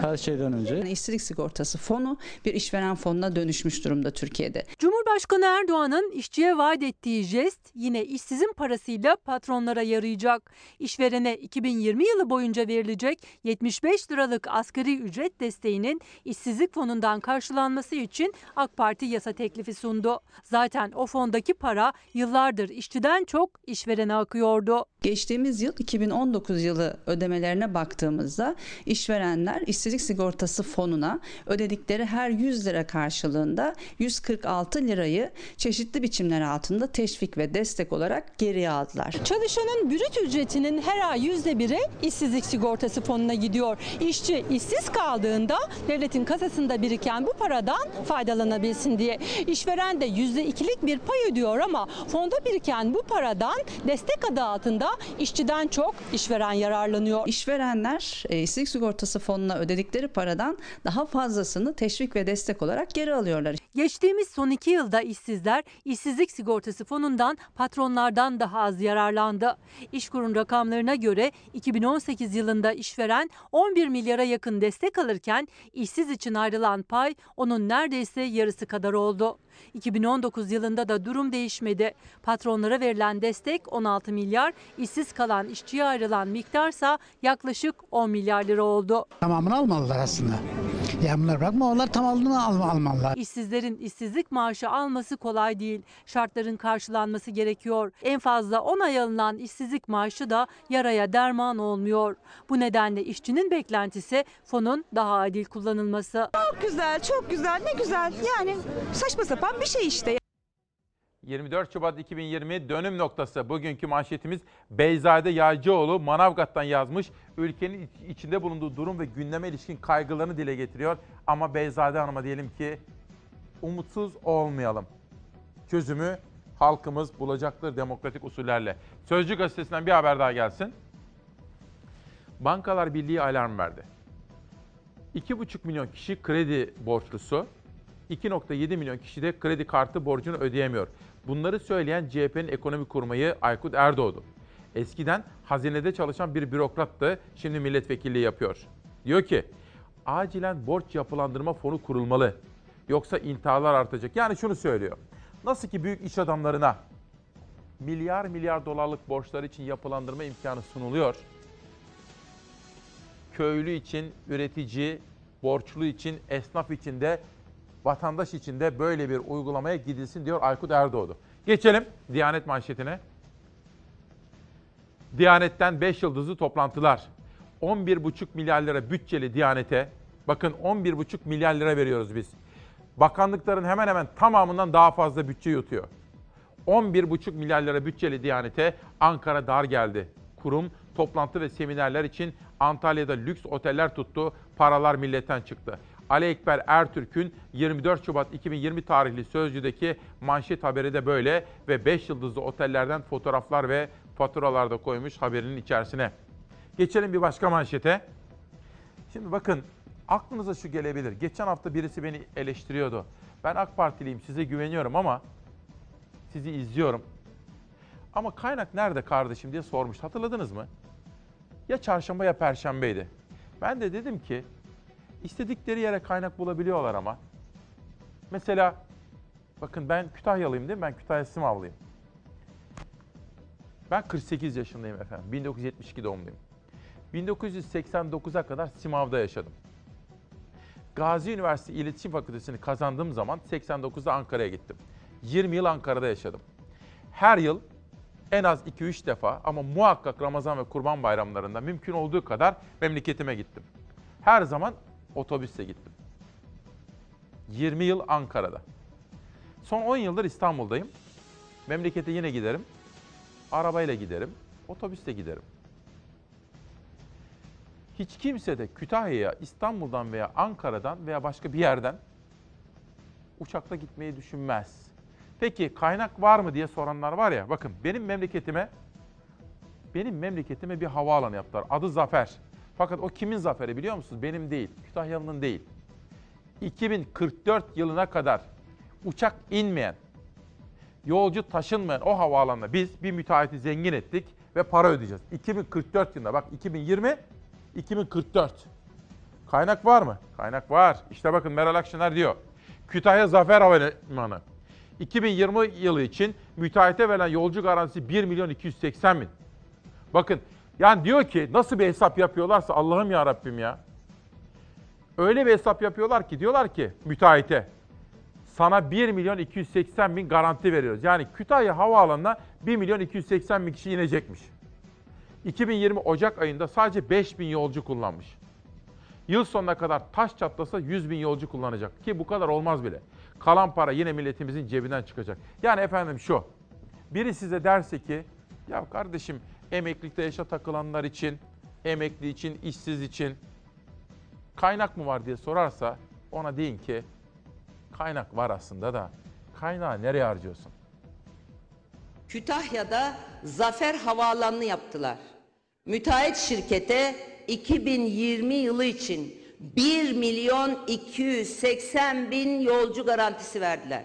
her şeyden önce. İşsizlik sigortası fonu bir işveren fonuna dönüşmüş durumda Türkiye'de. Cumhurbaşkanı Erdoğan'ın işçiye vaat ettiği jest yine işsizin parasıyla patronlara yarayacak. İşverene 2020 yılı boyunca verilecek 75 liralık asgari ücret desteğinin işsizlik fonundan karşılanması için AK Parti yasa teklifi sundu. Zaten o fondaki para yıllardır işçiden çok işverene akıyordu. Geçtiğimiz yıl 2019 yılı ödemelerine baktığımızda işverenler işsizlik sigortası fonuna ödedikleri her 100 lira karşılığında 146 lirayı çeşitli biçimler altında teşvik ve destek olarak geriye aldılar. Çalışanın brüt ücretinin her ay yüzde biri işsizlik sigortası fonuna gidiyor. İşçi işsiz kaldığında devletin kasasında biriken bu paradan faydalanabilsin diye. İşveren de yüzde ikilik bir pay ödüyor ama fonda biriken bu paradan destek adı altında işçiden çok işveren yararlanıyor. İşverenler e, işsizlik sigortası fonuna ödedikleri paradan daha fazlasını teşvik ve destek olarak geri alıyorlar. Geçtiğimiz son iki yılda işsizler işsizlik sigortası fonundan patronlardan daha az yararlandı. İşkur'un rakamlarına göre 2018 yılında işveren 11 milyara yakın destek alırken işsiz için ayrılan pay onun neredeyse yarısı kadar oldu. 2019 yılında da durum değişmedi. Patronlara verilen destek 16 milyar, işsiz kalan işçiye ayrılan miktarsa yaklaşık 10 milyar lira oldu. Tamamını almalılar aslında. Yani bunlar bırakma onlar tamamını al almalılar. İşsizlerin işsizlik maaşı alması kolay değil. Şartların karşılanması gerekiyor. En fazla 10 ay alınan işsizlik maaşı da yaraya derman olmuyor. Bu nedenle işçinin beklentisi fonun daha adil kullanılması. Çok güzel, çok güzel, ne güzel. Yani saçma sapan bir şey işte. 24 Şubat 2020 dönüm noktası. Bugünkü manşetimiz Beyzade Yaycıoğlu Manavgat'tan yazmış. Ülkenin iç- içinde bulunduğu durum ve gündeme ilişkin kaygılarını dile getiriyor. Ama Beyzade Hanım'a diyelim ki umutsuz olmayalım. Çözümü halkımız bulacaktır demokratik usullerle. Sözcü gazetesinden bir haber daha gelsin. Bankalar Birliği alarm verdi. 2,5 milyon kişi kredi borçlusu. 2.7 milyon kişi de kredi kartı borcunu ödeyemiyor. Bunları söyleyen CHP'nin ekonomi kurmayı Aykut Erdoğdu. Eskiden hazinede çalışan bir bürokrattı, şimdi milletvekilliği yapıyor. Diyor ki, acilen borç yapılandırma fonu kurulmalı. Yoksa intiharlar artacak. Yani şunu söylüyor. Nasıl ki büyük iş adamlarına milyar milyar dolarlık borçlar için yapılandırma imkanı sunuluyor. Köylü için, üretici, borçlu için, esnaf için de vatandaş için de böyle bir uygulamaya gidilsin diyor Aykut Erdoğdu. Geçelim Diyanet manşetine. Diyanet'ten 5 yıldızlı toplantılar. 11,5 milyar lira bütçeli Diyanet'e, bakın 11,5 milyar lira veriyoruz biz. Bakanlıkların hemen hemen tamamından daha fazla bütçe yutuyor. 11,5 milyar lira bütçeli Diyanet'e Ankara dar geldi. kurum toplantı ve seminerler için Antalya'da lüks oteller tuttu. Paralar milletten çıktı. Ali Ekber Ertürk'ün 24 Şubat 2020 tarihli Sözcü'deki manşet haberi de böyle ve 5 yıldızlı otellerden fotoğraflar ve faturalar da koymuş haberinin içerisine. Geçelim bir başka manşete. Şimdi bakın aklınıza şu gelebilir. Geçen hafta birisi beni eleştiriyordu. Ben AK Partiliyim size güveniyorum ama sizi izliyorum. Ama kaynak nerede kardeşim diye sormuş. Hatırladınız mı? Ya çarşamba ya perşembeydi. Ben de dedim ki istedikleri yere kaynak bulabiliyorlar ama. Mesela bakın ben Kütahyalıyım değil mi? Ben Kütahya Simavlıyım. Ben 48 yaşındayım efendim. 1972 doğumluyum. 1989'a kadar Simav'da yaşadım. Gazi Üniversitesi İletişim Fakültesini kazandığım zaman 89'da Ankara'ya gittim. 20 yıl Ankara'da yaşadım. Her yıl en az 2-3 defa ama muhakkak Ramazan ve Kurban bayramlarında mümkün olduğu kadar memleketime gittim. Her zaman otobüsle gittim. 20 yıl Ankara'da. Son 10 yıldır İstanbul'dayım. Memlekete yine giderim. Arabayla giderim, otobüsle giderim. Hiç kimse de Kütahya'ya İstanbul'dan veya Ankara'dan veya başka bir yerden uçakla gitmeyi düşünmez. Peki kaynak var mı diye soranlar var ya. Bakın benim memleketime benim memleketime bir havaalanı yaptılar. Adı Zafer. Fakat o kimin zaferi biliyor musunuz? Benim değil. Kütahyalı'nın değil. 2044 yılına kadar uçak inmeyen, yolcu taşınmayan o havaalanına biz bir müteahhiti zengin ettik ve para ödeyeceğiz. 2044 yılında bak 2020 2044. Kaynak var mı? Kaynak var. İşte bakın Meral Akşener diyor. Kütahya Zafer Havalimanı. 2020 yılı için müteahhite verilen yolcu garantisi 1 milyon 280 bin. Bakın yani diyor ki nasıl bir hesap yapıyorlarsa Allah'ım ya Rabbim ya. Öyle bir hesap yapıyorlar ki diyorlar ki müteahhite sana 1 milyon 280 bin garanti veriyoruz. Yani Kütahya Havaalanı'na 1 milyon 280 bin kişi inecekmiş. 2020 Ocak ayında sadece 5 bin yolcu kullanmış. Yıl sonuna kadar taş çatlasa 100 bin yolcu kullanacak. Ki bu kadar olmaz bile. Kalan para yine milletimizin cebinden çıkacak. Yani efendim şu. Biri size derse ki ya kardeşim emeklilikte yaşa takılanlar için, emekli için, işsiz için kaynak mı var diye sorarsa ona deyin ki kaynak var aslında da kaynağı nereye harcıyorsun? Kütahya'da Zafer Havaalanı'nı yaptılar. Müteahhit şirkete 2020 yılı için 1 milyon 280 bin yolcu garantisi verdiler.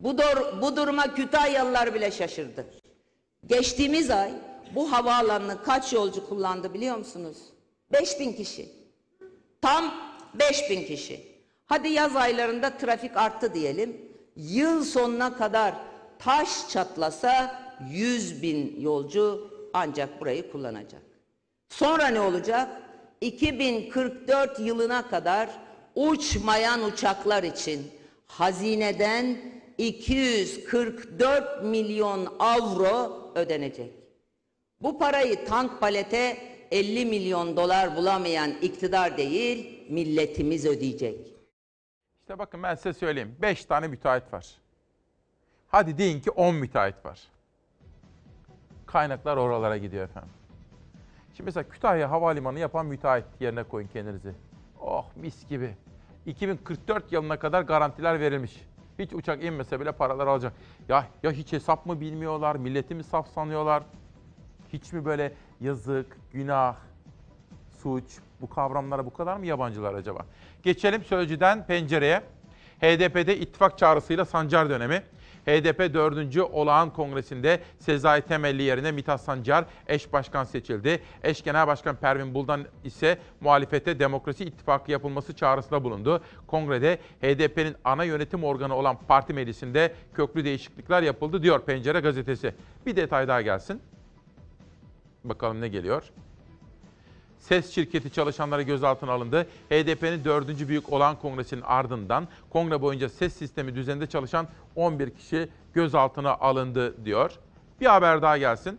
Bu, dur bu duruma Kütahyalılar bile şaşırdı. Geçtiğimiz ay bu havaalanını kaç yolcu kullandı biliyor musunuz? 5 bin kişi. Tam 5 bin kişi. Hadi yaz aylarında trafik arttı diyelim. Yıl sonuna kadar taş çatlasa 100 bin yolcu ancak burayı kullanacak. Sonra ne olacak? 2044 yılına kadar uçmayan uçaklar için hazineden 244 milyon avro ödenecek. Bu parayı tank palete 50 milyon dolar bulamayan iktidar değil, milletimiz ödeyecek. İşte bakın ben size söyleyeyim. 5 tane müteahhit var. Hadi deyin ki 10 müteahhit var. Kaynaklar oralara gidiyor efendim. Şimdi mesela Kütahya Havalimanı yapan müteahhit yerine koyun kendinizi. Oh mis gibi. 2044 yılına kadar garantiler verilmiş. Hiç uçak inmese bile paralar alacak. Ya ya hiç hesap mı bilmiyorlar, milleti mi saf sanıyorlar? Hiç mi böyle yazık, günah, suç bu kavramlara bu kadar mı yabancılar acaba? Geçelim Sözcü'den pencereye. HDP'de ittifak çağrısıyla Sancar dönemi. HDP 4. Olağan Kongresi'nde Sezai Temelli yerine Mithat Sancar eş başkan seçildi. Eş genel başkan Pervin Buldan ise muhalefete demokrasi ittifakı yapılması çağrısında bulundu. Kongrede HDP'nin ana yönetim organı olan parti meclisinde köklü değişiklikler yapıldı diyor Pencere gazetesi. Bir detay daha gelsin. Bakalım ne geliyor? SES şirketi çalışanları gözaltına alındı. HDP'nin dördüncü büyük olan kongresinin ardından kongre boyunca SES sistemi düzeninde çalışan 11 kişi gözaltına alındı diyor. Bir haber daha gelsin.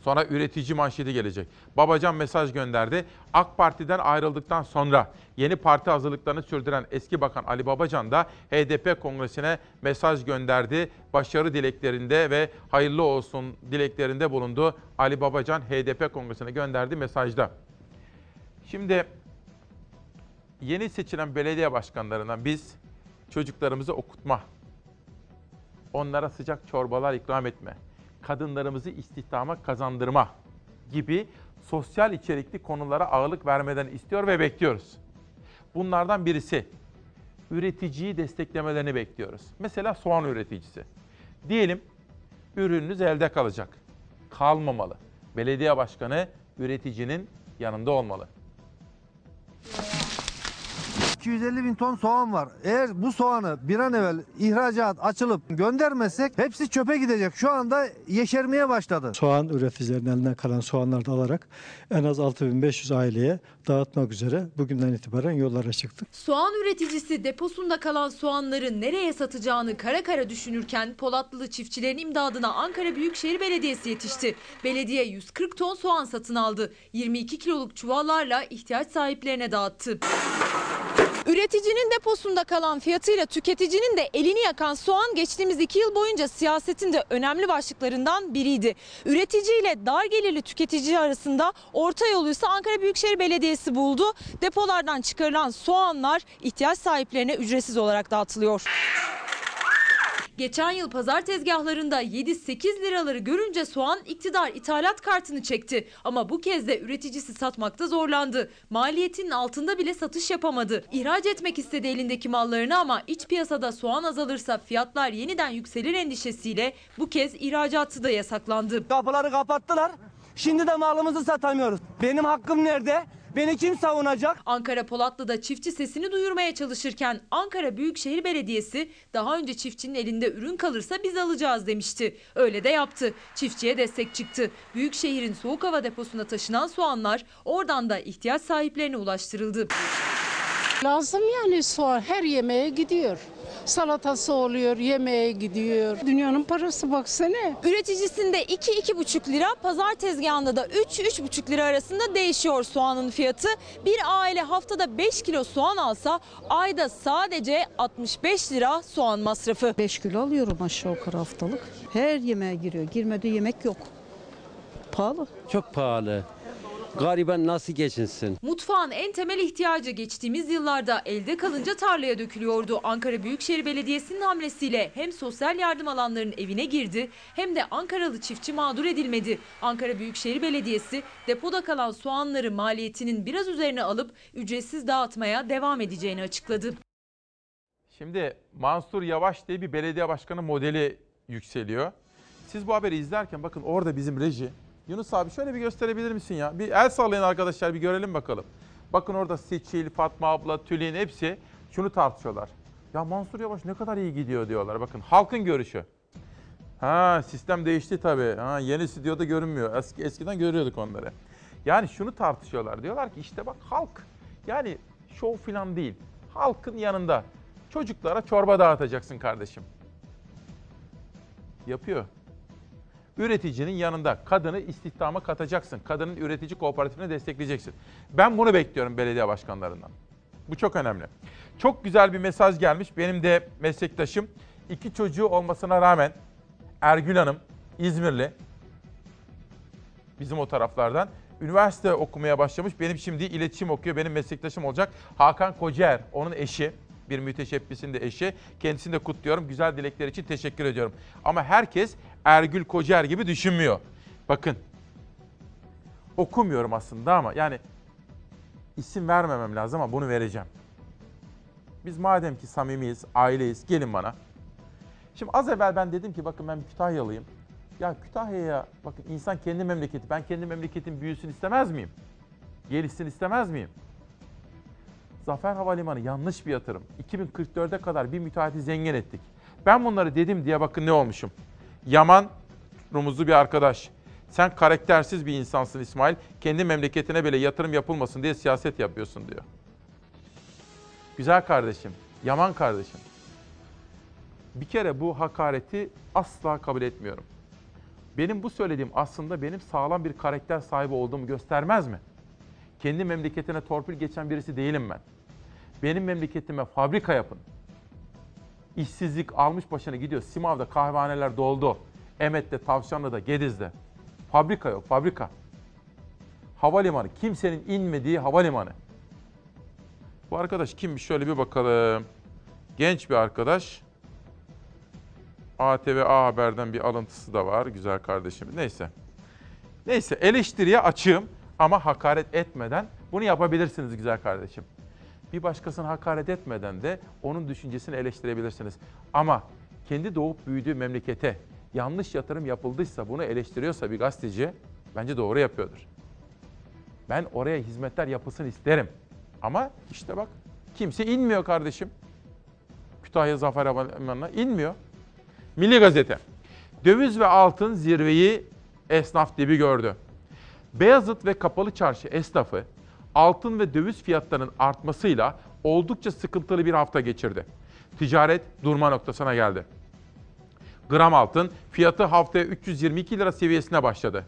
Sonra üretici manşeti gelecek. Babacan mesaj gönderdi. AK Parti'den ayrıldıktan sonra yeni parti hazırlıklarını sürdüren eski bakan Ali Babacan da HDP kongresine mesaj gönderdi. Başarı dileklerinde ve hayırlı olsun dileklerinde bulundu. Ali Babacan HDP kongresine gönderdi mesajda. Şimdi yeni seçilen belediye başkanlarından biz çocuklarımızı okutma, onlara sıcak çorbalar ikram etme, kadınlarımızı istihdama kazandırma gibi sosyal içerikli konulara ağırlık vermeden istiyor ve bekliyoruz. Bunlardan birisi üreticiyi desteklemelerini bekliyoruz. Mesela soğan üreticisi. Diyelim ürününüz elde kalacak. Kalmamalı. Belediye başkanı üreticinin yanında olmalı. 250 bin ton soğan var. Eğer bu soğanı bir an evvel ihracat açılıp göndermezsek hepsi çöpe gidecek. Şu anda yeşermeye başladı. Soğan üreticilerinin elinden kalan soğanları da alarak en az 6500 aileye dağıtmak üzere bugünden itibaren yollara çıktık. Soğan üreticisi deposunda kalan soğanları nereye satacağını kara kara düşünürken Polatlılı çiftçilerin imdadına Ankara Büyükşehir Belediyesi yetişti. Belediye 140 ton soğan satın aldı. 22 kiloluk çuvallarla ihtiyaç sahiplerine dağıttı. Üreticinin deposunda kalan fiyatıyla tüketicinin de elini yakan soğan geçtiğimiz iki yıl boyunca siyasetin de önemli başlıklarından biriydi. Üretici ile dar gelirli tüketici arasında orta yolu ise Ankara Büyükşehir Belediyesi buldu. Depolardan çıkarılan soğanlar ihtiyaç sahiplerine ücretsiz olarak dağıtılıyor. Geçen yıl pazar tezgahlarında 7-8 liraları görünce soğan iktidar ithalat kartını çekti. Ama bu kez de üreticisi satmakta zorlandı. Maliyetinin altında bile satış yapamadı. İhraç etmek istedi elindeki mallarını ama iç piyasada soğan azalırsa fiyatlar yeniden yükselir endişesiyle bu kez ihracatı da yasaklandı. Kapıları kapattılar. Şimdi de malımızı satamıyoruz. Benim hakkım nerede? Beni kim savunacak? Ankara Polatlı'da çiftçi sesini duyurmaya çalışırken Ankara Büyükşehir Belediyesi daha önce çiftçinin elinde ürün kalırsa biz alacağız demişti. Öyle de yaptı. Çiftçiye destek çıktı. Büyükşehir'in soğuk hava deposuna taşınan soğanlar oradan da ihtiyaç sahiplerine ulaştırıldı. Lazım yani soğan her yemeğe gidiyor. Salatası oluyor, yemeğe gidiyor. Dünyanın parası baksana. Üreticisinde 2-2,5 lira, pazar tezgahında da 3-3,5 lira arasında değişiyor soğanın fiyatı. Bir aile haftada 5 kilo soğan alsa ayda sadece 65 lira soğan masrafı. 5 kilo alıyorum aşağı yukarı haftalık. Her yemeğe giriyor. Girmediği yemek yok. Pahalı. Çok pahalı. Gariban nasıl geçinsin? Mutfağın en temel ihtiyacı geçtiğimiz yıllarda elde kalınca tarlaya dökülüyordu. Ankara Büyükşehir Belediyesi'nin hamlesiyle hem sosyal yardım alanlarının evine girdi hem de Ankaralı çiftçi mağdur edilmedi. Ankara Büyükşehir Belediyesi depoda kalan soğanları maliyetinin biraz üzerine alıp ücretsiz dağıtmaya devam edeceğini açıkladı. Şimdi Mansur Yavaş diye bir belediye başkanı modeli yükseliyor. Siz bu haberi izlerken bakın orada bizim reji. Yunus abi şöyle bir gösterebilir misin ya? Bir el sallayın arkadaşlar bir görelim bakalım. Bakın orada Seçil, Fatma abla, Tülin hepsi şunu tartışıyorlar. Ya Mansur Yavaş ne kadar iyi gidiyor diyorlar. Bakın halkın görüşü. Ha sistem değişti tabii. Ha yeni stüdyoda görünmüyor. Eski, eskiden görüyorduk onları. Yani şunu tartışıyorlar. Diyorlar ki işte bak halk yani şov falan değil. Halkın yanında çocuklara çorba dağıtacaksın kardeşim. Yapıyor. Üreticinin yanında kadını istihdama katacaksın. Kadının üretici kooperatifini destekleyeceksin. Ben bunu bekliyorum belediye başkanlarından. Bu çok önemli. Çok güzel bir mesaj gelmiş. Benim de meslektaşım iki çocuğu olmasına rağmen Ergül Hanım İzmirli bizim o taraflardan üniversite okumaya başlamış. Benim şimdi iletişim okuyor. Benim meslektaşım olacak. Hakan Kocaer onun eşi. Bir müteşebbisin de eşi. Kendisini de kutluyorum. Güzel dilekler için teşekkür ediyorum. Ama herkes Ergül Kocaer gibi düşünmüyor. Bakın okumuyorum aslında ama yani isim vermemem lazım ama bunu vereceğim. Biz madem ki samimiyiz, aileyiz gelin bana. Şimdi az evvel ben dedim ki bakın ben Kütahyalıyım. Ya Kütahya'ya bakın insan kendi memleketi. Ben kendi memleketim büyüsün istemez miyim? Gelişsin istemez miyim? Zafer Havalimanı yanlış bir yatırım. 2044'e kadar bir müteahhiti zengin ettik. Ben bunları dedim diye bakın ne olmuşum. Yaman rumuzlu bir arkadaş. Sen karaktersiz bir insansın İsmail. Kendi memleketine bile yatırım yapılmasın diye siyaset yapıyorsun diyor. Güzel kardeşim, Yaman kardeşim. Bir kere bu hakareti asla kabul etmiyorum. Benim bu söylediğim aslında benim sağlam bir karakter sahibi olduğumu göstermez mi? Kendi memleketine torpil geçen birisi değilim ben. Benim memleketime fabrika yapın. İşsizlik almış başına gidiyor. Simav'da kahvehaneler doldu. Emet'te, Tavşanlı'da, Gediz'de. Fabrika yok, fabrika. Havalimanı, kimsenin inmediği havalimanı. Bu arkadaş kimmiş şöyle bir bakalım. Genç bir arkadaş. ATV A Haber'den bir alıntısı da var güzel kardeşim. Neyse. Neyse eleştiriye açığım ama hakaret etmeden bunu yapabilirsiniz güzel kardeşim. Bir başkasına hakaret etmeden de onun düşüncesini eleştirebilirsiniz. Ama kendi doğup büyüdüğü memlekete yanlış yatırım yapıldıysa bunu eleştiriyorsa bir gazeteci bence doğru yapıyordur. Ben oraya hizmetler yapılsın isterim. Ama işte bak kimse inmiyor kardeşim. Kütahya Zafer Havalimanı'na inmiyor. Milli Gazete. Döviz ve altın zirveyi esnaf dibi gördü. Beyazıt ve Kapalı Çarşı esnafı altın ve döviz fiyatlarının artmasıyla oldukça sıkıntılı bir hafta geçirdi. Ticaret durma noktasına geldi. Gram altın fiyatı haftaya 322 lira seviyesine başladı.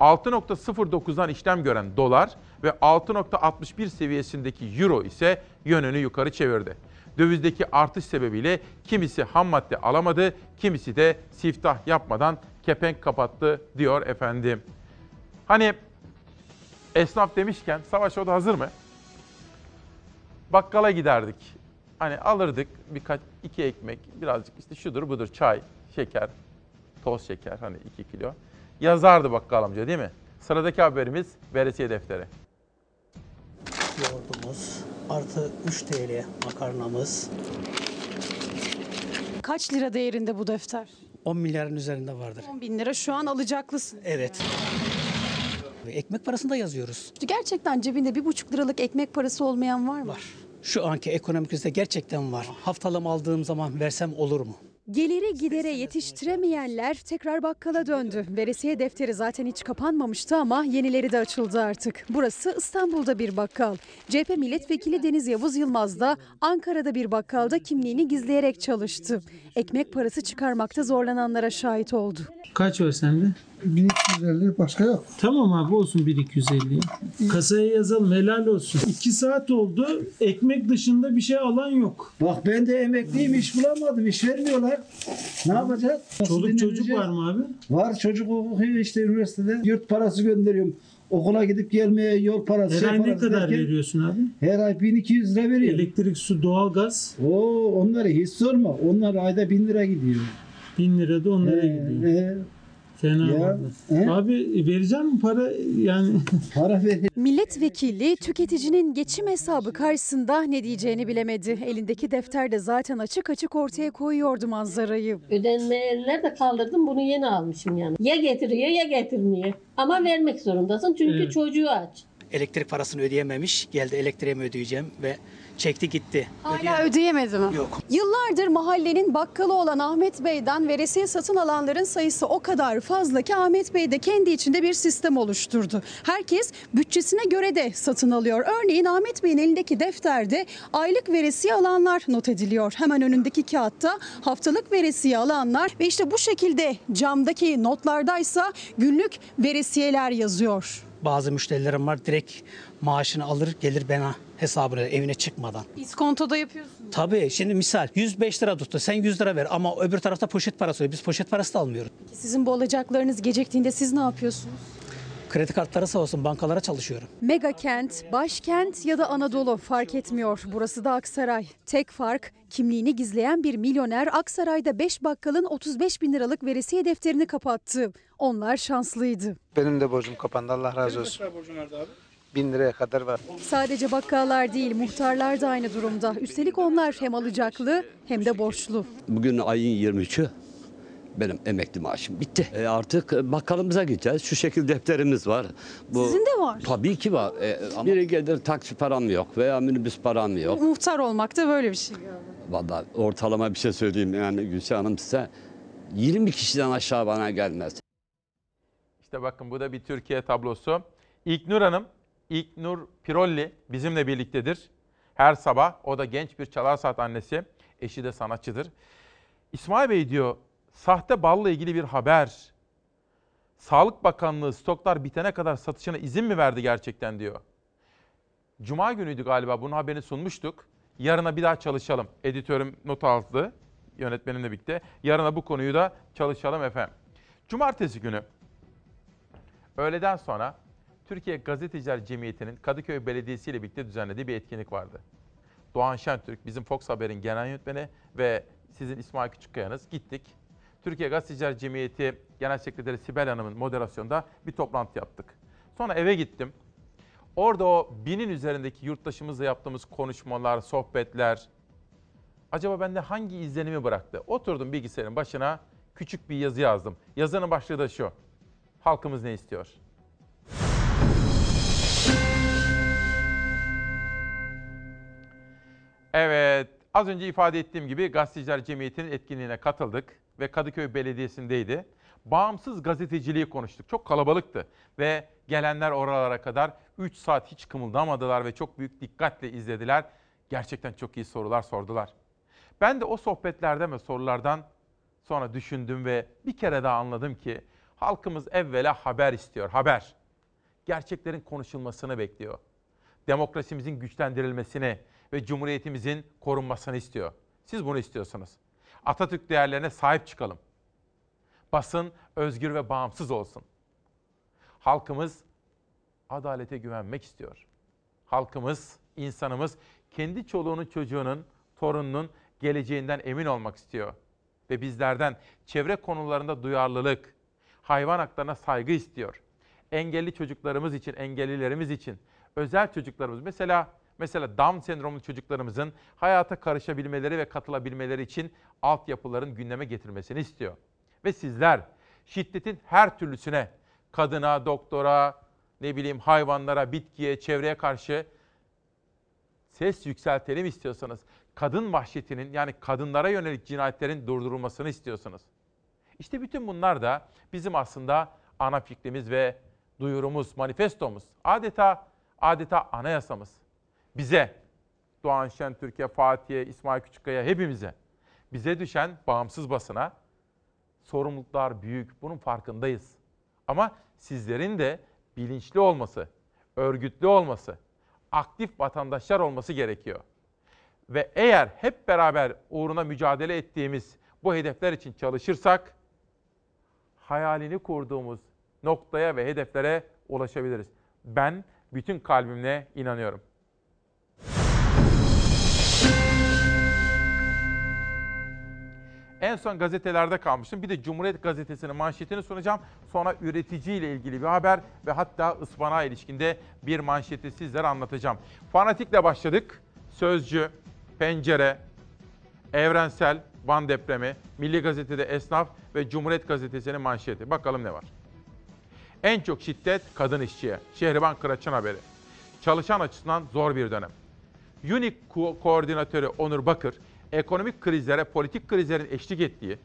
6.09'dan işlem gören dolar ve 6.61 seviyesindeki euro ise yönünü yukarı çevirdi. Dövizdeki artış sebebiyle kimisi ham madde alamadı, kimisi de siftah yapmadan kepenk kapattı diyor efendim. Hani esnaf demişken Savaş o da hazır mı? Bakkala giderdik. Hani alırdık birkaç iki ekmek, birazcık işte şudur budur çay, şeker, toz şeker hani 2 kilo. Yazardı bakkal amca değil mi? Sıradaki haberimiz veresiye defteri. Yoğurdumuz artı 3 TL makarnamız. Kaç lira değerinde bu defter? 10 milyarın üzerinde vardır. 10 bin lira şu an alacaklısın. Evet. Ve Ekmek parasını da yazıyoruz. Gerçekten cebinde bir buçuk liralık ekmek parası olmayan var mı? Var. Şu anki ekonomik krizde gerçekten var. Haftalım aldığım zaman versem olur mu? Geliri gidere yetiştiremeyenler tekrar bakkala döndü. Veresiye defteri zaten hiç kapanmamıştı ama yenileri de açıldı artık. Burası İstanbul'da bir bakkal. CHP milletvekili Deniz Yavuz Yılmaz da Ankara'da bir bakkalda kimliğini gizleyerek çalıştı. Ekmek parası çıkarmakta zorlananlara şahit oldu. Kaç var sende? 1250 başka yok. Tamam abi olsun 1250. Kasaya yazalım helal olsun. 2 saat oldu ekmek dışında bir şey alan yok. Bak ben de emekliyim iş bulamadım iş vermiyorlar. Ne yapacağız? Nasıl Çoluk çocuk dinleneceğiz? var mı abi? Var çocuk okuyor işte üniversitede. Yurt parası gönderiyorum. Okula gidip gelmeye yol parası. Her şey ay ne parası kadar derken veriyorsun abi? Her ay 1200 lira veriyorum. Elektrik, su, doğalgaz. Oo onları hiç sorma. Onlar ayda 1000 lira gidiyor. 1000 lira da onlara Ee, gidiyor. e, Fena ya. Abi vereceğim mi para yani? para ver. Milletvekili tüketicinin geçim hesabı karşısında ne diyeceğini bilemedi. Elindeki defterde zaten açık açık ortaya koyuyordu manzarayı. Ödenmeler de kaldırdım bunu yeni almışım yani. Ya getiriyor ya getirmiyor. Ama vermek zorundasın çünkü Evet. çocuğu aç. Elektrik parasını ödeyememiş. Geldi elektriğimi ödeyeceğim ve çekti gitti. Hala ödeyemedi mi? Yok. Yıllardır mahallenin bakkalı olan Ahmet Bey'den veresiye satın alanların sayısı o kadar fazla ki Ahmet Bey de kendi içinde bir sistem oluşturdu. Herkes bütçesine göre de satın alıyor. Örneğin Ahmet Bey'in elindeki defterde aylık veresiye alanlar not ediliyor. Hemen önündeki kağıtta haftalık veresiye alanlar ve işte bu şekilde camdaki notlardaysa günlük veresiyeler yazıyor. Bazı müşterilerim var direkt maaşını alır gelir bana hesabını evine çıkmadan. İskontoda yapıyorsun. Tabii şimdi misal 105 lira tuttu sen 100 lira ver ama öbür tarafta poşet parası oluyor. Biz poşet parası da almıyoruz. Sizin bu alacaklarınız geciktiğinde siz ne yapıyorsunuz? Kredi kartları sağ olsun bankalara çalışıyorum. Mega kent, başkent ya da Anadolu fark etmiyor. Burası da Aksaray. Tek fark kimliğini gizleyen bir milyoner Aksaray'da 5 bakkalın 35 bin liralık veresiye defterini kapattı. Onlar şanslıydı. Benim de borcum kapandı Allah razı olsun. Bin liraya kadar var. Sadece bakkallar değil muhtarlar da aynı durumda. Üstelik onlar hem alacaklı hem de borçlu. Bugün ayın 23'ü. Benim emekli maaşım bitti. E artık bakkalımıza gideceğiz. Şu şekil defterimiz var. Bu, Sizin de var. Tabii ki var. E, ama biri gelir taksi param yok veya minibüs param yok. Muhtar olmak da böyle bir şey. Vallahi ortalama bir şey söyleyeyim yani Gülşah Hanım size 20 kişiden aşağı bana gelmez. İşte bakın bu da bir Türkiye tablosu. İlknur Hanım, İlknur Pirolli bizimle birliktedir. Her sabah o da genç bir çalar saat annesi. Eşi de sanatçıdır. İsmail Bey diyor sahte balla ilgili bir haber. Sağlık Bakanlığı stoklar bitene kadar satışına izin mi verdi gerçekten diyor. Cuma günüydü galiba bunun haberini sunmuştuk. Yarına bir daha çalışalım. Editörüm not aldı yönetmenimle birlikte. Yarına bu konuyu da çalışalım efendim. Cumartesi günü öğleden sonra Türkiye Gazeteciler Cemiyeti'nin Kadıköy Belediyesi ile birlikte düzenlediği bir etkinlik vardı. Doğan Şentürk, bizim Fox Haber'in genel yönetmeni ve sizin İsmail Küçükkaya'nız gittik. Türkiye Gazeteciler Cemiyeti Genel Sekreteri Sibel Hanım'ın moderasyonunda bir toplantı yaptık. Sonra eve gittim. Orada o binin üzerindeki yurttaşımızla yaptığımız konuşmalar, sohbetler, acaba bende hangi izlenimi bıraktı? Oturdum bilgisayarın başına, küçük bir yazı yazdım. Yazının başlığı da şu. Halkımız ne istiyor? Evet, az önce ifade ettiğim gibi Gazeteciler Cemiyeti'nin etkinliğine katıldık ve Kadıköy Belediyesi'ndeydi. Bağımsız gazeteciliği konuştuk. Çok kalabalıktı ve gelenler oralara kadar 3 saat hiç kımıldamadılar ve çok büyük dikkatle izlediler. Gerçekten çok iyi sorular sordular. Ben de o sohbetlerden ve sorulardan sonra düşündüm ve bir kere daha anladım ki halkımız evvela haber istiyor, haber. Gerçeklerin konuşulmasını bekliyor. Demokrasimizin güçlendirilmesini ve cumhuriyetimizin korunmasını istiyor. Siz bunu istiyorsunuz. Atatürk değerlerine sahip çıkalım. Basın özgür ve bağımsız olsun. Halkımız adalete güvenmek istiyor. Halkımız, insanımız kendi çoluğunun, çocuğunun, torununun geleceğinden emin olmak istiyor. Ve bizlerden çevre konularında duyarlılık, hayvan haklarına saygı istiyor. Engelli çocuklarımız için, engellilerimiz için, özel çocuklarımız mesela mesela Down sendromlu çocuklarımızın hayata karışabilmeleri ve katılabilmeleri için altyapıların gündeme getirmesini istiyor. Ve sizler şiddetin her türlüsüne, kadına, doktora, ne bileyim hayvanlara, bitkiye, çevreye karşı ses yükseltelim istiyorsanız, kadın vahşetinin yani kadınlara yönelik cinayetlerin durdurulmasını istiyorsanız. İşte bütün bunlar da bizim aslında ana fikrimiz ve duyurumuz, manifestomuz. Adeta adeta anayasamız. Bize, Doğan Şentürk'e, Fatih'e, İsmail Küçükkaya hepimize, bize düşen bağımsız basına sorumluluklar büyük. Bunun farkındayız. Ama sizlerin de bilinçli olması, örgütlü olması, aktif vatandaşlar olması gerekiyor. Ve eğer hep beraber uğruna mücadele ettiğimiz bu hedefler için çalışırsak hayalini kurduğumuz noktaya ve hedeflere ulaşabiliriz. Ben bütün kalbimle inanıyorum. En son gazetelerde kalmıştım. Bir de Cumhuriyet Gazetesi'nin manşetini sunacağım. Sonra üretici ile ilgili bir haber ve hatta ıspanağa ilişkinde bir manşeti sizlere anlatacağım. Fanatikle başladık. Sözcü, Pencere, Evrensel, Van depremi, Milli Gazete'de Esnaf ve Cumhuriyet Gazetesi'nin manşeti. Bakalım ne var. En çok şiddet kadın işçiye. Şehriban Kıraç'ın haberi. Çalışan açısından zor bir dönem. UNIC ko- koordinatörü Onur Bakır, ekonomik krizlere, politik krizlerin eşlik ettiği,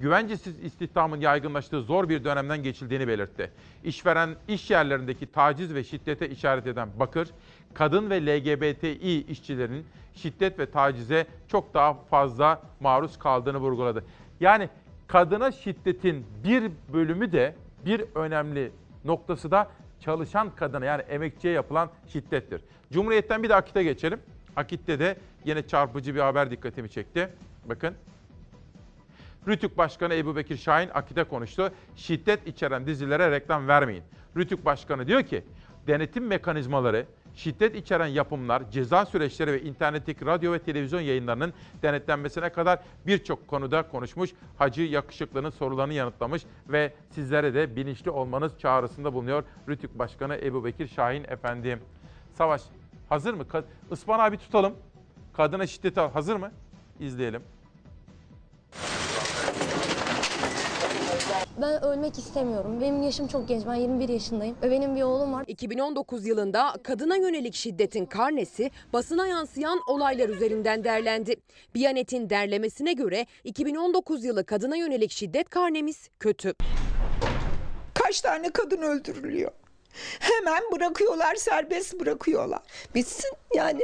güvencesiz istihdamın yaygınlaştığı zor bir dönemden geçildiğini belirtti. İşveren iş yerlerindeki taciz ve şiddete işaret eden Bakır, kadın ve LGBTİ işçilerin şiddet ve tacize çok daha fazla maruz kaldığını vurguladı. Yani kadına şiddetin bir bölümü de bir önemli noktası da çalışan kadına yani emekçiye yapılan şiddettir. Cumhuriyet'ten bir de Akit'e geçelim. Akit'te de yine çarpıcı bir haber dikkatimi çekti. Bakın. Rütük Başkanı Ebu Bekir Şahin Akit'e konuştu. Şiddet içeren dizilere reklam vermeyin. Rütük Başkanı diyor ki denetim mekanizmaları, şiddet içeren yapımlar, ceza süreçleri ve internetteki radyo ve televizyon yayınlarının denetlenmesine kadar birçok konuda konuşmuş. Hacı Yakışıklı'nın sorularını yanıtlamış ve sizlere de bilinçli olmanız çağrısında bulunuyor Rütük Başkanı Ebu Bekir Şahin efendim. Savaş hazır mı? Ka- Ispanağı bir tutalım. Kadına şiddet al. Hazır mı? İzleyelim. Ben ölmek istemiyorum. Benim yaşım çok genç. Ben 21 yaşındayım. Ve benim bir oğlum var. 2019 yılında kadına yönelik şiddetin karnesi basına yansıyan olaylar üzerinden derlendi. Biyanet'in derlemesine göre 2019 yılı kadına yönelik şiddet karnemiz kötü. Kaç tane kadın öldürülüyor? Hemen bırakıyorlar, serbest bırakıyorlar. Bitsin yani.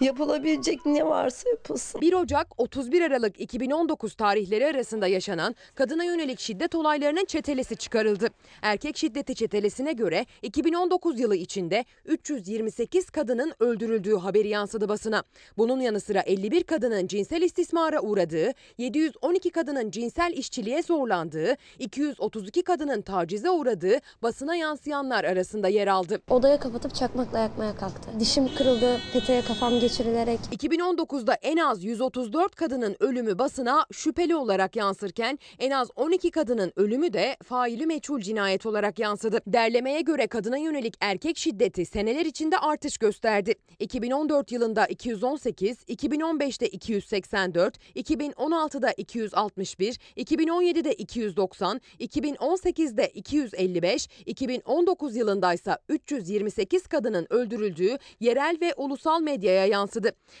Yapılabilecek ne varsa yapılsın. 1 Ocak 31 Aralık 2019 tarihleri arasında yaşanan kadına yönelik şiddet olaylarının çetelesi çıkarıldı. Erkek şiddeti çetelesine göre 2019 yılı içinde 328 kadının öldürüldüğü haberi yansıdı basına. Bunun yanı sıra 51 kadının cinsel istismara uğradığı, 712 kadının cinsel işçiliğe zorlandığı, 232 kadının tacize uğradığı basına yansıyanlar arasında yer aldı. Odaya kapatıp çakmakla yakmaya kalktı. Dişim kırıldı, peteğe kafam geçirilerek. 2019'da en az 134 kadının ölümü basına şüpheli olarak yansırken en az 12 kadının ölümü de faili meçhul cinayet olarak yansıdı. Derlemeye göre kadına yönelik erkek şiddeti seneler içinde artış gösterdi. 2014 yılında 218, 2015'te 284, 2016'da 261, 2017'de 290, 2018'de 255, 2019 yılındaysa 328 kadının öldürüldüğü yerel ve ulusal medyaya yansıdı.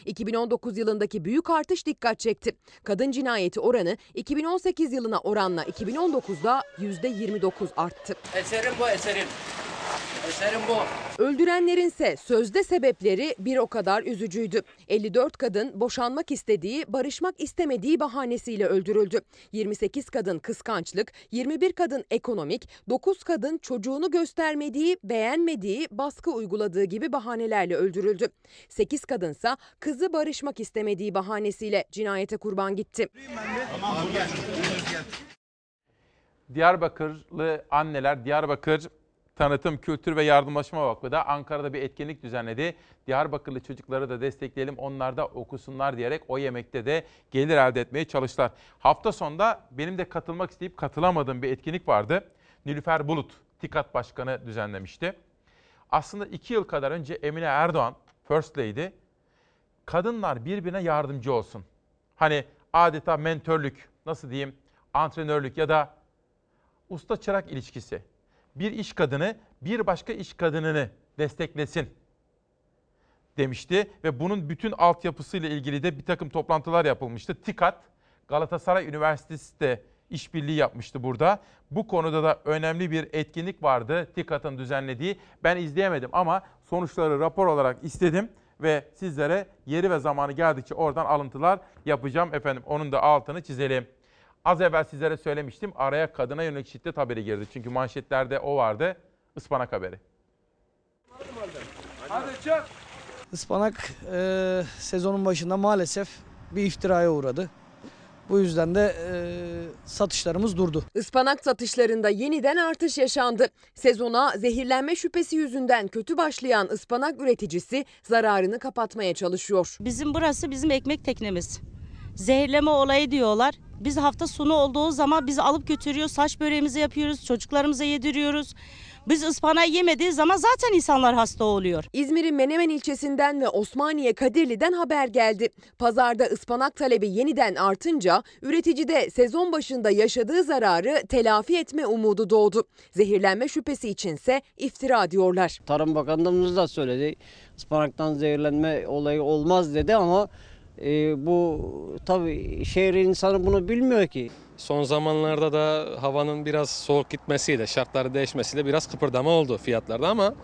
2019 yılındaki büyük artış dikkat çekti. Kadın cinayeti oranı 2018 yılına oranla 2019'da %29 arttı. Eserim bu eserim. Eserim bu. Öldürenlerinse sözde sebepleri bir o kadar üzücüydü. 54 kadın boşanmak istediği, barışmak istemediği bahanesiyle öldürüldü. 28 kadın kıskançlık, 21 kadın ekonomik, 9 kadın çocuğunu göstermediği, beğenmediği, baskı uyguladığı gibi bahanelerle öldürüldü. 8 kadınsa kızı barışmak istemediği bahanesiyle cinayete kurban gitti. Diyarbakırlı anneler Diyarbakır Tanıtım, Kültür ve Yardımlaşma Vakfı da Ankara'da bir etkinlik düzenledi. Diyarbakırlı çocukları da destekleyelim, onlar da okusunlar diyerek o yemekte de gelir elde etmeye çalıştılar. Hafta sonunda benim de katılmak isteyip katılamadığım bir etkinlik vardı. Nilüfer Bulut, TİKAT Başkanı düzenlemişti. Aslında iki yıl kadar önce Emine Erdoğan, First Lady, kadınlar birbirine yardımcı olsun. Hani adeta mentörlük, nasıl diyeyim, antrenörlük ya da usta çırak ilişkisi. Bir iş kadını bir başka iş kadınını desteklesin demişti ve bunun bütün altyapısıyla ilgili de bir takım toplantılar yapılmıştı. TİKAT, Galatasaray Üniversitesi de işbirliği yapmıştı burada. Bu konuda da önemli bir etkinlik vardı TİKAT'ın düzenlediği. Ben izleyemedim ama sonuçları rapor olarak istedim ve sizlere yeri ve zamanı geldikçe oradan alıntılar yapacağım efendim. Onun da altını çizelim. Az evvel sizlere söylemiştim araya kadına yönelik şiddet haberi girdi. Çünkü manşetlerde o vardı. Ispanak haberi. Hadi çak. Ispanak e, sezonun başında maalesef bir iftiraya uğradı. Bu yüzden de e, satışlarımız durdu. Ispanak satışlarında yeniden artış yaşandı. Sezona zehirlenme şüphesi yüzünden kötü başlayan ıspanak üreticisi zararını kapatmaya çalışıyor. Bizim burası bizim ekmek teknemiz. Zehirleme olayı diyorlar. Biz hafta sonu olduğu zaman biz alıp götürüyoruz, saç böreğimizi yapıyoruz, çocuklarımıza yediriyoruz. Biz ıspanağı yemediği zaman zaten insanlar hasta oluyor. İzmir'in Menemen ilçesinden ve Osmaniye Kadirli'den haber geldi. Pazarda ıspanak talebi yeniden artınca üreticide sezon başında yaşadığı zararı telafi etme umudu doğdu. Zehirlenme şüphesi içinse iftira diyorlar. Tarım Bakanlığımız da söyledi. Ispanaktan zehirlenme olayı olmaz dedi ama e, bu tabii şehir insanı bunu bilmiyor ki. Son zamanlarda da havanın biraz soğuk gitmesiyle, şartları değişmesiyle biraz kıpırdama oldu fiyatlarda ama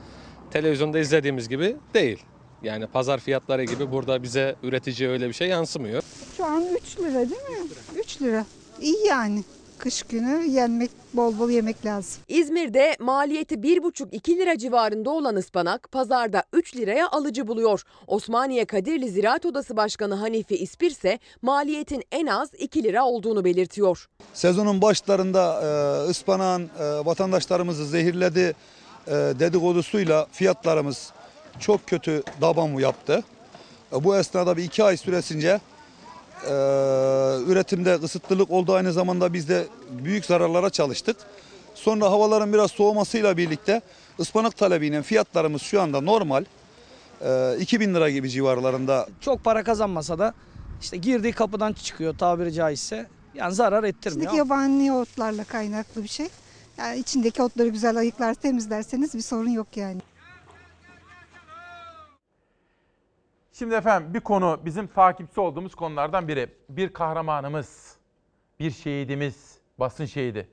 televizyonda izlediğimiz gibi değil. Yani pazar fiyatları gibi burada bize üretici öyle bir şey yansımıyor. Şu an 3 lira değil mi? 3 lira. İyi yani. Kış günü yenmek, bol bol yemek lazım. İzmir'de maliyeti 1,5-2 lira civarında olan ıspanak pazarda 3 liraya alıcı buluyor. Osmaniye Kadirli Ziraat Odası Başkanı Hanifi İspir ise maliyetin en az 2 lira olduğunu belirtiyor. Sezonun başlarında e, ıspanağın e, vatandaşlarımızı zehirledi e, dedikodusuyla fiyatlarımız çok kötü daban yaptı. E, bu esnada bir iki ay süresince e, üretimde kısıtlılık oldu aynı zamanda biz de büyük zararlara çalıştık. Sonra havaların biraz soğumasıyla birlikte ıspanak talebiyle fiyatlarımız şu anda normal. E, 2000 lira gibi civarlarında Çok para kazanmasa da işte girdiği kapıdan çıkıyor tabiri caizse. Yani zarar ettirmiyor. İçindeki yabani otlarla kaynaklı bir şey. Yani içindeki otları güzel ayıklar, temizlerseniz bir sorun yok yani. Şimdi efendim bir konu bizim takipçi olduğumuz konulardan biri. Bir kahramanımız, bir şehidimiz, basın şehidi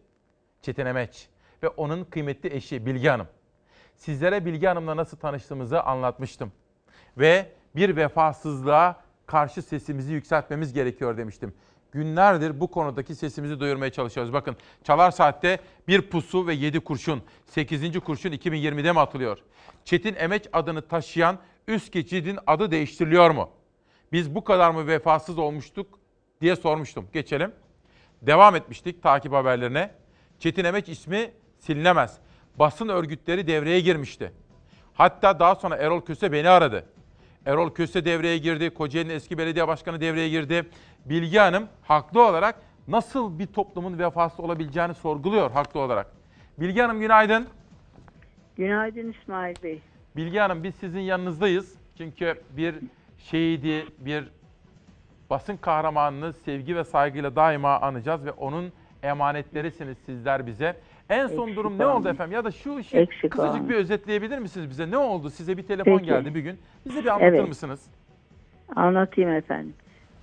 Çetin Emeç ve onun kıymetli eşi Bilge Hanım. Sizlere Bilge Hanım'la nasıl tanıştığımızı anlatmıştım. Ve Bir vefasızlığa karşı sesimizi yükseltmemiz gerekiyor demiştim. Günlerdir bu konudaki sesimizi duyurmaya çalışıyoruz. Bakın Çalar Saat'te bir pusu ve 7 kurşun. 8. kurşun 2020'de mi atılıyor? Çetin Emeç adını taşıyan üst geçidin adı değiştiriliyor mu? Biz bu kadar mı vefasız olmuştuk diye sormuştum. Geçelim. Devam etmiştik takip haberlerine. Çetin Emeç ismi silinemez. Basın örgütleri devreye girmişti. Hatta daha sonra Erol Köse beni aradı. Erol Köse devreye girdi. Kocaeli'nin eski belediye başkanı devreye girdi. Bilgi Hanım haklı olarak nasıl bir toplumun vefasız olabileceğini sorguluyor haklı olarak. Bilgi Hanım günaydın. Günaydın İsmail Bey. Bilgi Hanım biz sizin yanınızdayız. Çünkü bir şehidi, bir basın kahramanını sevgi ve saygıyla daima anacağız ve onun emanetlerisiniz sizler bize. En son Eksik durum ne oldu efendim? Ya da şu işi Eksik kısacık bir özetleyebilir misiniz bize? Ne oldu? Size bir telefon Peki. geldi bir gün. Bize bir anlatır Evet. mısınız? Anlatayım efendim.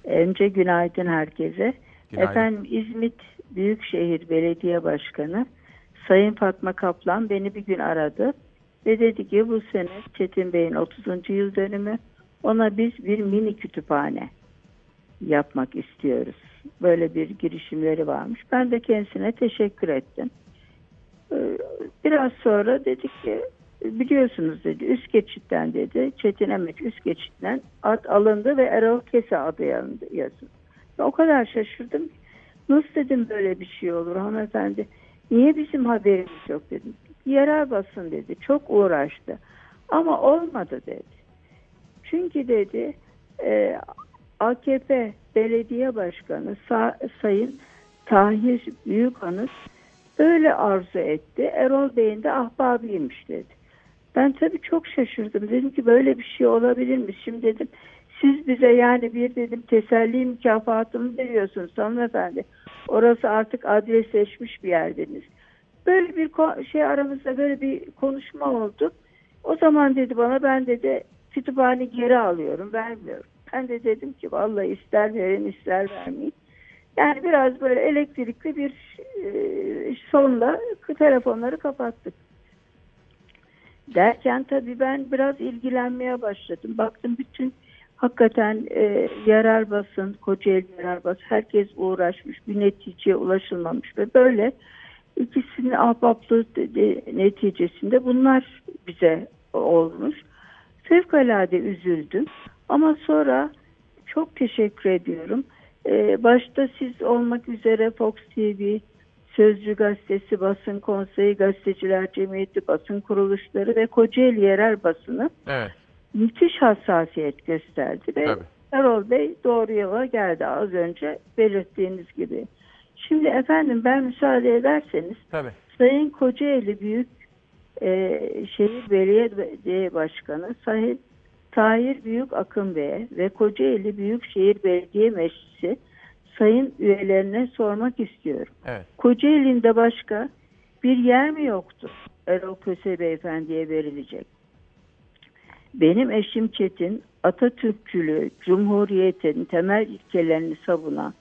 Önce günaydın herkese. Günaydın. Efendim İzmit Büyükşehir Belediye Başkanı Sayın Fatma Kaplan beni bir gün aradı ve dedi ki bu sene Çetin Bey'in 30. yıl dönümü ona biz bir mini kütüphane yapmak istiyoruz. Böyle bir girişimleri varmış. Ben de kendisine teşekkür ettim. Ee, Biraz sonra dedik ki biliyorsunuz dedi üst geçitten dedi Çetin Emek üst geçitten ad alındı ve Erol Kese adı yazın. O kadar şaşırdım nasıl dedim böyle bir şey olur hanımefendi niye bizim haberimiz yok dedim. Yerel basın dedi çok uğraştı ama olmadı dedi. Çünkü dedi e, AKP belediye başkanı Sa- Sayın Tahir Büyükanıt öyle arzu etti. Erol Bey'in de ahbabıymış dedi. Ben tabii çok şaşırdım. Dedim ki böyle bir şey olabilir mi? Şimdi dedim siz bize yani bir dedim teselli mükafatını veriyorsunuz hanımefendi. Orası artık adresleşmiş bir yerdeniz. Böyle bir şey aramızda böyle bir konuşma oldu. O zaman dedi bana ben dedi kütüphane geri alıyorum vermiyorum. Ben de dedim ki vallahi ister verin ister vermeyin. Yani biraz böyle elektrikli bir e, sonla telefonları kapattık. Derken tabii ben biraz ilgilenmeye başladım. Baktım bütün hakikaten e, yerel basın, Kocaeli yerel basın herkes uğraşmış. Bir neticeye ulaşılmamış ve böyle ikisinin ahbaplığı de- de- neticesinde bunlar bize olmuş. Fevkalade üzüldüm. Ama sonra çok teşekkür ediyorum. Ee, başta siz olmak üzere Fox TV, Sözcü Gazetesi, Basın Konseyi, Gazeteciler Cemiyeti, basın kuruluşları ve Kocaeli yerel basını Evet. müthiş hassasiyet gösterdi ve Tabii. Erol Bey doğru yola geldi az önce belirttiğiniz gibi. Şimdi efendim ben müsaade ederseniz Tabii. Sayın Kocaeli Büyük e, Şehir Belediye Başkanı Sayın Tahir Büyük Akın Bey'e ve Kocaeli Büyükşehir Belediye Meclisi sayın üyelerine sormak istiyorum. Evet. Kocaeli'nde başka bir yer mi yoktu Erol Köse Beyefendi'ye verilecek? Benim eşim Çetin Atatürkçülüğü, Cumhuriyet'in temel ilkelerini savunan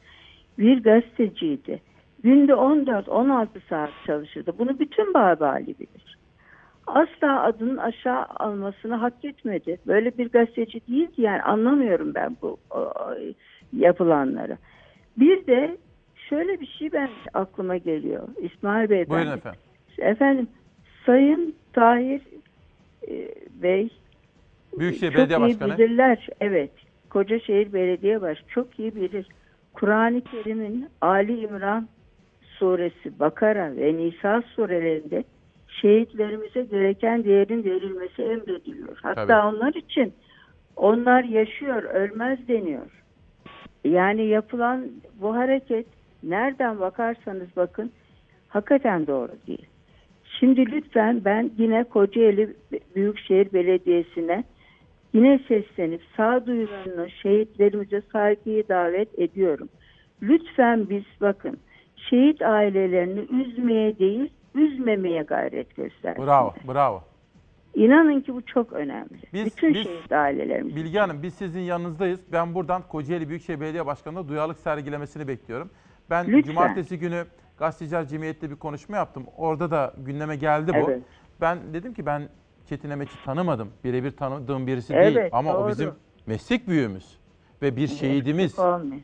bir gazeteciydi. Günde 14-16 saat çalışırdı. Bunu bütün Babali bilir. Asla adının aşağı almasını hak etmedi. Böyle bir gazeteci değildi yani anlamıyorum ben bu o, yapılanları. Bir de şöyle bir şey ben aklıma geliyor İsmail Bey. Buyurun efendim. Efendim Sayın Tahir e, Bey Büyükşehir çok Belediye iyi Başkanı. bilirler. Evet. Kocaşehir Belediye Baş çok iyi bilir. Kur'an-ı Kerim'in Ali İmran suresi, Bakara ve Nisa surelerinde şehitlerimize gereken değerin verilmesi emrediliyor. Hatta Tabii. onlar için onlar yaşıyor, ölmez deniyor. Yani yapılan bu hareket nereden bakarsanız bakın hakikaten doğru değil. Şimdi lütfen ben yine Kocaeli Büyükşehir Belediyesi'ne yine seslenip sağduyularını şehitlerimize saygıyı davet ediyorum. Lütfen biz bakın şehit ailelerini üzmeye değil üzmemeye gayret göstersin. Bravo, bravo. İnanın ki bu çok önemli. Biz- Bütün biz- şehit ailelerimiz. Bilge Hanım biz sizin yanınızdayız. Ben buradan Kocaeli Büyükşehir Belediye Başkanı'na duyarlılık sergilemesini bekliyorum. Ben Lütfen. cumartesi günü Gazeteciler Cemiyeti'nde bir konuşma yaptım. Orada da gündeme geldi bu. Evet. Ben dedim ki ben Çetin Emeç'i tanımadım. Birebir tanıdığım birisi Evet, değil. Ama o doğru. bizim meslek büyüğümüz ve bir şehidimiz. Olmayın.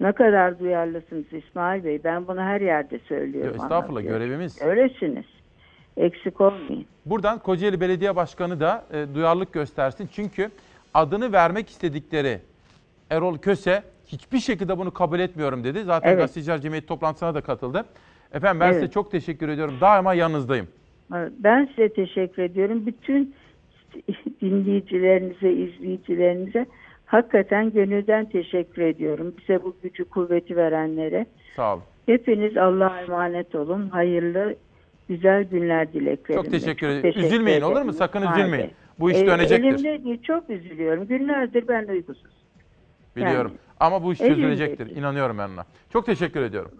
Ne kadar duyarlısınız İsmail Bey. Ben bunu her yerde söylüyorum. Estağfurullah anlatıyorum. görevimiz. Öylesiniz. Eksik olmayın. Buradan Kocaeli Belediye Başkanı da e, duyarlılık göstersin. Çünkü adını vermek istedikleri Erol Köse hiçbir şekilde bunu kabul etmiyorum dedi. Zaten Evet. Gazeteciler Cemiyeti toplantısına da katıldı. Efendim ben Evet. size çok teşekkür ediyorum. Daima yanınızdayım. Ben size teşekkür ediyorum. Bütün dinleyicilerinize, izleyicilerinize hakikaten gönülden teşekkür ediyorum. Bize bu gücü, kuvveti verenlere. Sağ olun. Hepiniz Allah'a emanet olun. Hayırlı, güzel günler dileklerimle. Çok teşekkür ederim. teşekkür Üzülmeyin, ederim. olur mu? Sakın İsmail üzülmeyin. Bu iş E, dönecektir. Elimde değil, çok üzülüyorum. Günlerdir ben uykusuz. Biliyorum. Yani, Ama bu iş elimde çözülecektir. değil. İnanıyorum ben ona. Çok teşekkür ediyorum.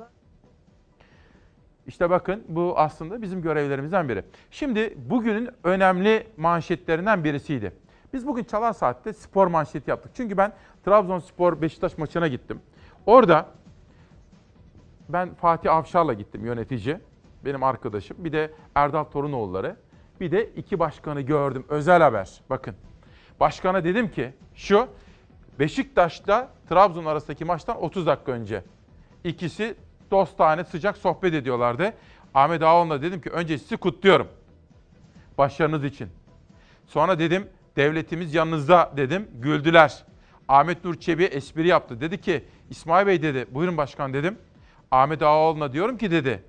İşte bakın bu aslında bizim görevlerimizden biri. Şimdi bugünün önemli manşetlerinden birisiydi. Biz bugün Çalar Saat'te spor manşeti yaptık. Çünkü ben Trabzonspor Beşiktaş maçına gittim. Orada ben Fatih Avşar'la gittim yönetici. Benim arkadaşım. Bir de Erdal Torunoğulları. Bir de iki başkanı gördüm. Özel haber. Bakın. Başkana dedim ki şu Beşiktaş'ta Trabzon arasındaki maçtan 30 dakika önce. İkisi dostane sıcak sohbet ediyorlardı. Ahmet Ağaoğlu'na dedim ki önce sizi kutluyorum. Başarınız için. Sonra dedim devletimiz yanınızda dedim. Güldüler. Ahmet Nur Çebi espri yaptı. Dedi ki İsmail Bey dedi buyurun başkan dedim. Ahmet Ağaoğlu'na diyorum ki dedi.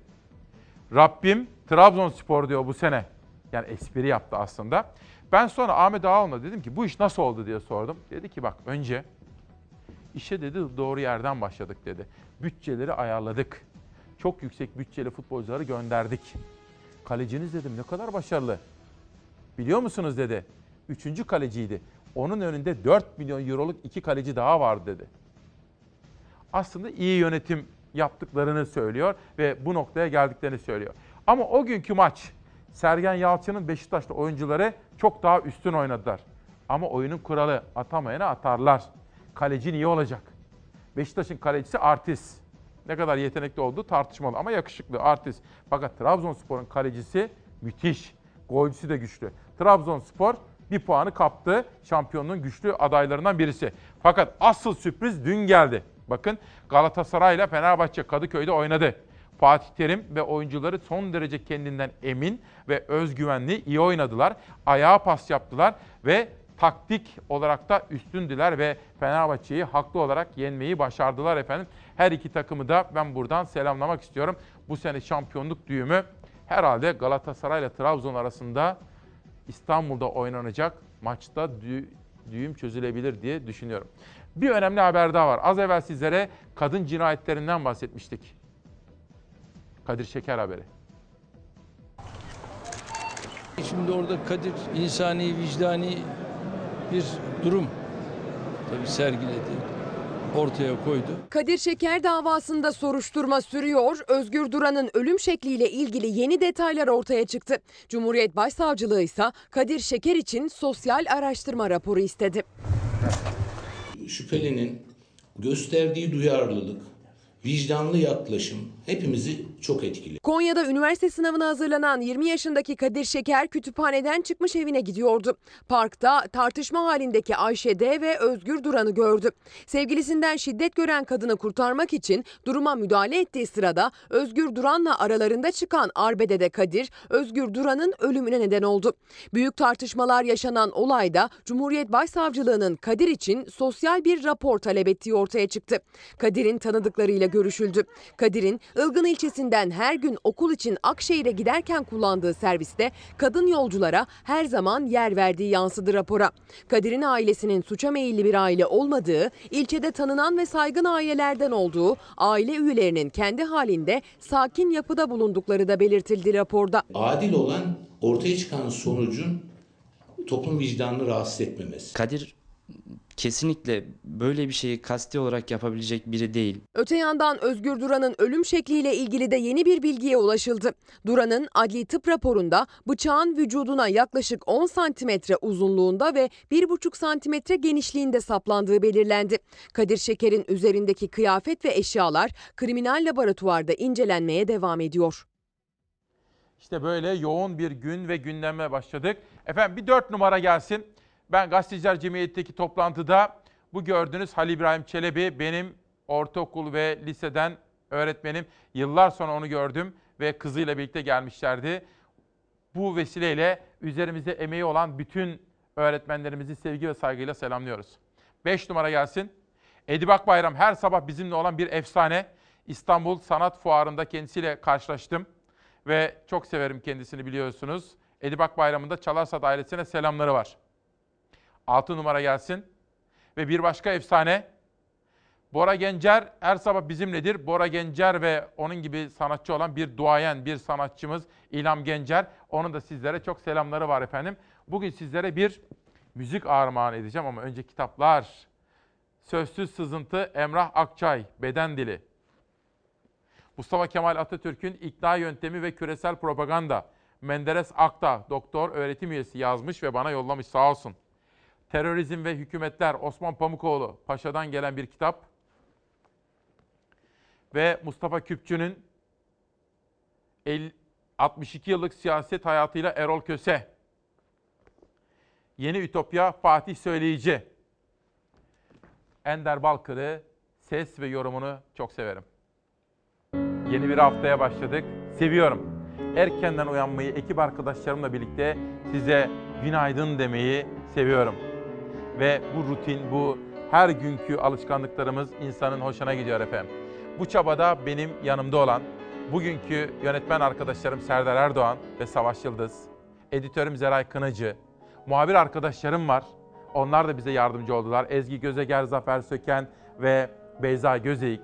Rabbim Trabzonspor diyor bu sene. Yani espri yaptı aslında. Ben sonra Ahmet Ağaoğlu'na dedim ki bu iş nasıl oldu diye sordum. Dedi ki bak önce işe dedi doğru yerden başladık dedi. Bütçeleri ayarladık. Çok yüksek bütçeli futbolcuları gönderdik. Kaleciniz dedim ne kadar başarılı. Biliyor musunuz dedi. Üçüncü kaleciydi. Onun önünde 4 milyon euroluk iki kaleci daha vardı dedi. Aslında iyi yönetim yaptıklarını söylüyor ve bu noktaya geldiklerini söylüyor. Ama o günkü maç Sergen Yalçın'ın Beşiktaşlı oyuncuları çok daha üstün oynadılar. Ama oyunun kuralı atamayana atarlar. Kaleci niye olacak? Beşiktaş'ın kalecisi artist. Ne kadar yetenekli olduğu tartışmalı ama yakışıklı artist. Fakat Trabzonspor'un kalecisi müthiş. Golcüsü de güçlü. Trabzonspor bir puanı kaptı. Şampiyonluğun güçlü adaylarından birisi. Fakat asıl sürpriz dün geldi. Bakın Galatasaray ile Fenerbahçe Kadıköy'de oynadı. Fatih Terim ve oyuncuları son derece kendinden emin ve özgüvenli iyi oynadılar. Ayağa pas yaptılar ve taktik olarak da üstündüler ve Fenerbahçe'yi haklı olarak yenmeyi başardılar efendim. Her iki takımı da ben buradan selamlamak istiyorum. Bu sene şampiyonluk düğümü herhalde Galatasaray ile Trabzon arasında İstanbul'da oynanacak maçta dü- düğüm çözülebilir diye düşünüyorum. Bir önemli haber daha var. Az evvel sizlere kadın cinayetlerinden bahsetmiştik. Kadir Şeker haberi. Şimdi orada Kadir insani, vicdani bir durum tabii sergiledi, ortaya koydu. Kadir Şeker davasında soruşturma sürüyor. Özgür Duran'ın ölüm şekliyle ilgili yeni detaylar ortaya çıktı. Cumhuriyet Başsavcılığı ise Kadir Şeker için sosyal araştırma raporu istedi. şüphelinin gösterdiği duyarlılık, vicdanlı yaklaşım hepimizi çok etkili. Konya'da üniversite sınavına hazırlanan 20 yaşındaki Kadir Şeker kütüphaneden çıkmış evine gidiyordu. Parkta tartışma halindeki Ayşe D ve Özgür Duran'ı gördü. Sevgilisinden şiddet gören kadını kurtarmak için duruma müdahale ettiği sırada Özgür Duran'la aralarında çıkan arbedede Kadir, Özgür Duran'ın ölümüne neden oldu. Büyük tartışmalar yaşanan olayda Cumhuriyet Başsavcılığı'nın Kadir için sosyal bir rapor talep ettiği ortaya çıktı. Kadir'in tanıdıklarıyla görüşüldü. Kadir'in Ilgın ilçesinden her gün okul için Akşehir'e giderken kullandığı serviste kadın yolculara her zaman yer verdiği yansıdı rapora. Kadir'in ailesinin suça meyilli bir aile olmadığı, ilçede tanınan ve saygın ailelerden olduğu, aile üyelerinin kendi halinde sakin yapıda bulundukları da belirtildi raporda. Adil olan ortaya çıkan sonucun toplum vicdanını rahatsız etmemesi. Kadir kesinlikle böyle bir şeyi kasti olarak yapabilecek biri değil. Öte yandan Özgür Duran'ın ölüm şekliyle ilgili de yeni bir bilgiye ulaşıldı. Duran'ın adli tıp raporunda bıçağın vücuduna yaklaşık 10 santimetre uzunluğunda ve 1,5 santimetre genişliğinde saplandığı belirlendi. Kadir Şeker'in üzerindeki kıyafet ve eşyalar kriminal laboratuvarda incelenmeye devam ediyor. İşte böyle yoğun bir gün ve gündeme başladık. Efendim bir dört numara gelsin. Ben Gazeteciler Cemiyeti'ndeki toplantıda bu gördüğünüz Halil İbrahim Çelebi benim ortaokul ve liseden öğretmenim. Yıllar sonra onu gördüm ve kızıyla birlikte gelmişlerdi. Bu vesileyle üzerimizde emeği olan bütün öğretmenlerimizi sevgi ve saygıyla selamlıyoruz. 5 numara gelsin. Edip Akbayram her sabah bizimle olan bir efsane. İstanbul Sanat Fuarı'nda kendisiyle karşılaştım ve çok severim kendisini biliyorsunuz. Edip Akbayram'ın da Çalarsat ailesine selamları var. 6 numara gelsin. Ve bir başka efsane Bora Gencer her sabah bizimledir. Bora Gencer ve onun gibi sanatçı olan bir duayen, bir sanatçımız İlham Gencer. Onun da sizlere çok selamları var efendim. Bugün sizlere bir müzik armağan edeceğim ama önce kitaplar. Sözsüz Sızıntı Emrah Akçay, Beden Dili. Mustafa Kemal Atatürk'ün ikna yöntemi ve küresel propaganda. Menderes Akta, doktor öğretim üyesi yazmış ve bana yollamış sağ olsun. Terörizm ve Hükümetler Osman Pamukoğlu, Paşa'dan gelen bir kitap. Ve Mustafa Küpçü'nün 50 62 yıllık siyaset hayatıyla Erol Köse. Yeni Ütopya Fatih Söyleyici. Ender Balkır'ı ses ve yorumunu çok severim. Yeni bir haftaya başladık. Seviyorum. Erkenden uyanmayı ekip arkadaşlarımla birlikte size günaydın demeyi seviyorum. Ve bu rutin, bu her günkü alışkanlıklarımız insanın hoşuna gidiyor efendim. Bu çabada benim yanımda olan bugünkü yönetmen arkadaşlarım Serdar Erdoğan ve Savaş Yıldız, editörüm Zeray Kınacı, muhabir arkadaşlarım var. Onlar da bize yardımcı oldular. Ezgi Gözeger, Zafer Söken ve Beyza Gözeyik.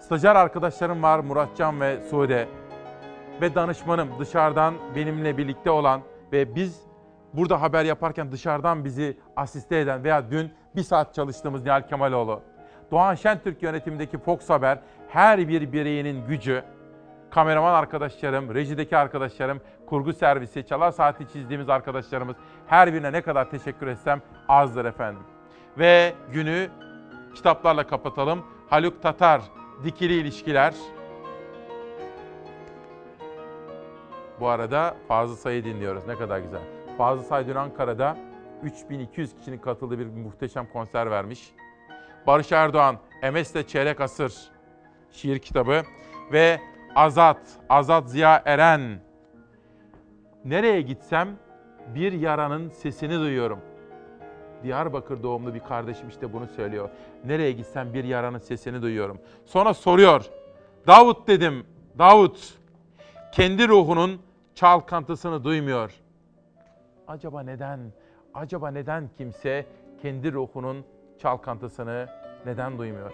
Stajyer arkadaşlarım var Muratcan ve Sude. Ve danışmanım dışarıdan benimle birlikte olan ve biz burada haber yaparken dışarıdan bizi asiste eden veya dün bir saat çalıştığımız Nihal Kemaloğlu. Doğan Şentürk yönetimindeki Fox Haber her bir bireyinin gücü, kameraman arkadaşlarım, rejideki arkadaşlarım, kurgu servisi, çalar saati çizdiğimiz arkadaşlarımız her birine ne kadar teşekkür etsem azdır efendim. Ve günü kitaplarla kapatalım. Haluk Tatar, Dikili İlişkiler. Bu arada Fazıl Say'ı dinliyoruz. Ne kadar güzel. Fazıl Say dün Ankara'da 3200 kişinin katıldığı bir muhteşem konser vermiş. Barış Erdoğan, Emes'le Çeyrek Asır şiir kitabı ve Azat, Azat Ziya Eren. Nereye gitsem bir yaranın sesini duyuyorum. Diyarbakır doğumlu bir kardeşim işte bunu söylüyor. Nereye gitsem bir yaranın sesini duyuyorum. Sonra soruyor. Davut dedim, Davut kendi ruhunun çalkantısını duymuyor. Acaba neden? Acaba neden kimse kendi ruhunun çalkantısını neden duymuyor?